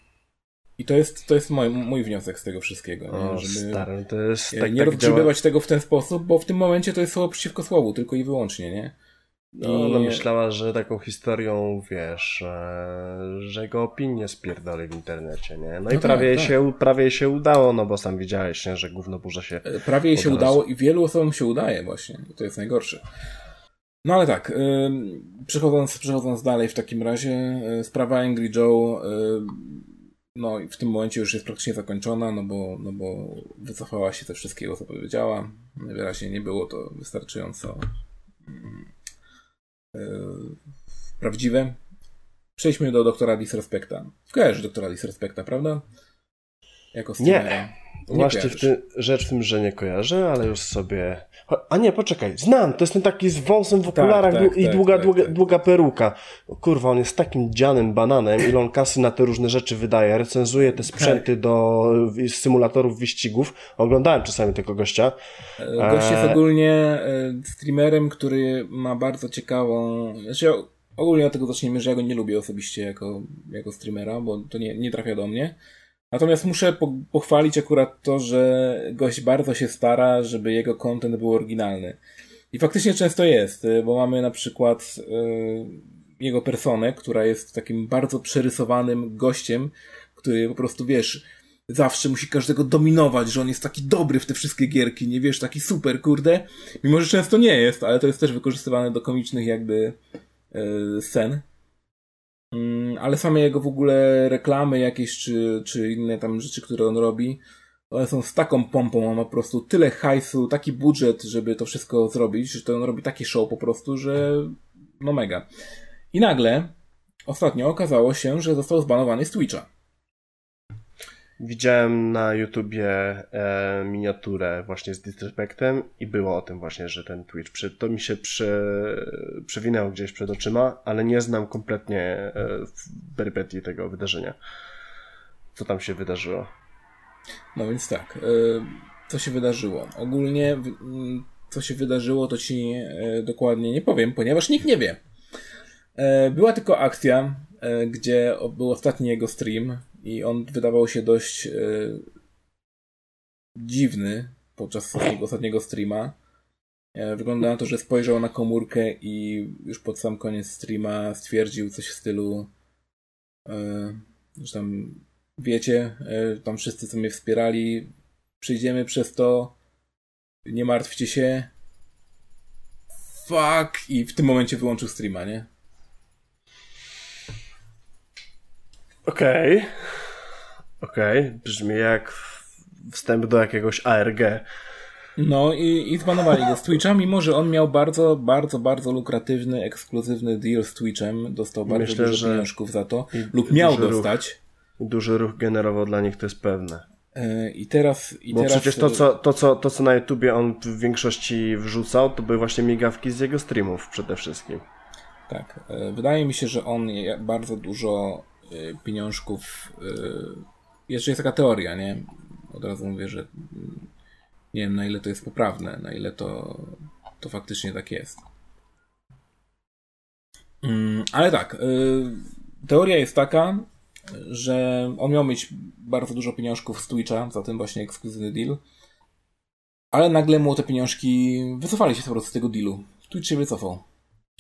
i to jest, to jest mój, mój wniosek z tego wszystkiego. O, nie? Żeby stary, to jest tak, nie tak rozgrzebywać tego w ten sposób, bo w tym momencie to jest słowo przeciwko słowu, tylko i wyłącznie, nie? No, ona myślała, że taką historią, wiesz, że jego opinie spierdoli w internecie, nie? No, no i tak, prawie, tak. Się, prawie się udało, no bo sam widziałeś, nie, że gówno burza się... E, prawie jej się udało i wielu osobom się udaje właśnie. I to jest najgorsze. No ale tak, przechodząc, przechodząc dalej w takim razie, y, sprawa Angry Joe no w tym momencie już jest praktycznie zakończona, no bo, no bo wycofała się ze wszystkiego, co powiedziała. Wyraźnie nie było to wystarczająco y, prawdziwe. Przejdźmy do doktora Disrespecta. Kojarzysz doktora Disrespecta, prawda? Jako Nie. Nie Właśnie w tym, rzecz w tym, że nie kojarzę, ale już sobie. A nie, poczekaj, znam, to jest ten taki z wąsem w okularach tak, tak, i tak, długa, tak, długa, tak. długa peruka. kurwa, on jest takim dzianym bananem, ile on kasy na te różne rzeczy wydaje, recenzuje te sprzęty tak. do symulatorów wyścigów. Oglądałem czasami tego gościa. E, gość jest e, ogólnie e, streamerem, który ma bardzo ciekawą. Znaczy, ogólnie od tego zacznijmy, że ja go nie lubię osobiście jako, jako streamera, bo to nie, nie trafia do mnie. Natomiast muszę po, pochwalić akurat to, że gość bardzo się stara, żeby jego content był oryginalny. I faktycznie często jest, y, bo mamy na przykład yy, jego personę, która jest takim bardzo przerysowanym gościem, który po prostu, wiesz, zawsze musi każdego dominować, że on jest taki dobry w te wszystkie gierki, nie wiesz, taki super, kurde. Mimo, że często nie jest, ale to jest też wykorzystywane do komicznych jakby yy, scen. Yy, ale same jego w ogóle reklamy jakieś, czy, czy inne tam rzeczy, które on robi, one są z taką pompą, on ma po prostu tyle hajsu, taki budżet, żeby to wszystko zrobić, że to on robi taki show po prostu, że no mega. I nagle ostatnio okazało się, że został zbanowany z Twitcha. Widziałem na YouTubie e, miniaturę właśnie z Disrespectem i było o tym właśnie, że ten Twitch, przy, to mi się przy, przewinęło gdzieś przed oczyma, ale nie znam kompletnie e, perypetii tego wydarzenia. Co tam się wydarzyło? No więc tak, e, co się wydarzyło? Ogólnie co się wydarzyło, to ci e, dokładnie nie powiem, ponieważ nikt nie wie. E, była tylko akcja, gdzie był ostatni jego stream i on wydawał się dość dziwny podczas jego ostatniego streama. Wygląda na to, że spojrzał na komórkę i już pod sam koniec streama stwierdził coś w stylu, że tam wiecie, e, tam wszyscy, co mnie wspierali, przyjdziemy przez to, nie martwcie się. Fuck! I w tym momencie wyłączył streama, nie? Okej. Okay. Okej. Okay. Brzmi jak wstęp do jakiegoś ARG. No i, i zbanowali go z Twitcha, mimo że on miał bardzo, bardzo, bardzo lukratywny, ekskluzywny deal z Twitchem. Dostał bardzo Myślę, dużo pieniążków za to. Lub miał dostać. Ruch duży ruch generował dla nich, to jest pewne. E, I teraz. I Bo teraz... przecież to co, to, co, to, co na YouTubie on w większości wrzucał, to były właśnie migawki z jego streamów przede wszystkim. Tak. E, wydaje mi się, że on bardzo dużo e, pieniążków. Jeszcze jest taka teoria, nie? Od razu mówię, że nie wiem na ile to jest poprawne, na ile to, to faktycznie tak jest. Mm, ale tak. Teoria jest taka, że on miał mieć bardzo dużo pieniążków z Twitcha za ten właśnie ekskluzywny deal, ale nagle mu te pieniążki wycofali się po prostu z tego dealu. Twitch się wycofał.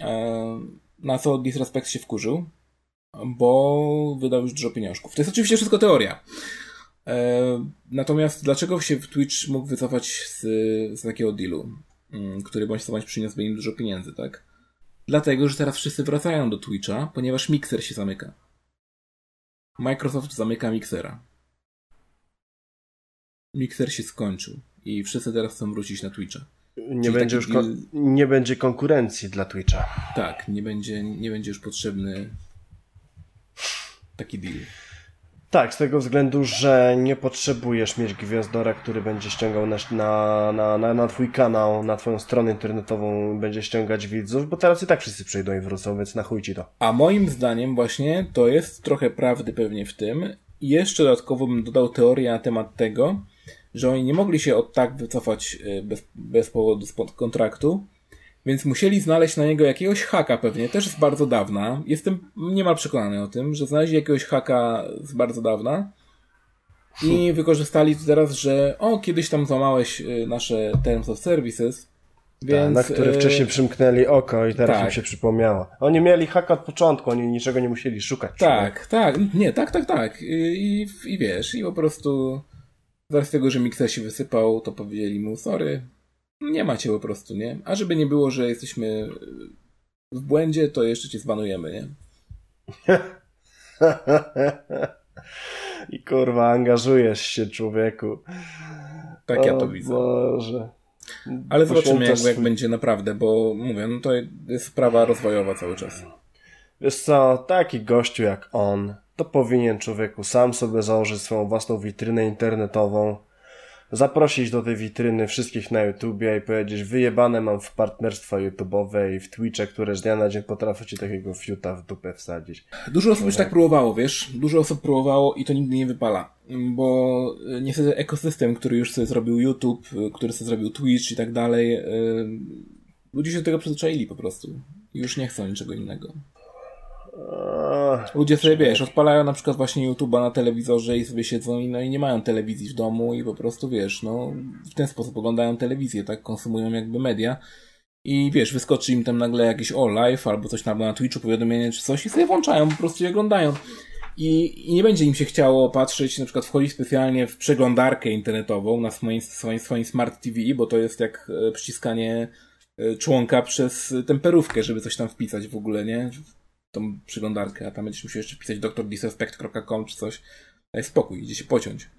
E, na co Disrespect się wkurzył, bo wydał już dużo pieniążków. To jest oczywiście wszystko teoria. E, natomiast dlaczego się Twitch mógł wycofać z, z takiego dealu, mm, który bądź co bądź przyniósłby im dużo pieniędzy, tak? Dlatego, że teraz wszyscy wracają do Twitcha, ponieważ Mixer się zamyka. Microsoft zamyka Mixera. Mixer się skończył i wszyscy teraz chcą wrócić na Twitcha. Nie będzie, już nie będzie konkurencji dla Twitcha. Tak, nie będzie, nie będzie już potrzebny taki deal. Tak, z tego względu, że nie potrzebujesz mieć gwiazdora, który będzie ściągał na, na, na, na twój kanał, na twoją stronę internetową, będzie ściągać widzów, bo teraz i tak wszyscy przyjdą i wrócą, więc na chuj ci to. A moim zdaniem właśnie to jest trochę prawdy pewnie w tym. I jeszcze dodatkowo bym dodał teorię na temat tego, że oni nie mogli się od tak wycofać y, bez, bez powodu spod kontraktu, więc musieli znaleźć na niego jakiegoś haka pewnie, też z bardzo dawna. Jestem niemal przekonany o tym, że znaleźli jakiegoś haka z bardzo dawna i wykorzystali to teraz, że o, kiedyś tam złamałeś y, nasze Terms of Services, więc... na które y, wcześniej przymknęli oko i teraz tak. im się przypomniało. Oni mieli haka od początku, oni niczego nie musieli szukać. Tak, tak, nie, tak, tak, tak. I, i, i wiesz, i po prostu z tego, że Mixer się wysypał, to powiedzieli mu, sorry, nie macie po prostu, nie? A żeby nie było, że jesteśmy w błędzie, to jeszcze cię zbanujemy, nie? I kurwa, angażujesz się, człowieku. Tak o ja to widzę. Boże. Ale zobaczymy, jak, jak będzie naprawdę, bo mówię, no to jest sprawa rozwojowa cały czas. Wiesz co, taki gościu jak on, to powinien człowieku sam sobie założyć swoją własną witrynę internetową, zaprosić do tej witryny wszystkich na YouTubie i powiedzieć wyjebane mam w partnerstwa YouTube'owe i w Twitche, które z dnia na dzień potrafią ci takiego fiuta w dupę wsadzić. Dużo osób już tak próbowało, wiesz? Dużo osób próbowało i to nigdy nie wypala. Bo e, niestety ekosystem, który już sobie zrobił YouTube, e, który sobie zrobił Twitch i tak dalej, e, ludzie się do tego przyzwyczaili po prostu. Już nie chcą niczego innego. Ludzie sobie, wiesz, odpalają na przykład właśnie YouTube'a na telewizorze i sobie siedzą i, no, i nie mają telewizji w domu i po prostu, wiesz, no w ten sposób oglądają telewizję, tak? Konsumują jakby media i wiesz, wyskoczy im tam nagle jakiś o live albo coś tam na Twitchu, powiadomienie czy coś i sobie włączają, po prostu je oglądają. I, I nie będzie im się chciało patrzeć, na przykład wchodzić specjalnie w przeglądarkę internetową na swoim, swoim, swoim Smart TV, bo to jest jak e, przyciskanie e, członka przez temperówkę, żeby coś tam wpisać w ogóle, nie? Tą przeglądarkę, a tam będziesz musiał jeszcze pisać drdisrespect.com czy coś. Daj spokój, idzie się pociąć.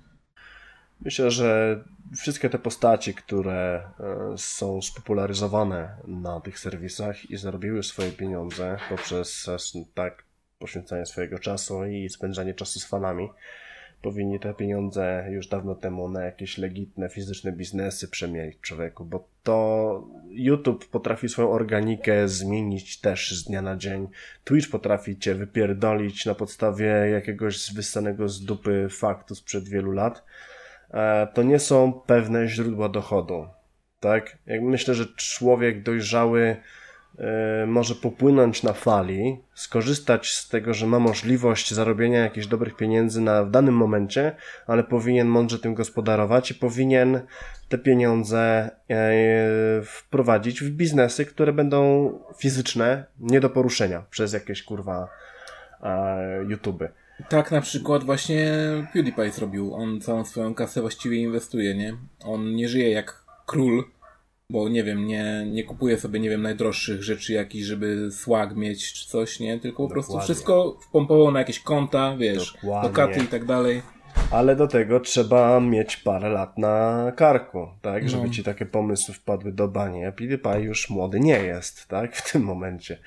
Myślę, że wszystkie te postaci, które e, są spopularyzowane na tych serwisach i zarobiły swoje pieniądze poprzez tak poświęcanie swojego czasu i spędzanie czasu z fanami, powinni te pieniądze już dawno temu na jakieś legitne, fizyczne biznesy przemienić człowieku, bo to YouTube potrafi swoją organikę zmienić też z dnia na dzień. Twitch potrafi cię wypierdolić na podstawie jakiegoś wyssanego z dupy faktu sprzed wielu lat. E, to nie są pewne źródła dochodu. Tak? Myślę, że człowiek dojrzały może popłynąć na fali, skorzystać z tego, że ma możliwość zarobienia jakichś dobrych pieniędzy na, w danym momencie, ale powinien mądrze tym gospodarować i powinien te pieniądze e, wprowadzić w biznesy, które będą fizyczne, nie do poruszenia przez jakieś kurwa e, YouTube. Tak na przykład właśnie PewDiePie zrobił. On całą swoją kasę właściwie inwestuje, nie? On nie żyje jak król, bo nie wiem, nie, nie kupuję sobie, nie wiem, najdroższych rzeczy jakichś, żeby swag mieć czy coś, nie? Tylko po prostu wszystko wpompował na jakieś konta, wiesz, Dokładnie. lokaty i tak dalej. Ale do tego trzeba mieć parę lat na karku, tak? No. Żeby ci takie pomysły wpadły do bani. A PewDiePie już młody nie jest, tak? W tym momencie.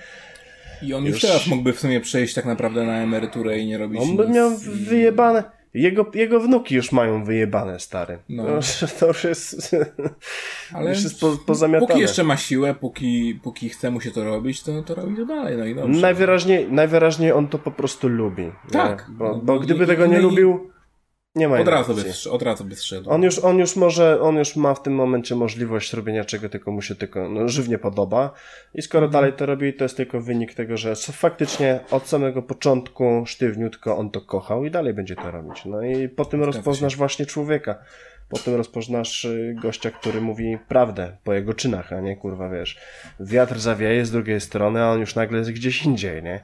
I on już, już teraz mógłby w sumie przejść tak naprawdę na emeryturę i nie robić On by nic. miał wyjebane jego, jego wnuki już mają wyjebane, stary. No. To, to już jest, Ale już jest po, pozamiatane. Póki jeszcze ma siłę, póki, póki chce mu się to robić, to, to robi to dalej. No i dobrze. Najwyraźniej, najwyraźniej on to po prostu lubi. Tak. Bo, no, bo gdyby i, tego nie i... lubił, nie ma od razu, by od razu by zszedł. On już, on już może, on już ma w tym momencie możliwość robienia czego tylko mu się tylko no, żywnie podoba. I skoro mhm. dalej to robi, to jest tylko wynik tego, że faktycznie od samego początku sztywniutko on to kochał i dalej będzie to robić. No i po tym rozpoznasz właśnie człowieka. Po tym rozpoznasz y, gościa, który mówi prawdę po jego czynach, a nie kurwa wiesz. Wiatr zawieje z drugiej strony, a on już nagle jest gdzieś indziej, nie?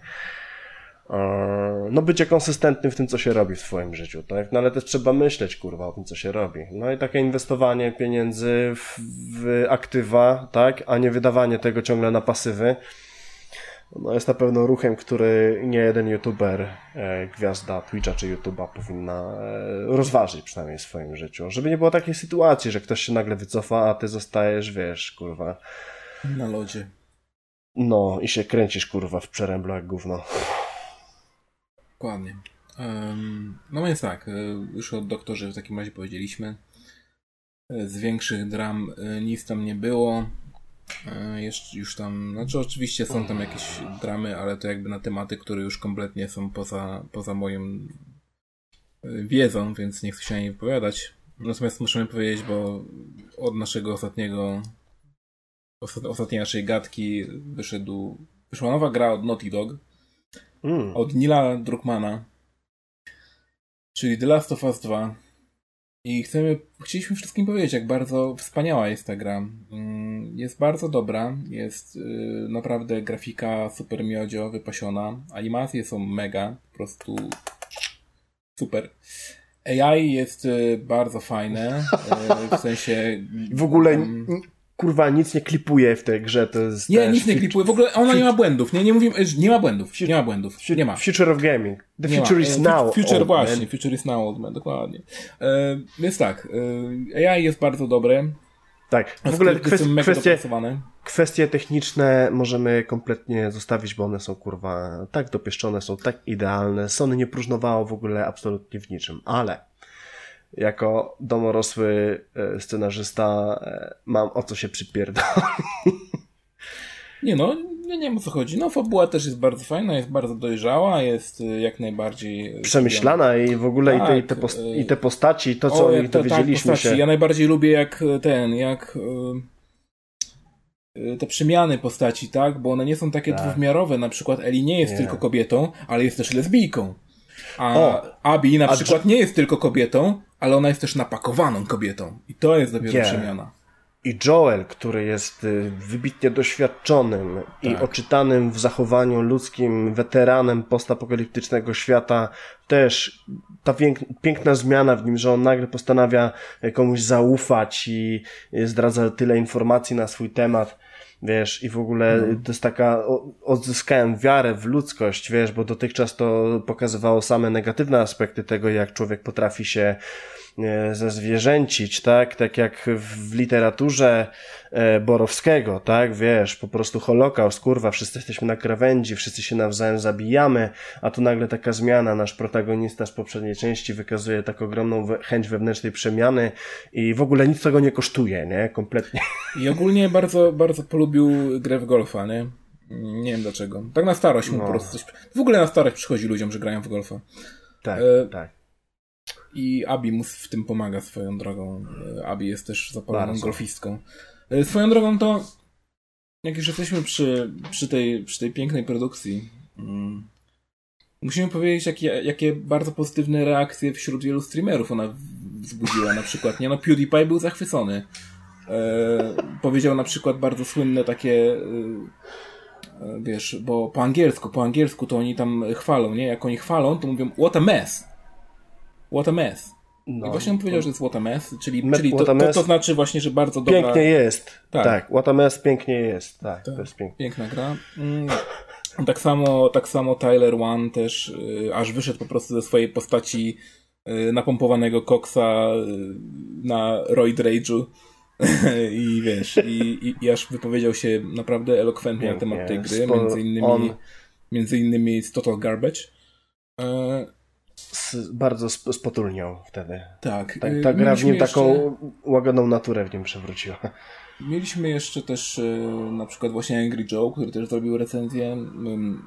E, no bycie konsystentnym w tym, co się robi w swoim życiu, tak? No ale też trzeba myśleć, kurwa, o tym, co się robi. No i takie inwestowanie pieniędzy w, w aktywa, tak? A nie wydawanie tego ciągle na pasywy, no jest na pewno ruchem, który nie jeden youtuber, e, gwiazda Twitcha czy YouTube'a powinna e, rozważyć przynajmniej w swoim życiu. Żeby nie było takiej sytuacji, że ktoś się nagle wycofa, a ty zostajesz, wiesz, kurwa. Na lodzie. No i się kręcisz, kurwa, w przeręblu jak gówno. Dokładnie. No więc tak, e, już o doktorze w takim razie powiedzieliśmy. E, z większych dram e, nic tam nie było. Jeszcze już tam, znaczy oczywiście są tam jakieś dramy, ale to jakby na tematy, które już kompletnie są poza, poza moją wiedzą, więc nie chcę się nie wypowiadać. Natomiast musimy powiedzieć, bo od naszego ostatniego ostatniej naszej gadki wyszedł, wyszła nowa gra od Naughty Dog, mm. od Nila Druckmana, czyli The Last of Us 2. I chcemy, chcieliśmy wszystkim powiedzieć, jak bardzo wspaniała jest ta gra. Mm, jest bardzo dobra, jest y, naprawdę grafika super miodzio, wypasiona, animacje są mega, po prostu super. AI jest y, bardzo fajne, y, w sensie... W ogóle kurwa nic nie klipuje w tej grze, to jest... Nie, nic nie klipuje, w ogóle ona nie ma błędów, nie, nie mówimy, nie ma błędów, nie ma błędów, nie ma. Future of Gaming. The nie future ma. is now. Future właśnie, man. future is now, man, dokładnie. E, więc tak, e, AI jest bardzo dobre. Tak, w ogóle kwestie, kwestie, kwestie techniczne możemy kompletnie zostawić, bo one są kurwa tak dopieszczone, są tak idealne, Sony nie próżnowało w ogóle absolutnie w niczym, ale jako domorosły e, scenarzysta e, mam o co się przypierdolić. Nie no, nie wiem o co chodzi. No fabuła też jest bardzo fajna, jest bardzo dojrzała, jest e, jak najbardziej... Przemyślana i w ogóle tak, i, te, i, te i te postaci, to co o, oni dowiedzieliśmy tak, się. Ja najbardziej lubię jak ten, jak te przemiany postaci, tak? Bo one nie są takie tak. dwuwymiarowe. Na przykład Eli nie jest nie. tylko kobietą, ale jest też lesbijką. A o, Abi na przykład nie jest tylko kobietą, ale ona jest też napakowaną kobietą. I to jest dopiero yeah. przemiana. I Joel, który jest y, wybitnie doświadczonym tak. i oczytanym w zachowaniu ludzkim weteranem postapokaliptycznego świata, też ta piękna zmiana w nim, że on nagle postanawia komuś zaufać i zdradza tyle informacji na swój temat wiesz, i w ogóle no. to jest taka, odzyskałem wiarę w ludzkość, wiesz, bo dotychczas to pokazywało same negatywne aspekty tego, jak człowiek potrafi się zezwierzęcić, tak? Tak jak w literaturze e, Borowskiego, tak? Wiesz, po prostu holokaust, kurwa, wszyscy jesteśmy na krawędzi, wszyscy się nawzajem zabijamy, a tu nagle taka zmiana, nasz protagonista z poprzedniej części wykazuje tak ogromną chęć wewnętrznej przemiany i w ogóle nic tego nie kosztuje, nie? Kompletnie. I ogólnie bardzo, bardzo polubił grę w golfa, nie? Nie wiem dlaczego. Tak na starość mu no. po prostu coś... W ogóle na starość przychodzi ludziom, że grają w golfa. Tak, e... tak. I Abi mu w tym pomaga swoją drogą. E, Abi jest też zapaloną Bardzo. golfistką. E, swoją drogą to, jak już jesteśmy przy, przy, tej, przy tej pięknej produkcji, mm, musimy powiedzieć, jakie, jakie bardzo pozytywne reakcje wśród wielu streamerów ona wzbudziła. Na przykład, nie no, PewDiePie był zachwycony. E, powiedział na przykład bardzo słynne takie e, e wiesz, bo po angielsku, po angielsku to oni tam chwalą, nie? Jak oni chwalą, to mówią what a mess. What a mess. No, I właśnie on powiedział, że jest what a mess, czyli, me, czyli to, to, to, znaczy właśnie, że bardzo dobra... Pięknie jest. Tak. tak. What a mess pięknie jest. Tak, tak. to jest pięknie. Piękna gra. Mm. Tak samo, tak samo Tyler One też y, aż wyszedł po prostu ze swojej postaci y, napompowanego koksa y, na Roid Rage'u i wiesz, i, i, i, aż wypowiedział się naprawdę elokwentnie na temat tej gry, między innymi, on... między innymi z Total Garbage. E, bardzo spotulniał wtedy. Tak. Ta, ta gra w nim jeszcze... taką łagodną naturę w nim przewróciła. Mieliśmy jeszcze też e, na przykład właśnie Angry Joe, który też zrobił recenzję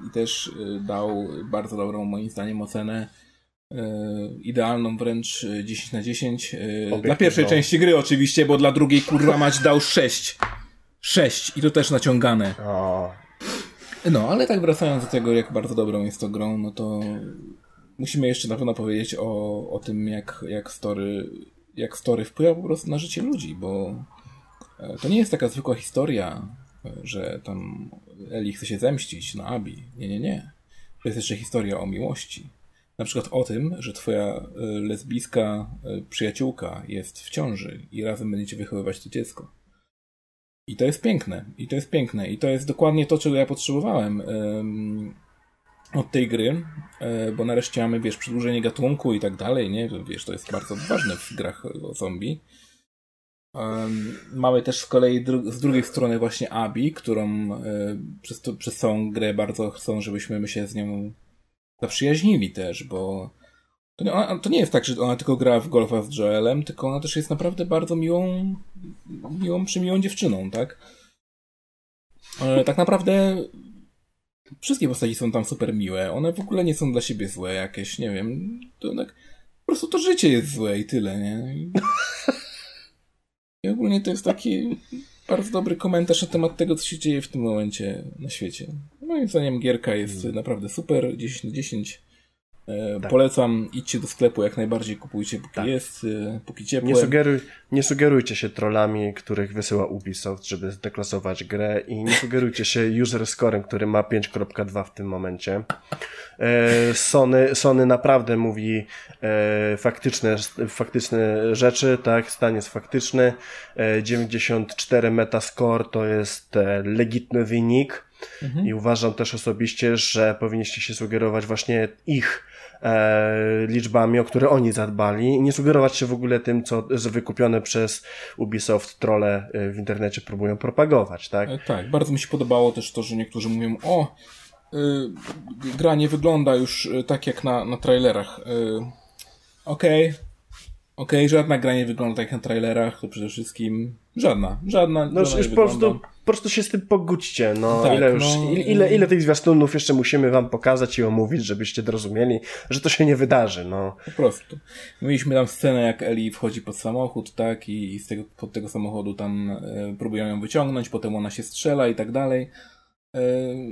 i też e, dał bardzo dobrą moim zdaniem ocenę idealną wręcz 10 na 10 dla pierwszej części gry oczywiście, bo dla drugiej kurwa mać dał 6 6 i to też naciągane o. no, ale tak wracając do tego jak bardzo dobrą jest to grą, no to musimy jeszcze na pewno powiedzieć o, o tym, jak, jak, story, jak story wpływa po prostu na życie ludzi, bo e, to nie jest taka zwykła historia, e, że tam Eli chce się zemścić na Abi. Nie, nie, nie. To jest jeszcze historia o miłości. Na przykład o tym, że twoja e, lesbijska przyjaciółka jest w ciąży i razem będziecie wychowywać to dziecko. I to jest piękne. I to jest piękne. I to jest dokładnie to, czego ja potrzebowałem od tej gry, e, bo nareszcie mamy, wiesz, przedłużenie gatunku i tak dalej, nie? Wiesz, to jest bardzo ważne w grach o zombie. Mamy też z kolei dru z drugiej strony właśnie Abi, którą e, przez, to, przez całą grę bardzo chcą, żebyśmy my się z nią zaprzyjaźnili też, bo to nie, ona, to nie jest tak, że ona tylko gra w golfa z Joelem, tylko ona też jest naprawdę bardzo miłą, miłą, przymiłą dziewczyną, tak? E, tak naprawdę Wszystkie postaci są tam super miłe. One w ogóle nie są dla siebie złe jakieś, nie wiem. To tak, po prostu to życie jest złe i tyle, nie? I, I ogólnie to jest taki bardzo dobry komentarz na temat tego, co się dzieje w tym momencie na świecie. Moim zdaniem gierka jest hmm. naprawdę super, 10 na 10. E, tak. Polecam, idźcie do sklepu, jak najbardziej kupujcie, póki tak. jest, e, póki ciepło. Nie, sugeruj, nie sugerujcie się trollami, których wysyła Ubisoft, żeby zdeklasować grę i nie sugerujcie się user scorem, który ma 5.2 w tym momencie. E, Sony, Sony naprawdę mówi faktyczne, faktyczne rzeczy, tak, stan jest faktyczny. 94 metascore to jest legitny wynik. Mhm. I uważam też osobiście, że powinniście się sugerować właśnie ich e, liczbami, o które oni zadbali nie sugerować się w ogóle tym, co wykupione przez Ubisoft trole e, w internecie próbują propagować, tak? E, tak, bardzo mi się podobało też to, że niektórzy mówią, o, y, gra nie wygląda już y, tak jak na, na trailerach. Y, Okej, okay. Okej, okay, żadna gra nie wygląda tak jak na trailerach, to przede wszystkim żadna, żadna. No już po prostu prostu się z tym pogódźcie. No, tak, ile, już, no, ile, ile tych zwiastunów jeszcze musimy wam pokazać i omówić, żebyście zrozumieli, że to się nie wydarzy. No. Po prostu. Mieliśmy tam scenę, jak Eli wchodzi pod samochód, tak, i, i z tego, pod tego samochodu tam e, próbują ją wyciągnąć, potem ona się strzela i tak dalej. E,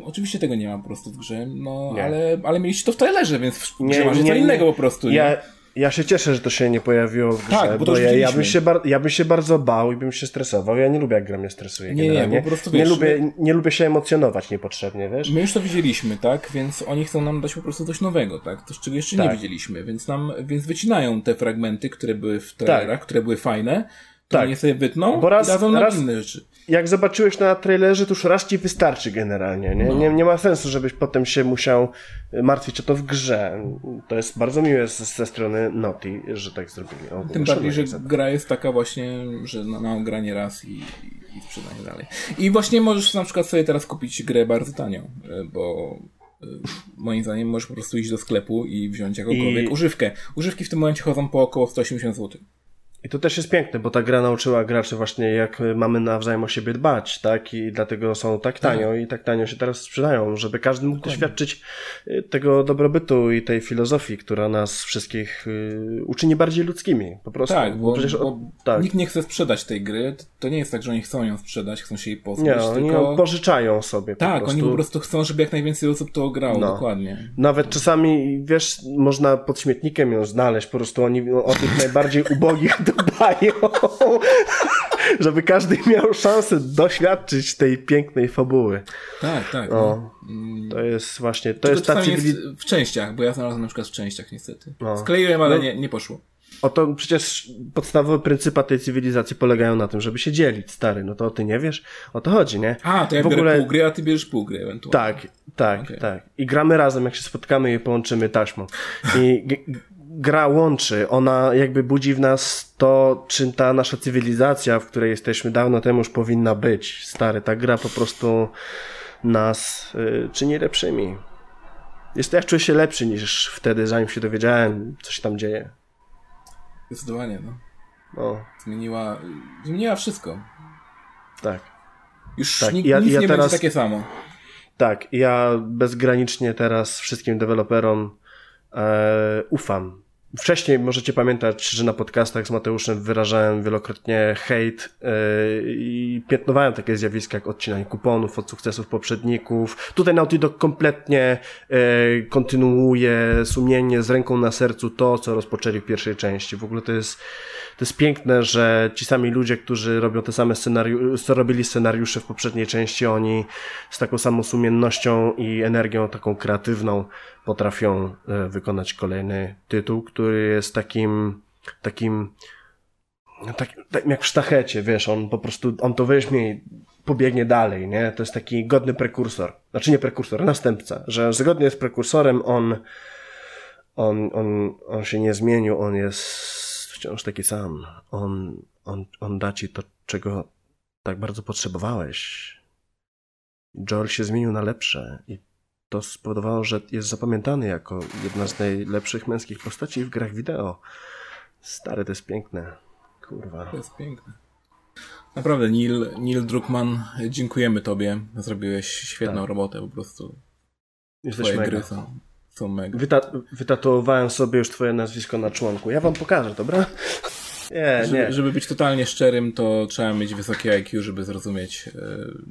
oczywiście tego nie ma po prostu w grze, no ale, ale mieliście to w trailerze, więc w nie, masz nie, co innego po prostu. Ja, nie? Ja się cieszę, że to się nie pojawiło w grze, tak, bo, bo ja, ja, bym się bar- ja bym się bardzo bał i bym się stresował. Ja nie lubię, jak gra mnie stresuje. Nie, nie, po prostu wiesz, nie, lubię, nie lubię się emocjonować niepotrzebnie, wiesz? My już to widzieliśmy, tak? Więc oni chcą nam dać po prostu coś nowego, tak? To, czego jeszcze tak. nie widzieliśmy, więc nam, więc wycinają te fragmenty, które były w trailerach, tak. które były fajne, to tak. nie sobie wytną bo raz, dadzą raz, inne rzeczy jak zobaczyłeś na trailerze, to już raz ci wystarczy generalnie. Nie? No. Nie, nie ma sensu, żebyś potem się musiał martwić o to w grze. To jest bardzo miłe ze, ze strony Naughty, że tak zrobili. O, Tym bardziej, że gra jest taka właśnie, że na, na granie raz i, i sprzedanie dalej. I właśnie możesz na przykład sobie teraz kupić grę bardzo tanio, e, bo e, moim zdaniem możesz po prostu iść do sklepu i wziąć jakąkolwiek I... używkę. Używki w tym momencie chodzą po około 180 zł. I to też jest piękne, bo ta gra nauczyła graczy właśnie, jak mamy nawzajem o siebie dbać, tak? I dlatego są tak tanio tak. i tak tanio się teraz sprzedają, żeby każdy mógł Dokładnie. doświadczyć y, tego dobrobytu i tej filozofii, która nas wszystkich y, uczyni bardziej ludzkimi, po prostu. Tak, bo, przecież, bo tak. nikt nie chce sprzedać tej gry. To nie jest tak, że oni chcą ją sprzedać, chcą się jej pozbyć, nie, oni tylko... ją pożyczają sobie Tak, po oni po prostu chcą, żeby jak najwięcej osób to grało, no. dokładnie. Nawet czasami, wiesz, można pod śmietnikiem ją znaleźć, po prostu oni o tych najbardziej ubogich dbają, żeby każdy miał szansę doświadczyć tej pięknej fabuły. Tak, tak. No. To jest właśnie, to, to jest ta cywili... jest w częściach, bo ja znalazłem na przykład w częściach niestety. No. Skleiłem, ale no. nie, nie poszło. Oto przecież podstawowe pryncypa tej cywilizacji polegają na tym, żeby się dzielić, stary. No to ty nie wiesz? O to chodzi, nie? A, to ja w biorę ogóle... pół gry, a ty bierzesz pół gry ewentualnie. Tak, tak, okay. tak. I gramy razem, jak się spotkamy i połączymy taśmą. I gra łączy, ona jakby budzi w nas to, czym ta nasza cywilizacja, w której jesteśmy dawno temu już powinna być. Stary, ta gra po prostu nas y, czyni lepszymi. Jest, ja czuję się lepszy niż wtedy, zanim się dowiedziałem, co się tam dzieje. Zdecydowanie, no. no. Zmieniła, zmieniła wszystko. Tak. Już tak. Nic, ja, nic ja nie teraz, będzie takie samo. Tak, ja bezgranicznie teraz wszystkim deweloperom e, ufam. Wcześniej możecie pamiętać, że na podcastach z Mateuszem wyrażałem wielokrotnie hejt yy, i piętnowałem takie zjawiska jak odcinanie kuponów od sukcesów poprzedników. Tutaj Naughty Dog kompletnie yy, kontynuuje sumiennie z ręką na sercu to, co rozpoczęli w pierwszej części. W ogóle to jest, to jest piękne, że ci sami ludzie, którzy robią te same scenariusze, co robili scenariusze w poprzedniej części, oni z taką samą sumiennością i energią taką kreatywną potrafią e, wykonać kolejny tytuł, który jest takim, takim, tak, tak jak w sztachecie, wiesz, on po prostu, on to weźmie i pobiegnie dalej, nie? To jest taki godny prekursor. Znaczy nie prekursor, następca, że zgodnie z prekursorem on, on, on, on się nie zmienił, on jest wciąż taki sam. On, on, on da ci to, czego tak bardzo potrzebowałeś. Joel się zmienił na lepsze i to spowodowało, że jest zapamiętany jako jedna z najlepszych męskich postaci w grach wideo. Stary, to jest piękne. Kurwa. To jest piękne. Naprawdę, Neil, Neil Druckmann, dziękujemy Tobie. Zrobiłeś świetną tak. robotę po prostu. Jesteś Twoje mega. gry są, są mega. Wyta wytatuowałem sobie już Twoje nazwisko na członku. Ja Wam pokażę, dobra? Nie, żeby, nie. żeby być totalnie szczerym, to trzeba mieć wysokie IQ, żeby zrozumieć e,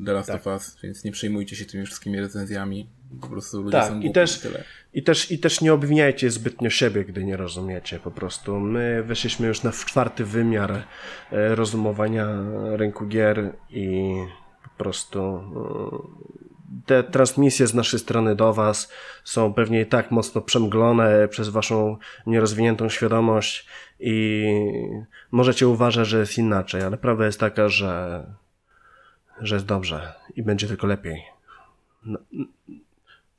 The Last tak. of Us, więc nie przejmujcie się tymi wszystkimi recenzjami. Po prostu ludzie tak, są głupi, i też, tyle. I też, I też nie obwiniajcie zbytnio siebie, gdy nie rozumiecie po prostu. My weszliśmy już na czwarty wymiar e, rozumowania rynku gier i po prostu e, te transmisje z naszej strony do Was są pewnie i tak mocno przemglone przez Waszą nierozwiniętą świadomość i możecie uważać, że jest inaczej, ale prawda jest taka, że, że jest dobrze i będzie tylko lepiej. Na,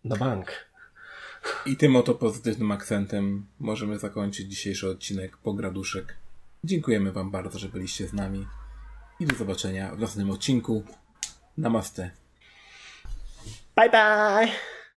na bank. I tym oto pozytywnym akcentem możemy zakończyć dzisiejszy odcinek Pograduszek. Dziękujemy Wam bardzo, że byliście z nami i do zobaczenia w następnym odcinku. Namaste. Bye bye!